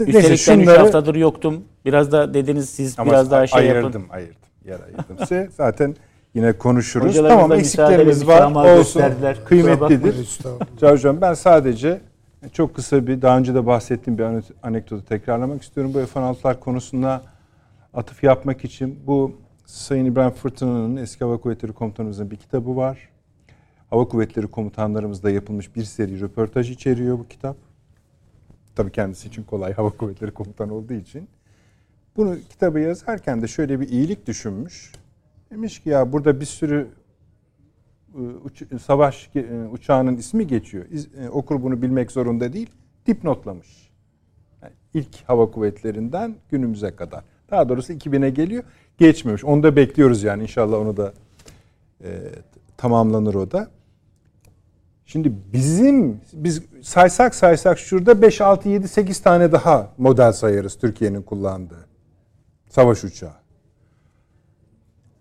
Üstelik ben üç şunları- haftadır yoktum. Biraz da dediniz siz Ama biraz daha şey ayırdım, yapın. ayırdım. Yer ayırdım size. Zaten yine konuşuruz. Tamam eksiklerimiz var. Olsun. Kıymetlidir. Hocam ben sadece çok kısa bir daha önce de bahsettiğim bir ane- anekdotu tekrarlamak istiyorum. Bu F-16'lar konusunda atıf yapmak için bu Sayın İbrahim Fırtına'nın eski Hava Kuvvetleri Komutanımızın bir kitabı var. Hava Kuvvetleri Komutanlarımızda yapılmış bir seri röportaj içeriyor bu kitap. Tabii kendisi için kolay Hava Kuvvetleri Komutanı olduğu için. Bunu kitabı yazarken de şöyle bir iyilik düşünmüş. Demiş ki ya burada bir sürü e, uç- savaş e, uçağının ismi geçiyor. E, Okur bunu bilmek zorunda değil. Dipnotlamış. Yani ilk hava kuvvetlerinden günümüze kadar. Daha doğrusu 2000'e geliyor. Geçmemiş. Onu da bekliyoruz yani. İnşallah onu da e, tamamlanır o da. Şimdi bizim biz saysak saysak şurada 5 6 7 8 tane daha model sayarız Türkiye'nin kullandığı savaş uçağı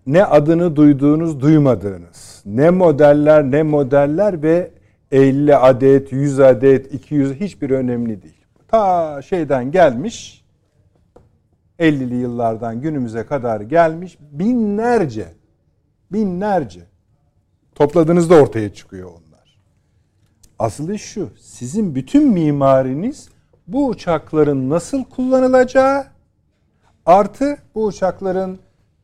ne adını duyduğunuz duymadığınız ne modeller ne modeller ve 50 adet 100 adet 200 hiçbir önemli değil. Ta şeyden gelmiş 50'li yıllardan günümüze kadar gelmiş binlerce binlerce topladığınızda ortaya çıkıyor onlar. Aslı şu sizin bütün mimariniz bu uçakların nasıl kullanılacağı Artı bu uçakların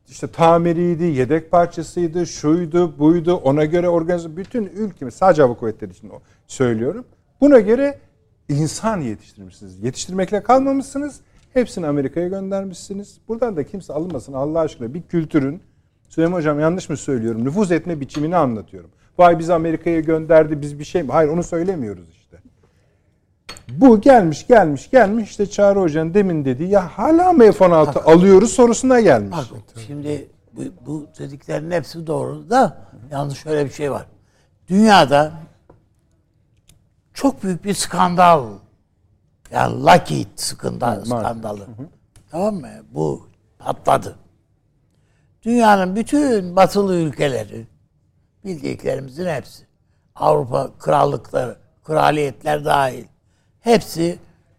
işte tamiriydi, yedek parçasıydı, şuydu, buydu. Ona göre organize bütün ülke sadece hava kuvvetleri için söylüyorum. Buna göre insan yetiştirmişsiniz. Yetiştirmekle kalmamışsınız. Hepsini Amerika'ya göndermişsiniz. Buradan da kimse alınmasın Allah aşkına bir kültürün Süleyman Hocam yanlış mı söylüyorum? Nüfuz etme biçimini anlatıyorum. Vay bizi Amerika'ya gönderdi biz bir şey mi? Hayır onu söylemiyoruz işte. Bu gelmiş gelmiş gelmiş işte Çağrı Hoca'nın demin dediği ya hala mı F-16 alıyoruz sorusuna gelmiş. Bak şimdi bu, bu dediklerin hepsi doğru da yalnız şöyle bir şey var. Dünyada çok büyük bir skandal yani Lockheed skandal, skandalı. Tamam mı? Bu patladı. Dünyanın bütün batılı ülkeleri bildiklerimizin hepsi Avrupa krallıkları, kraliyetler dahil hepsi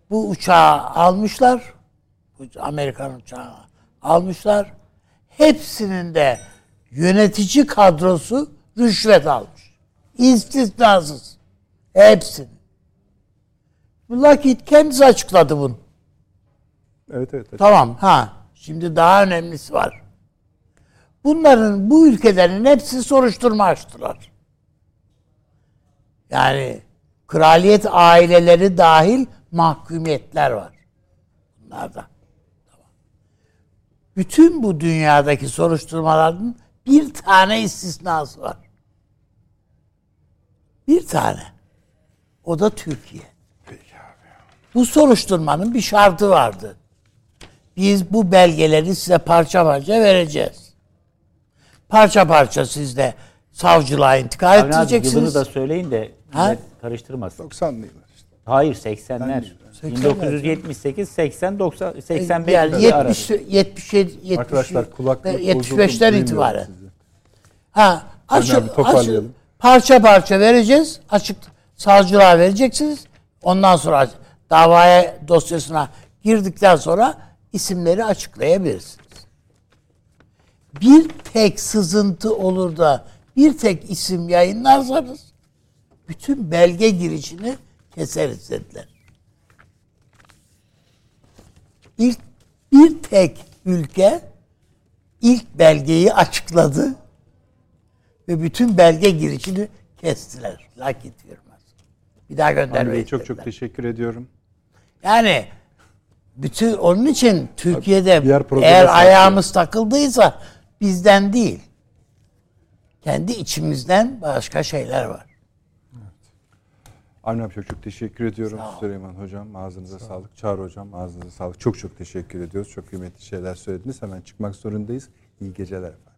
bu uçağı almışlar. Amerikan uçağı almışlar. Hepsinin de yönetici kadrosu rüşvet almış. İstisnasız. Hepsinin. Lockheed kendisi açıkladı bunu. Evet evet. evet. Tamam ha. Şimdi daha önemlisi var. Bunların bu ülkelerin hepsi soruşturma açtılar. Yani kraliyet aileleri dahil mahkumiyetler var. Bunlarda. Tamam. Bütün bu dünyadaki soruşturmaların bir tane istisnası var. Bir tane. O da Türkiye. Bu soruşturmanın bir şartı vardı. Biz bu belgeleri size parça parça vereceğiz. Parça parça siz de savcılığa intikal Avni abi ettireceksiniz. yılını da söyleyin de Ha? karıştırmasın. 90'lı yıllar işte. Hayır 80'ler. 80'ler. 1978, 80, 90, 85 yani arası. 70 77 70 Arkadaşlar kulaklık bozuldu, 75'ten duymuyorum itibaren. sizi. Ha, açık, açık- parça parça vereceğiz. Açık savcılığa vereceksiniz. Ondan sonra davaya dosyasına girdikten sonra isimleri açıklayabilirsiniz. Bir tek sızıntı olur da bir tek isim yayınlarsanız bütün belge girişini keseriz dediler. İlk bir tek ülke ilk belgeyi açıkladı ve bütün belge girişini kestiler. Lakit firması. Bir daha göndermeyin çok çok teşekkür ediyorum. Yani bütün onun için Türkiye'de eğer ayağımız takıldıysa bizden değil. Kendi içimizden başka şeyler var. Avni abi çok çok teşekkür ediyorum. Süleyman Hocam ağzınıza sağlık. Çağrı Hocam ağzınıza sağlık. Çok çok teşekkür ediyoruz. Çok kıymetli şeyler söylediniz. Hemen çıkmak zorundayız. İyi geceler efendim.